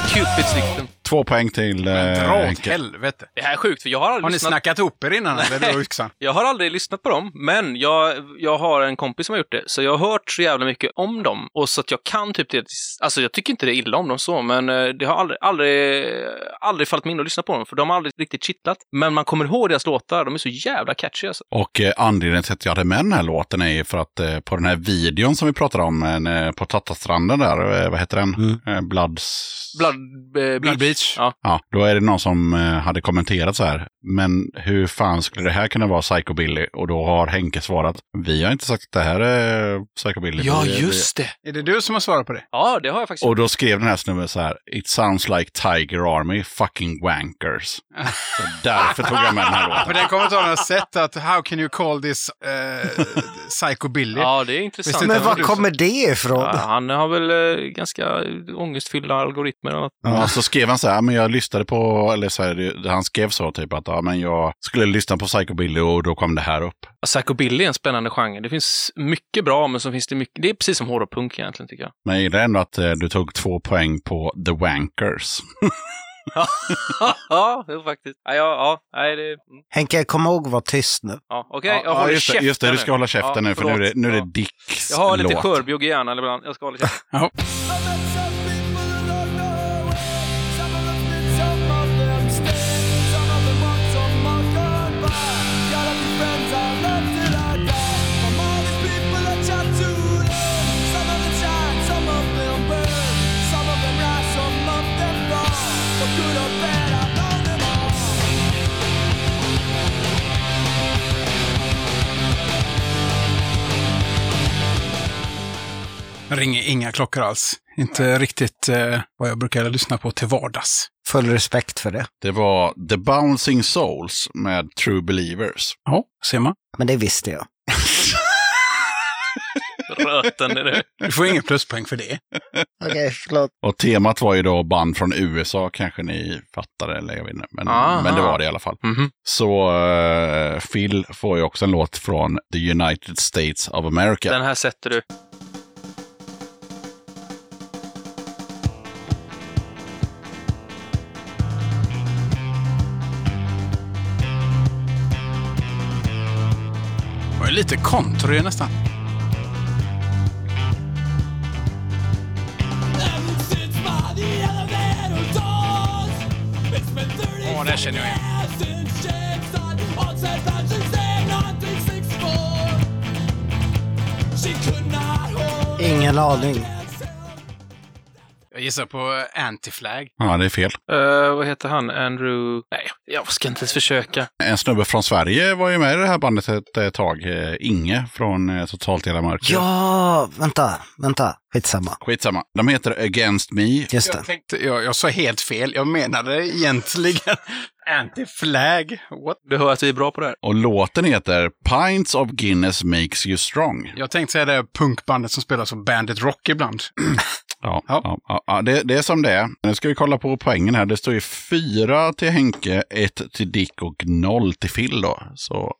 Cupids dikten. Två poäng till eh, Dra åt Henke. helvete. Det här är sjukt, för jag har aldrig Har ni lyssnat snackat ihop er innan eller yxan? (laughs) Jag har aldrig lyssnat på dem, men jag, jag har en kompis som har gjort det, så jag har hört så jävla mycket om dem. Och så att jag kan typ det. Alltså jag tycker inte det är illa om dem så, men eh, det har aldrig, aldrig, aldrig fallit mig in att lyssna på dem, för de har aldrig riktigt kittlat. Men man kommer ihåg deras låtar, de är så jävla catchy alltså. Och eh, anledningen till att jag hade med den här låten är ju för att eh, på den här videon som vi pratade om eh, på Tattastranden där, eh, vad heter den? Mm. Eh, Bloods... Blood, eh, Blood Beach. Ja. Ja, då är det någon som eh, hade kommenterat så här. Men hur fan skulle det här kunna vara Psychobilly? Och då har Henke svarat. Vi har inte sagt att det här är Psychobilly. ja, Vi- just det. Är det du som har svarat på det? Ja, det har jag faktiskt. Och då skrev den här snubben så här. It sounds like Tiger Army, fucking wankers. Så därför tog jag med den här För (laughs) låten. den kommentaren har sett att how can you call this uh, Psycho Billy? Ja, det är intressant. Men var kommer det ifrån? Ja, han har väl eh, ganska ångestfyllda algoritmer och något. Ja, så skrev han så här, men jag lyssnade på, eller så här, det- han skrev så typ att ja, men jag skulle lyssna på Psychobilly och då kom det här upp. Psychobilly är en spännande genre. Det finns mycket bra, men så finns det mycket... Det är precis som hårdrock-punk egentligen, tycker jag. Men jag gillar ändå att eh, du tog två poäng på The Wankers. ja, (laughs) jo, faktiskt. Ja, ja, ja nej, det... mm. Henke, kom ihåg att vara tyst nu. Ja, okej, Ja, jag ja, håller just, det, käften just det, du ska hålla käften Ja, nu för nu är det, nu är det Ja. Dicks Jag har lite låt. skörbjugg i hjärnan ibland. Jag ska hålla käften. (laughs) Ringer inga klockor alls. Inte riktigt eh, vad jag brukar lyssna på till vardags. Full respekt för det. Det var The Bouncing Souls med True Believers. Ja, ser man. Men det visste jag. Röten är det. Du får ingen pluspoäng för det. Okej, förlåt. Och temat var ju då band från USA, kanske ni fattar eller jag vet inte. Men, Aha. men det var det i alla fall. Mhm. Så eh, Phil får ju också en låt från The United States of America. Den här sätter du. Lite country nästan. Ja, det känner jag igen. Ingen aning. Jag gissar på Anti-Flag. Ja, det är fel. Uh, vad heter han? Andrew... Nej, jag ska inte ens försöka. En snubbe från Sverige var ju med i det här bandet ett eh, tag. Eh, Inge från eh, Totalt Hela Mörker. Ja, vänta, vänta. Skitsamma. Skitsamma. De heter Against Me. Just det. Jag, tänkte, jag, jag sa helt fel. Jag menade egentligen (laughs) Anti-Flag. What? Du hör att vi är bra på det här. Och låten heter Pints of Guinness Makes You Strong. Jag tänkte säga det punkbandet som spelar som Bandit Rock ibland. (clears throat) Ja, Ja. ja. ja, det, det är som det är. Nu ska vi kolla på poängen här. Det står ju fyra till Henke, ett till Dick och noll till Phil då. Så.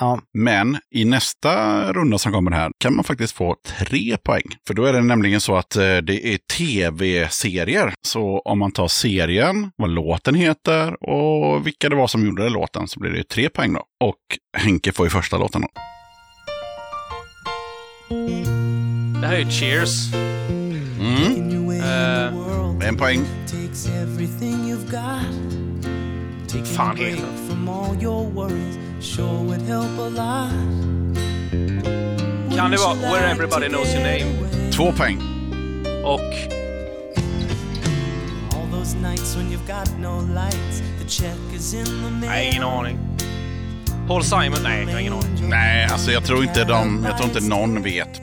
Ja. Men i nästa runda som kommer här kan man faktiskt få tre poäng. För då är det nämligen så att eh, det är tv-serier. Så om man tar serien, vad låten heter och vilka det var som gjorde låten så blir det tre poäng då. Och Henke får ju första låten då. Det här är Cheers. Mm. Eh, En poäng. takes everything you've got. Take Fan a break heter from all your worries sure would help a lot. kan det vara Where Everybody Knows Your Name? Två poäng. Och All those nights when you've got no lights, the check is in the mail. Nej, ingen aning. Paul Simon? Nej, jag har ingen aning. Nej, alltså jag tror inte de, jag tror inte någon vet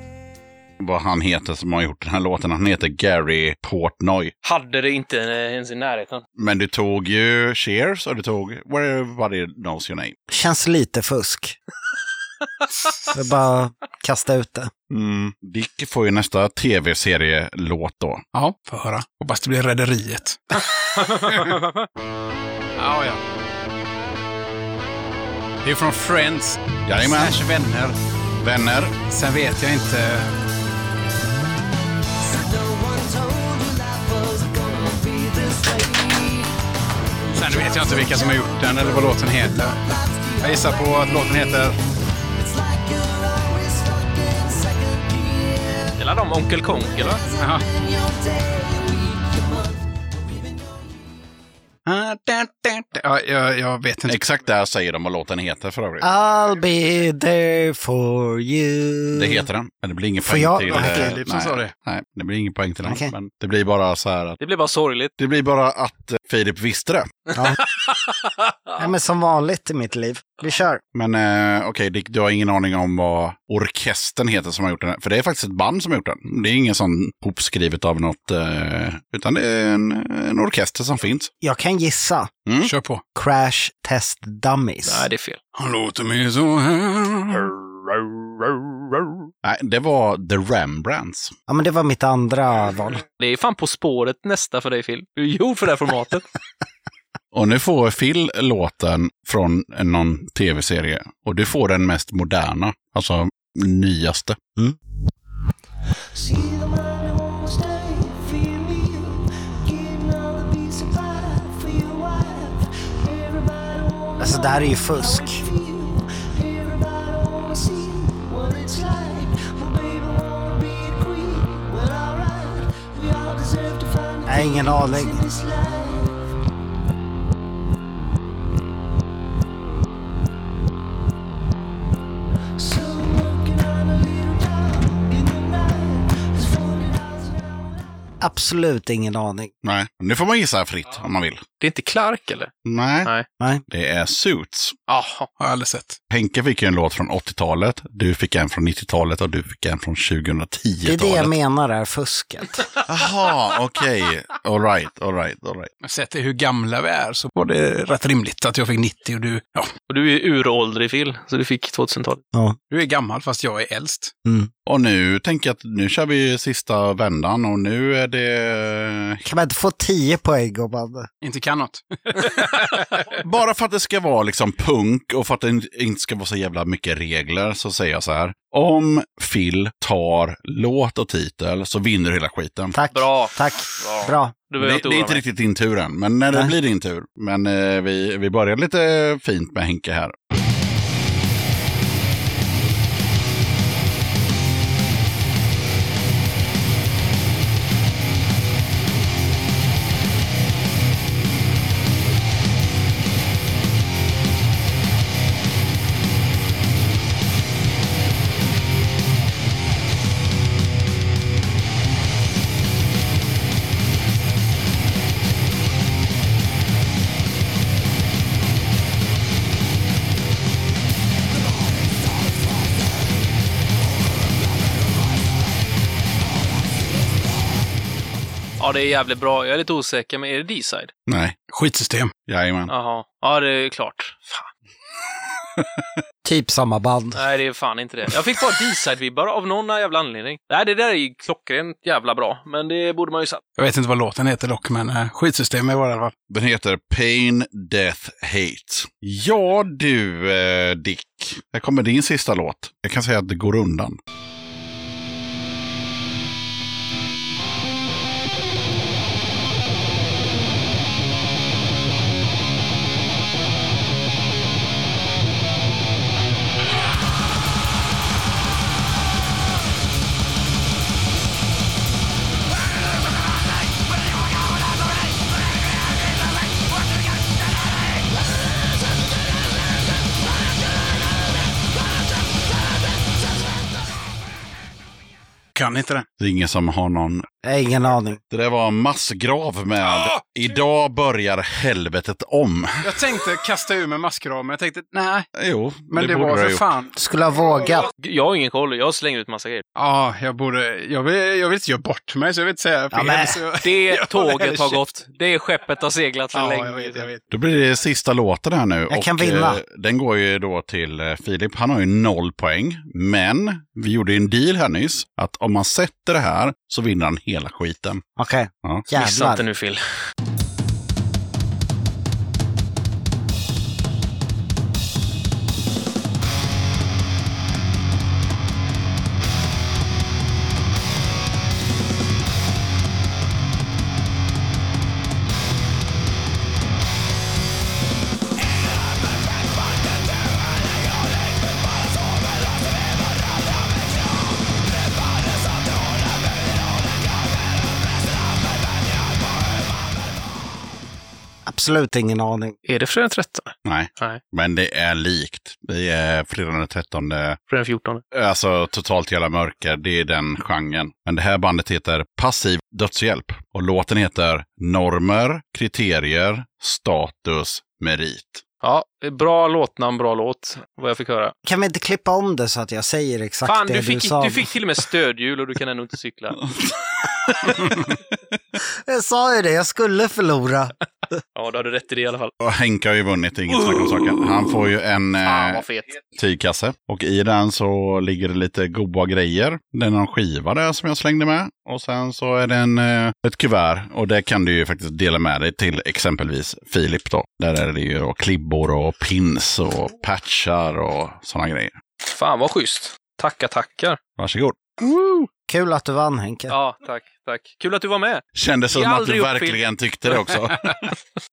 vad han heter som har gjort den här låten. Han heter Gary Portnoy. Hade det inte ens i närheten. Men du tog ju Cheers och du tog Where Everybody Knows Your Name. Känns lite fusk. Jag bara kasta ut det. Mm. Dick får ju nästa tv-serielåt då. Ja, får höra. Hoppas det blir Rederiet. (laughs) ja, ja. Det är från Friends. Jajamän. Slash vänner. Vänner. Sen vet jag inte. Sen vet jag inte vilka som har gjort den eller vad låten heter. Jag gissar på att låten heter... Gillar de Onkel Konkel, va? Jaha. Ah. Ja, jag, jag vet inte. Exakt där säger de vad låten heter för övrigt. I'll be there for you. Det heter den, men det blir ingen poäng jag- till... Okej, eh, nej, sa det. Nej, det blir ingen poäng till den. Men det blir bara så här att... Det blir bara sorgligt. Det blir bara att eh, Filip visste det. Ja, (laughs) men som vanligt i mitt liv. Vi kör. Men eh, okej, Dick, du har ingen aning om vad orkestern heter som har gjort den. För det är faktiskt ett band som har gjort den. Det är ingen sån hopskrivet av något, eh, utan det är en, en orkester som finns. Jag kan gissa. Kör på. Crash Test Dummies. Nej, det är fel. Han låter mig så här. Nej, det var The Rembrandts. Ja, men det var mitt andra val. Det är fan På spåret nästa för dig, Phil. Du är gjord för det här formatet. (laughs) Och nu får Phil låten från någon tv-serie. Och du får den mest moderna, alltså nyaste. Mm. Alltså det här är ju fusk. Jag har ingen aning. Absolut ingen aning. Nej, nu får man gissa fritt om man vill. Det är inte Clark, eller? Nej, Nej. Nej. det är Suits. Jaha. Har jag aldrig sett. Henke fick ju en låt från 80-talet, du fick en från 90-talet och du fick en från 2010-talet. Det är det jag menar är fusket. (laughs) Jaha, okej. All right, all right, all right. Men sett till hur gamla vi är så var det rätt rimligt att jag fick 90 och du, ja, Och du är uråldrig, Phil, så du fick 2000-talet. du är gammal fast jag är äldst. Och nu tänker jag att nu kör vi sista vändan och nu är det... Kan man inte få 10 poäng om man... Inte kan något. Bara för att det ska vara liksom punk och för att det inte ska vara så jävla mycket regler så säger jag så här. Om Phil tar låt och titel så vinner du hela skiten. Tack. Bra. Tack. Bra. Bra. Det, det är inte mig. riktigt din tur än, men när det Nej. blir din tur. Men eh, vi, vi börjar lite fint med Henke här. Det är jävligt bra. Jag är lite osäker, men är det D-side? Nej, Skitsystem. jajamän. Jaha. Ja, det är klart. Fan. (laughs) Typ samma band. Nej, det är fan inte det. Jag fick bara D-side-vibbar av någon jävla anledning. Nej, det där är ju klockrent jävla bra, men det borde man ju satt. Jag vet inte vad låten heter dock, men äh, skitsystem är det i alla fall. Den heter Pain, Death, Hate. Ja du, eh, Dick. Här kommer din sista låt. Jag kan säga att det går undan. Kan inte det. Det är ingen som har någon. Nej, ingen aning. Det där var massgrav med Ah! Idag börjar helvetet om. Jag tänkte kasta ur mig maskrav, men jag tänkte nej. Jo, Men det, borde var för fan. Du skulle ha vågat. Jag har ingen koll. Jag slänger ut massa grejer. Ja, jag borde... Jag vill, jag vill inte göra bort mig, så jag vill inte säga fel. jag- Det (laughs) tåget har gått. Det skeppet har seglat för Ja, länge. jag vet, jag vet. Då blir det sista låten här nu. Jag kan vinna. Eh, den går ju då till eh, Filip. Han har ju noll poäng. Men vi gjorde ju en deal här nyss. Att om man sätter det här så vinner han hela skiten. Okej. Ja. Missa inte nu, Phil. Absolut ingen aning. Är det fredag den 13? Nej, Nej. men det är likt. Det är fredagen den 13. Fredag den 14? Alltså totalt jävla mörker, det är den genren. Men det här bandet heter Passiv dödshjälp. Och låten heter Normer, kriterier, status, merit. Ja, bra låtnamn, bra låt, vad jag fick höra. Kan vi inte klippa om det så att jag säger exakt Fan, det du du, fick, sa? du fick till och med stödhjul och du kan ändå inte cykla. (laughs) Jag sa ju det, jag skulle förlora. (laughs) (laughs) Ja, du hade rätt i det i alla fall. Och Henke har ju vunnit, inget snack om saken. Han får ju en Fan eh, vad fet. tygkasse. Och i den så ligger det lite goda grejer. Det är någon skiva där som jag slängde med. Och sen så är det en, eh, ett kuvert. Och det kan du ju faktiskt dela med dig till exempelvis Filip då. Där är det ju då klibbor och pins och patchar och sådana grejer. Fan vad schysst. Tacka, tackar. Varsågod. Kul att du vann Henke. Ja, tack, tack. Kul att du var med. Kändes som att du verkligen tyckte det också. (laughs)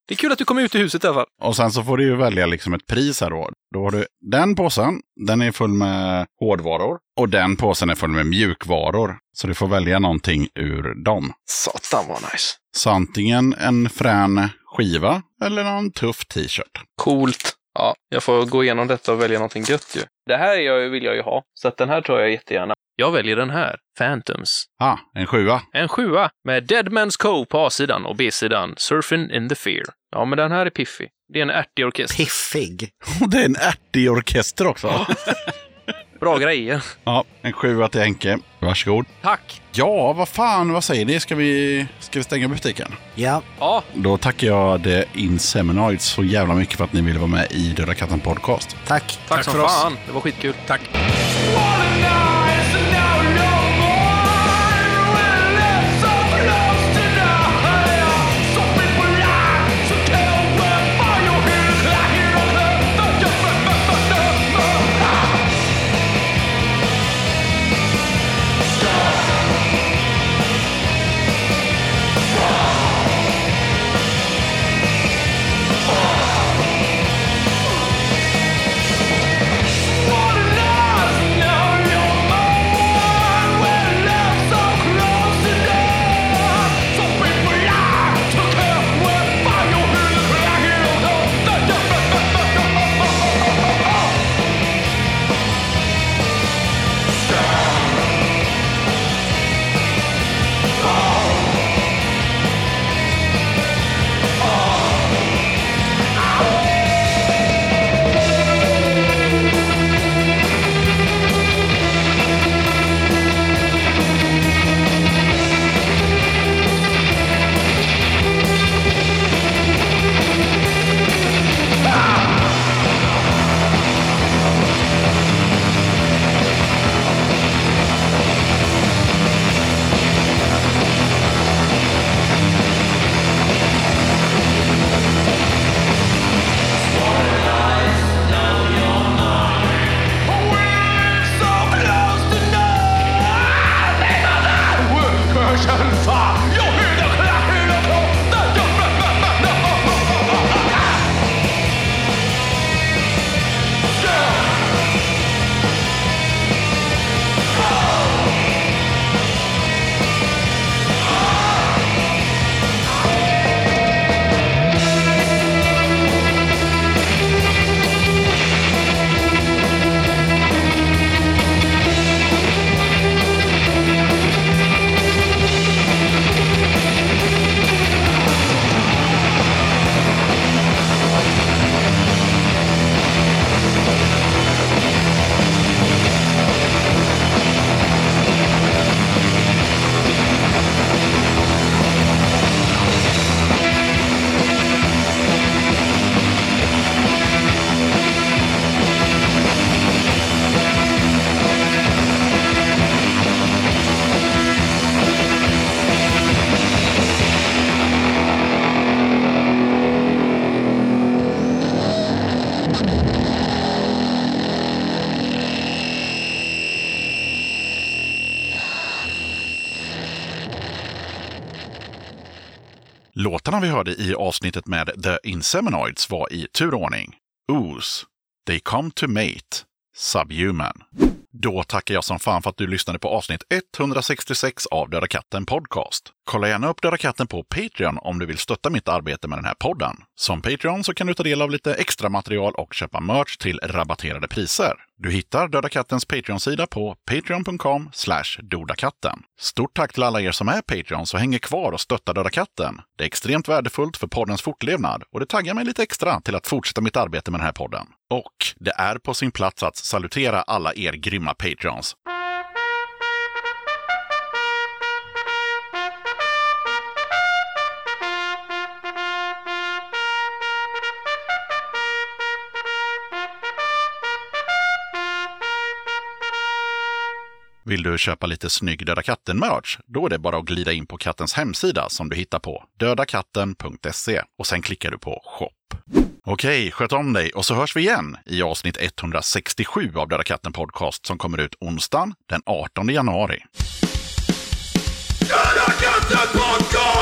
Det är kul att du kom ut i huset i alla fall. Och sen så får du ju välja liksom ett pris här då. Då har du den påsen, den är full med hårdvaror. Och den påsen är full med mjukvaror. Så du får välja någonting ur dem. Satan vad nice. Så antingen en frän skiva eller någon tuff t-shirt. Coolt. Ja, jag får gå igenom detta och välja någonting gött ju. Det här jag, vill jag ju ha, så att den här tror jag jättegärna. Jag väljer den här, Phantoms. Ah, en sjua. En sjua med Dead Man's Cove på A-sidan och B-sidan Surfing in the Fear. Ja, men den här är piffig. Det är en ärtig orkester. Piffig. (laughs) Och det är en ärtig orkester också. Bra grejer. ja, en sjua till Henke. Varsågod. Tack! Ja, vad fan, vad säger ni? Ska vi, ska vi stänga butiken? Ja, Ja, Då tackar jag The Inseminoids så jävla mycket för att ni ville vara med i Döda katten podcast. tack. tack, Tack som för oss. fan. Det var skitkul. Tack. Låtarna vi hörde i avsnittet med The Inseminoids var i turordning Ooze, They Come To Mate, Subhuman. Då tackar jag som fan för att du lyssnade på avsnitt 166 av Döda katten Podcast. Kolla gärna upp Döda katten på Patreon om du vill stötta mitt arbete med den här podden. Som Patreon så kan du ta del av lite extra material och köpa merch till rabatterade priser. Du hittar Döda kattens Patreon-sida på patreon.com dodakatten. Stort tack till alla er som är Patreons och hänger kvar och stöttar Döda katten. Det är extremt värdefullt för poddens fortlevnad och det taggar mig lite extra till att fortsätta mitt arbete med den här podden. Och det är på sin plats att salutera alla er grymma Patreons. Vill du köpa lite snygg Döda katten-merch? Då är det bara att glida in på kattens hemsida som du hittar på dödakatten.se och sen klickar du på shop. Okej, sköt om dig och så hörs vi igen i avsnitt 167 av Döda katten Podcast som kommer ut onsdagen den 18 januari. Döda katten podcast!